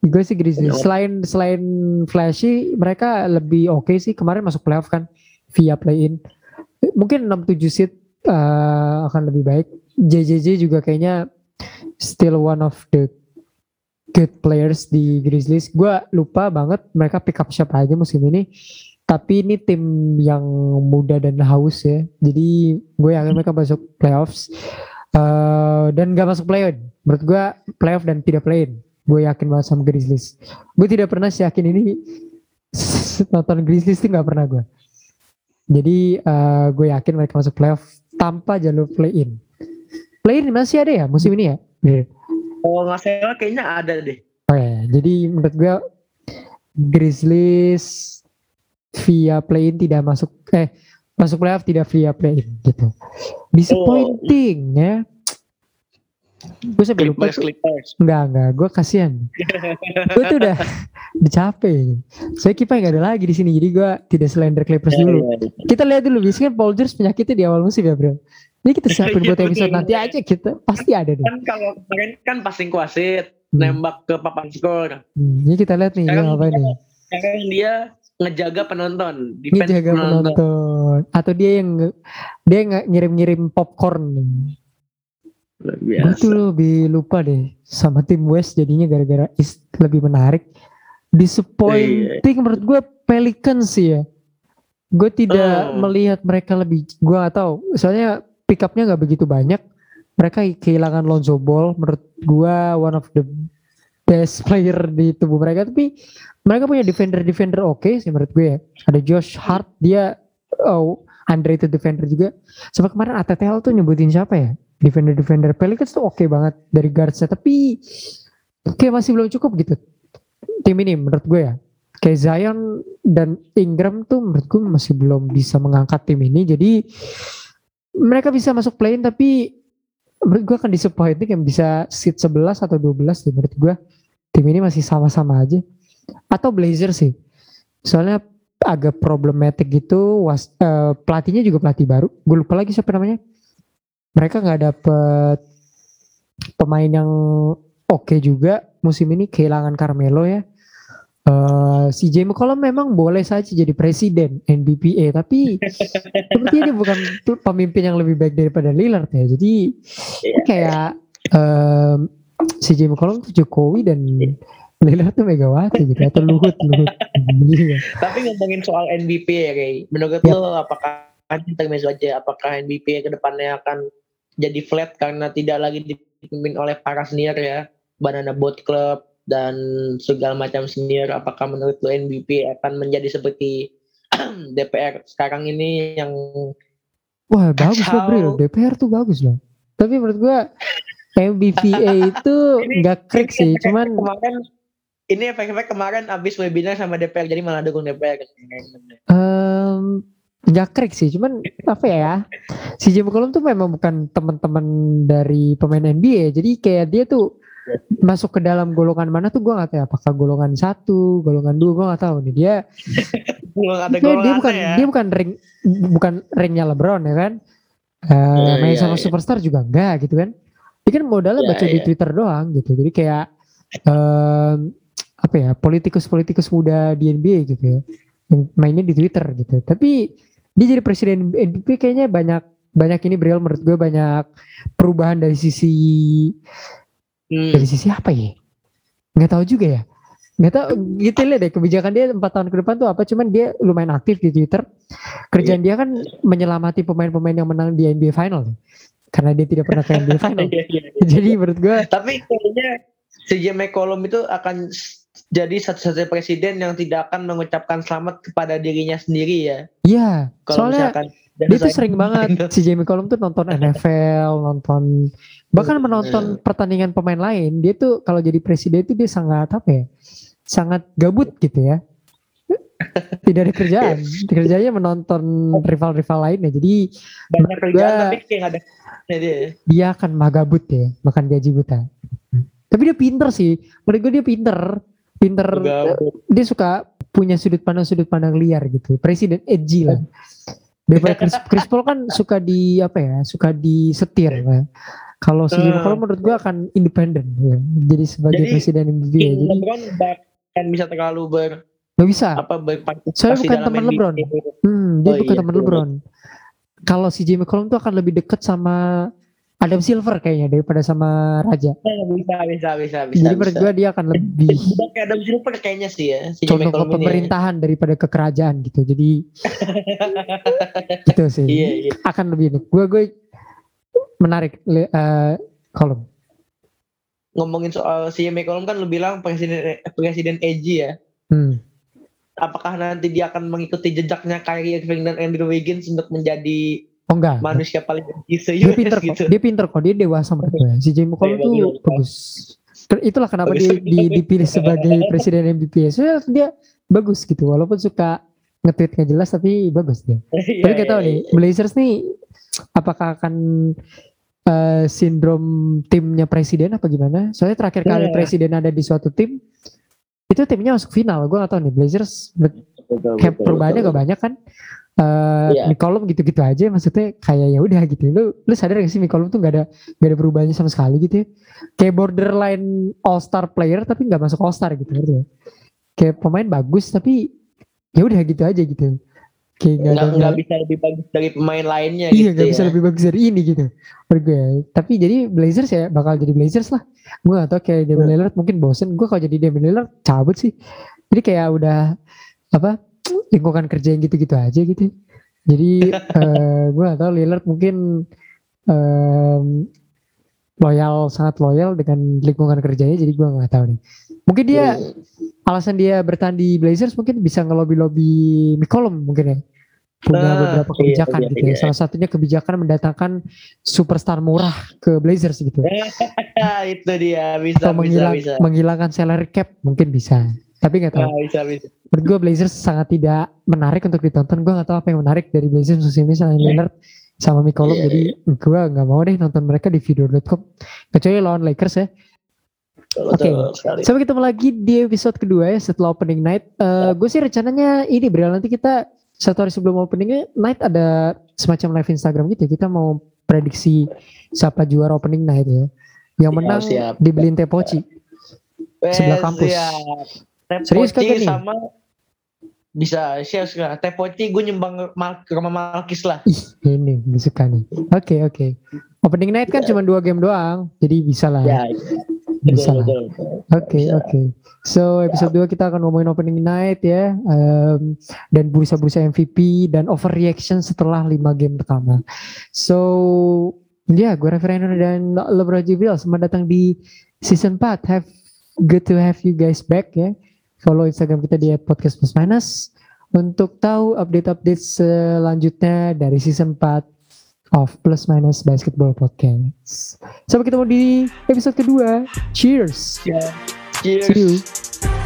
Gue sih Grizzlies. Iya. Selain selain flashy, mereka lebih oke sih. Kemarin masuk playoff kan via play-in. Mungkin 6-7 seed eh, akan lebih baik. JJJ juga kayaknya still one of the good players di Grizzlies. Gue lupa banget mereka pick up siapa aja musim ini. Tapi ini tim yang muda dan haus ya. Jadi gue yakin mereka masuk playoffs. Eh, dan gak masuk play-in. Menurut gue playoff dan tidak play-in. Gue yakin banget sama Grizzlies. Gue tidak pernah yakin ini nonton Grizzlies tuh gak pernah gue. Jadi eh, gue yakin mereka masuk playoff tanpa jalur play-in. Play-in masih ada ya musim ini ya? Kalau nggak salah kayaknya ada deh Oke, jadi menurut gue Grizzlies via play-in tidak masuk eh masuk playoff tidak via play-in gitu. Disappointing ya. Gue sampai lupa tuh. Enggak, enggak. Gue kasihan. gue tuh udah capek. Saya kipai nggak ada lagi di sini. Jadi gue tidak slender Clippers Iya, dulu. iya, iya. Kita lihat dulu. Biasanya kan Paul George penyakitnya di awal musim ya bro. Ini kita siapin buat Iya, episode nanti aja kita. Pasti ada deh. kan kalau kemarin kan passing ke wasit Hmm. nembak ke papan skor Hmm, Ini kita lihat nih. Sekarang ngapain nih. sekarang dia ngejaga penonton defense Ngejaga penonton. Atau dia yang dia nggak ngirim-ngirim popcorn Gue biasa tuh lebih lupa deh sama tim West jadinya gara-gara East lebih menarik. Disappointing menurut gue Pelicans sih ya. Gue tidak Oh. melihat mereka lebih, gue gak tahu. Soalnya pick up-nya nggak begitu banyak. Mereka kehilangan Lonzo Ball. Menurut gue one of the best player di tubuh mereka. Tapi mereka punya defender-defender oke sih menurut gue ya. Ada Josh Hart, dia oh, underrated defender juga. Sampai kemarin ATTL tuh nyebutin siapa ya? Defender-defender Pelicans tuh oke banget dari guardsnya. Tapi kayak masih belum cukup gitu. Tim ini menurut gue ya. Kayak Zion dan Ingram tuh menurut gue masih belum bisa mengangkat tim ini. Jadi mereka bisa masuk play-in tapi menurut gue akan disappointing yang bisa seat 11 atau 12 deh menurut gue tim ini masih sama-sama aja atau Blazer sih. Soalnya agak problematik gitu was, uh, pelatihnya juga pelatih baru. Gue lupa lagi siapa namanya. Mereka nggak dapet pemain yang oke okay juga musim ini kehilangan Carmelo ya. Uh, si Jamie McCollum memang boleh saja jadi presiden NBPA tapi sepertinya dia bukan pemimpin yang lebih baik daripada Lillard ya. Jadi yeah. kayak um, si Jamie McCollum tuh Jokowi dan Lillard tuh Megawati gitu atau Luhut Luhut. Iya. tapi ngomongin soal NBP ya kayak menurut yeah. lo apakah intermezzo aja apakah NBP ke depannya akan jadi flat karena tidak lagi dipimpin oleh para senior ya? Banana Boat Club dan segala macam senior apakah menurut lo NBP akan menjadi seperti DPR sekarang ini yang wah bagus loh bro DPR tuh bagus loh. Tapi menurut gua MBPA itu nggak krik sih cuman kemarin ini efek-efek kemarin abis webinar sama DPR jadi malah dukung DPR um, nggak krik sih cuman apa ya si Jim Colum tuh memang bukan teman-teman dari pemain NBA jadi kayak dia tuh masuk ke dalam golongan mana tuh gue gak tahu apakah golongan satu golongan dua gue gak tahu nih dia ada dia, dia bukan ya. dia bukan ring bukan ringnya LeBron ya kan uh, yeah, main yeah, sama yeah. superstar juga enggak gitu kan dia kan modalnya yeah, baca yeah. di Twitter doang gitu jadi kayak um, apa ya politikus-politikus muda di NBA gitu ya yang mainnya di Twitter gitu tapi dia jadi presiden NBA kayaknya banyak banyak ini Briel menurut gue banyak perubahan dari sisi Hmm. Dari sisi apa ya? Nggak tahu juga ya. Nggak tahu gitu deh kebijakan dia empat tahun ke depan tuh apa. Cuman dia lumayan aktif di Twitter. Kerjaan yeah. dia kan menyelamati pemain-pemain yang menang di NBA Final. Karena dia tidak pernah ke NBA Final. yeah, yeah, yeah. Jadi menurut gue. Tapi kayaknya Jimmy McCollum itu akan jadi satu-satunya presiden yang tidak akan mengucapkan selamat kepada dirinya sendiri ya. Iya. Soalnya misalkan, dia tuh sering banget si Jamie Colum tuh nonton NFL, nonton bahkan iya. menonton pertandingan pemain lain. Dia tuh kalau jadi presiden itu dia sangat apa ya? Sangat gabut gitu ya. Tidak ada kerjaan. Kerjanya menonton rival-rival lainnya. Jadi banyak kerjaan tapi kayak ada dia. akan magabut ya, makan gaji buta. Tapi dia pinter sih. Menurut gue dia pinter. Pinter. Dia suka punya sudut pandang sudut pandang liar gitu. Presiden edgy lah daripada Chris, Chris Paul kan suka di apa ya suka disetir ya. kalau si Jimmy uh, menurut gua akan independen ya. jadi sebagai jadi, presiden NBA jadi LeBron kan bisa terlalu ber Gak bisa. Apa Saya bukan teman LeBron. Hmm, dia oh, bukan iya, teman LeBron. Kalau si Jimmy Colum tuh akan lebih deket sama Adam Silver kayaknya daripada sama Raja. Eh, bisa, bisa, bisa, bisa. Jadi menurut gue dia akan lebih. Kayak Adam Silver kayaknya sih ya. Si contoh ke ya. pemerintahan ya. daripada ke kerajaan gitu. Jadi gitu sih. Iya, iya. Akan lebih ini. Gue gue menarik uh, kolom. Ngomongin soal si Colum kan lu bilang presiden presiden Eji ya. Hmm. Apakah nanti dia akan mengikuti jejaknya Kyrie Irving dan Andrew Wiggins untuk menjadi Oh enggak. Manusia paling dia pinter gitu. kok. Dia pinter kok. Dia dewasa menurut gue. Si Jamie Cole tuh bagus. Itulah kenapa dia di, dipilih sebagai presiden MVP. Soalnya dia bagus gitu. Walaupun suka nge-tweet nggak jelas tapi bagus dia. Iya, tapi kita tahu iya, nih iya. Blazers nih apakah akan uh, sindrom timnya presiden apa gimana? Soalnya terakhir kali presiden ada di suatu tim itu timnya masuk final. Gue gak tahu nih Blazers kayak perubahannya gak banyak kan uh, yeah. Mikolum gitu-gitu aja maksudnya kayak ya udah gitu. Lu lu sadar gak sih Mikolum tuh gak ada gak ada perubahannya sama sekali gitu ya? Kayak borderline all star player tapi nggak masuk all star gitu gitu ya kayak pemain bagus tapi ya udah gitu aja gitu. Kayak nggak nggak nggak bisa lebih bagus dari pemain lainnya iya gitu nggak ya. bisa lebih bagus dari ini gitu gue tapi jadi Blazers ya bakal jadi Blazers lah. Gue gak tau kayak Damian Lillard mungkin bosen gue kalau jadi Damian Lillard cabut sih. Jadi kayak udah apa lingkungan kerja yang gitu-gitu aja gitu jadi uh, gue gak tau Lillard mungkin um, loyal sangat loyal dengan lingkungan kerjanya jadi gue nggak tahu nih mungkin dia hmm. alasan dia bertahan di Blazers mungkin bisa ngelobi lobi McCollum mungkin ya punya uh, beberapa kebijakan iya, gitu ya. Iya. Salah satunya kebijakan mendatangkan superstar murah ke Blazers gitu. itu dia bisa Atau menghilang, bisa, bisa. menghilangkan salary cap mungkin bisa. Tapi nggak tahu. Nah, bisa, bisa. Menurut gue Blazers sangat tidak menarik untuk ditonton. Gue nggak tahu apa yang menarik dari Blazers musim ini selain Lillard sama Mikolom Iya, jadi gue nggak mau deh nonton mereka di video.com kecuali lawan Lakers ya Betul sekali. Sampai ketemu lagi di episode kedua ya setelah opening night. Ya. gue sih rencananya ini Bril nanti kita satu hari sebelum opening night ada semacam live Instagram gitu. ya. Kita mau prediksi siapa juara opening night ya. Yang Siap, menang siap. dibeliin teh poci. sebelah Eh, kampus. siap. Serius kagak poci nih? sama bisa siap sekarang. Teh poci gue nyumbang mal ke rumah Malkis lah. Ih, ini gue suka nih. Oke oke. Opening night kan cuma dua game doang, jadi bisa lah. Ya, Bisa lah. betul, betul. Oke Bisa. oke. So episode 2 kita akan ngomongin opening night ya em, dan bursa-bursa MVP dan overreaction setelah 5 game pertama. So ya gue Reverendo dan Lebron Jibril selamat datang di season 4. Have good to have you guys back ya. Follow Instagram kita di @podcast plus minus untuk tahu update-update selanjutnya dari season 4 of Plus Minus Basketball Podcast. Sampai ketemu di episode kedua. Cheers. Ya. Cheers. See you.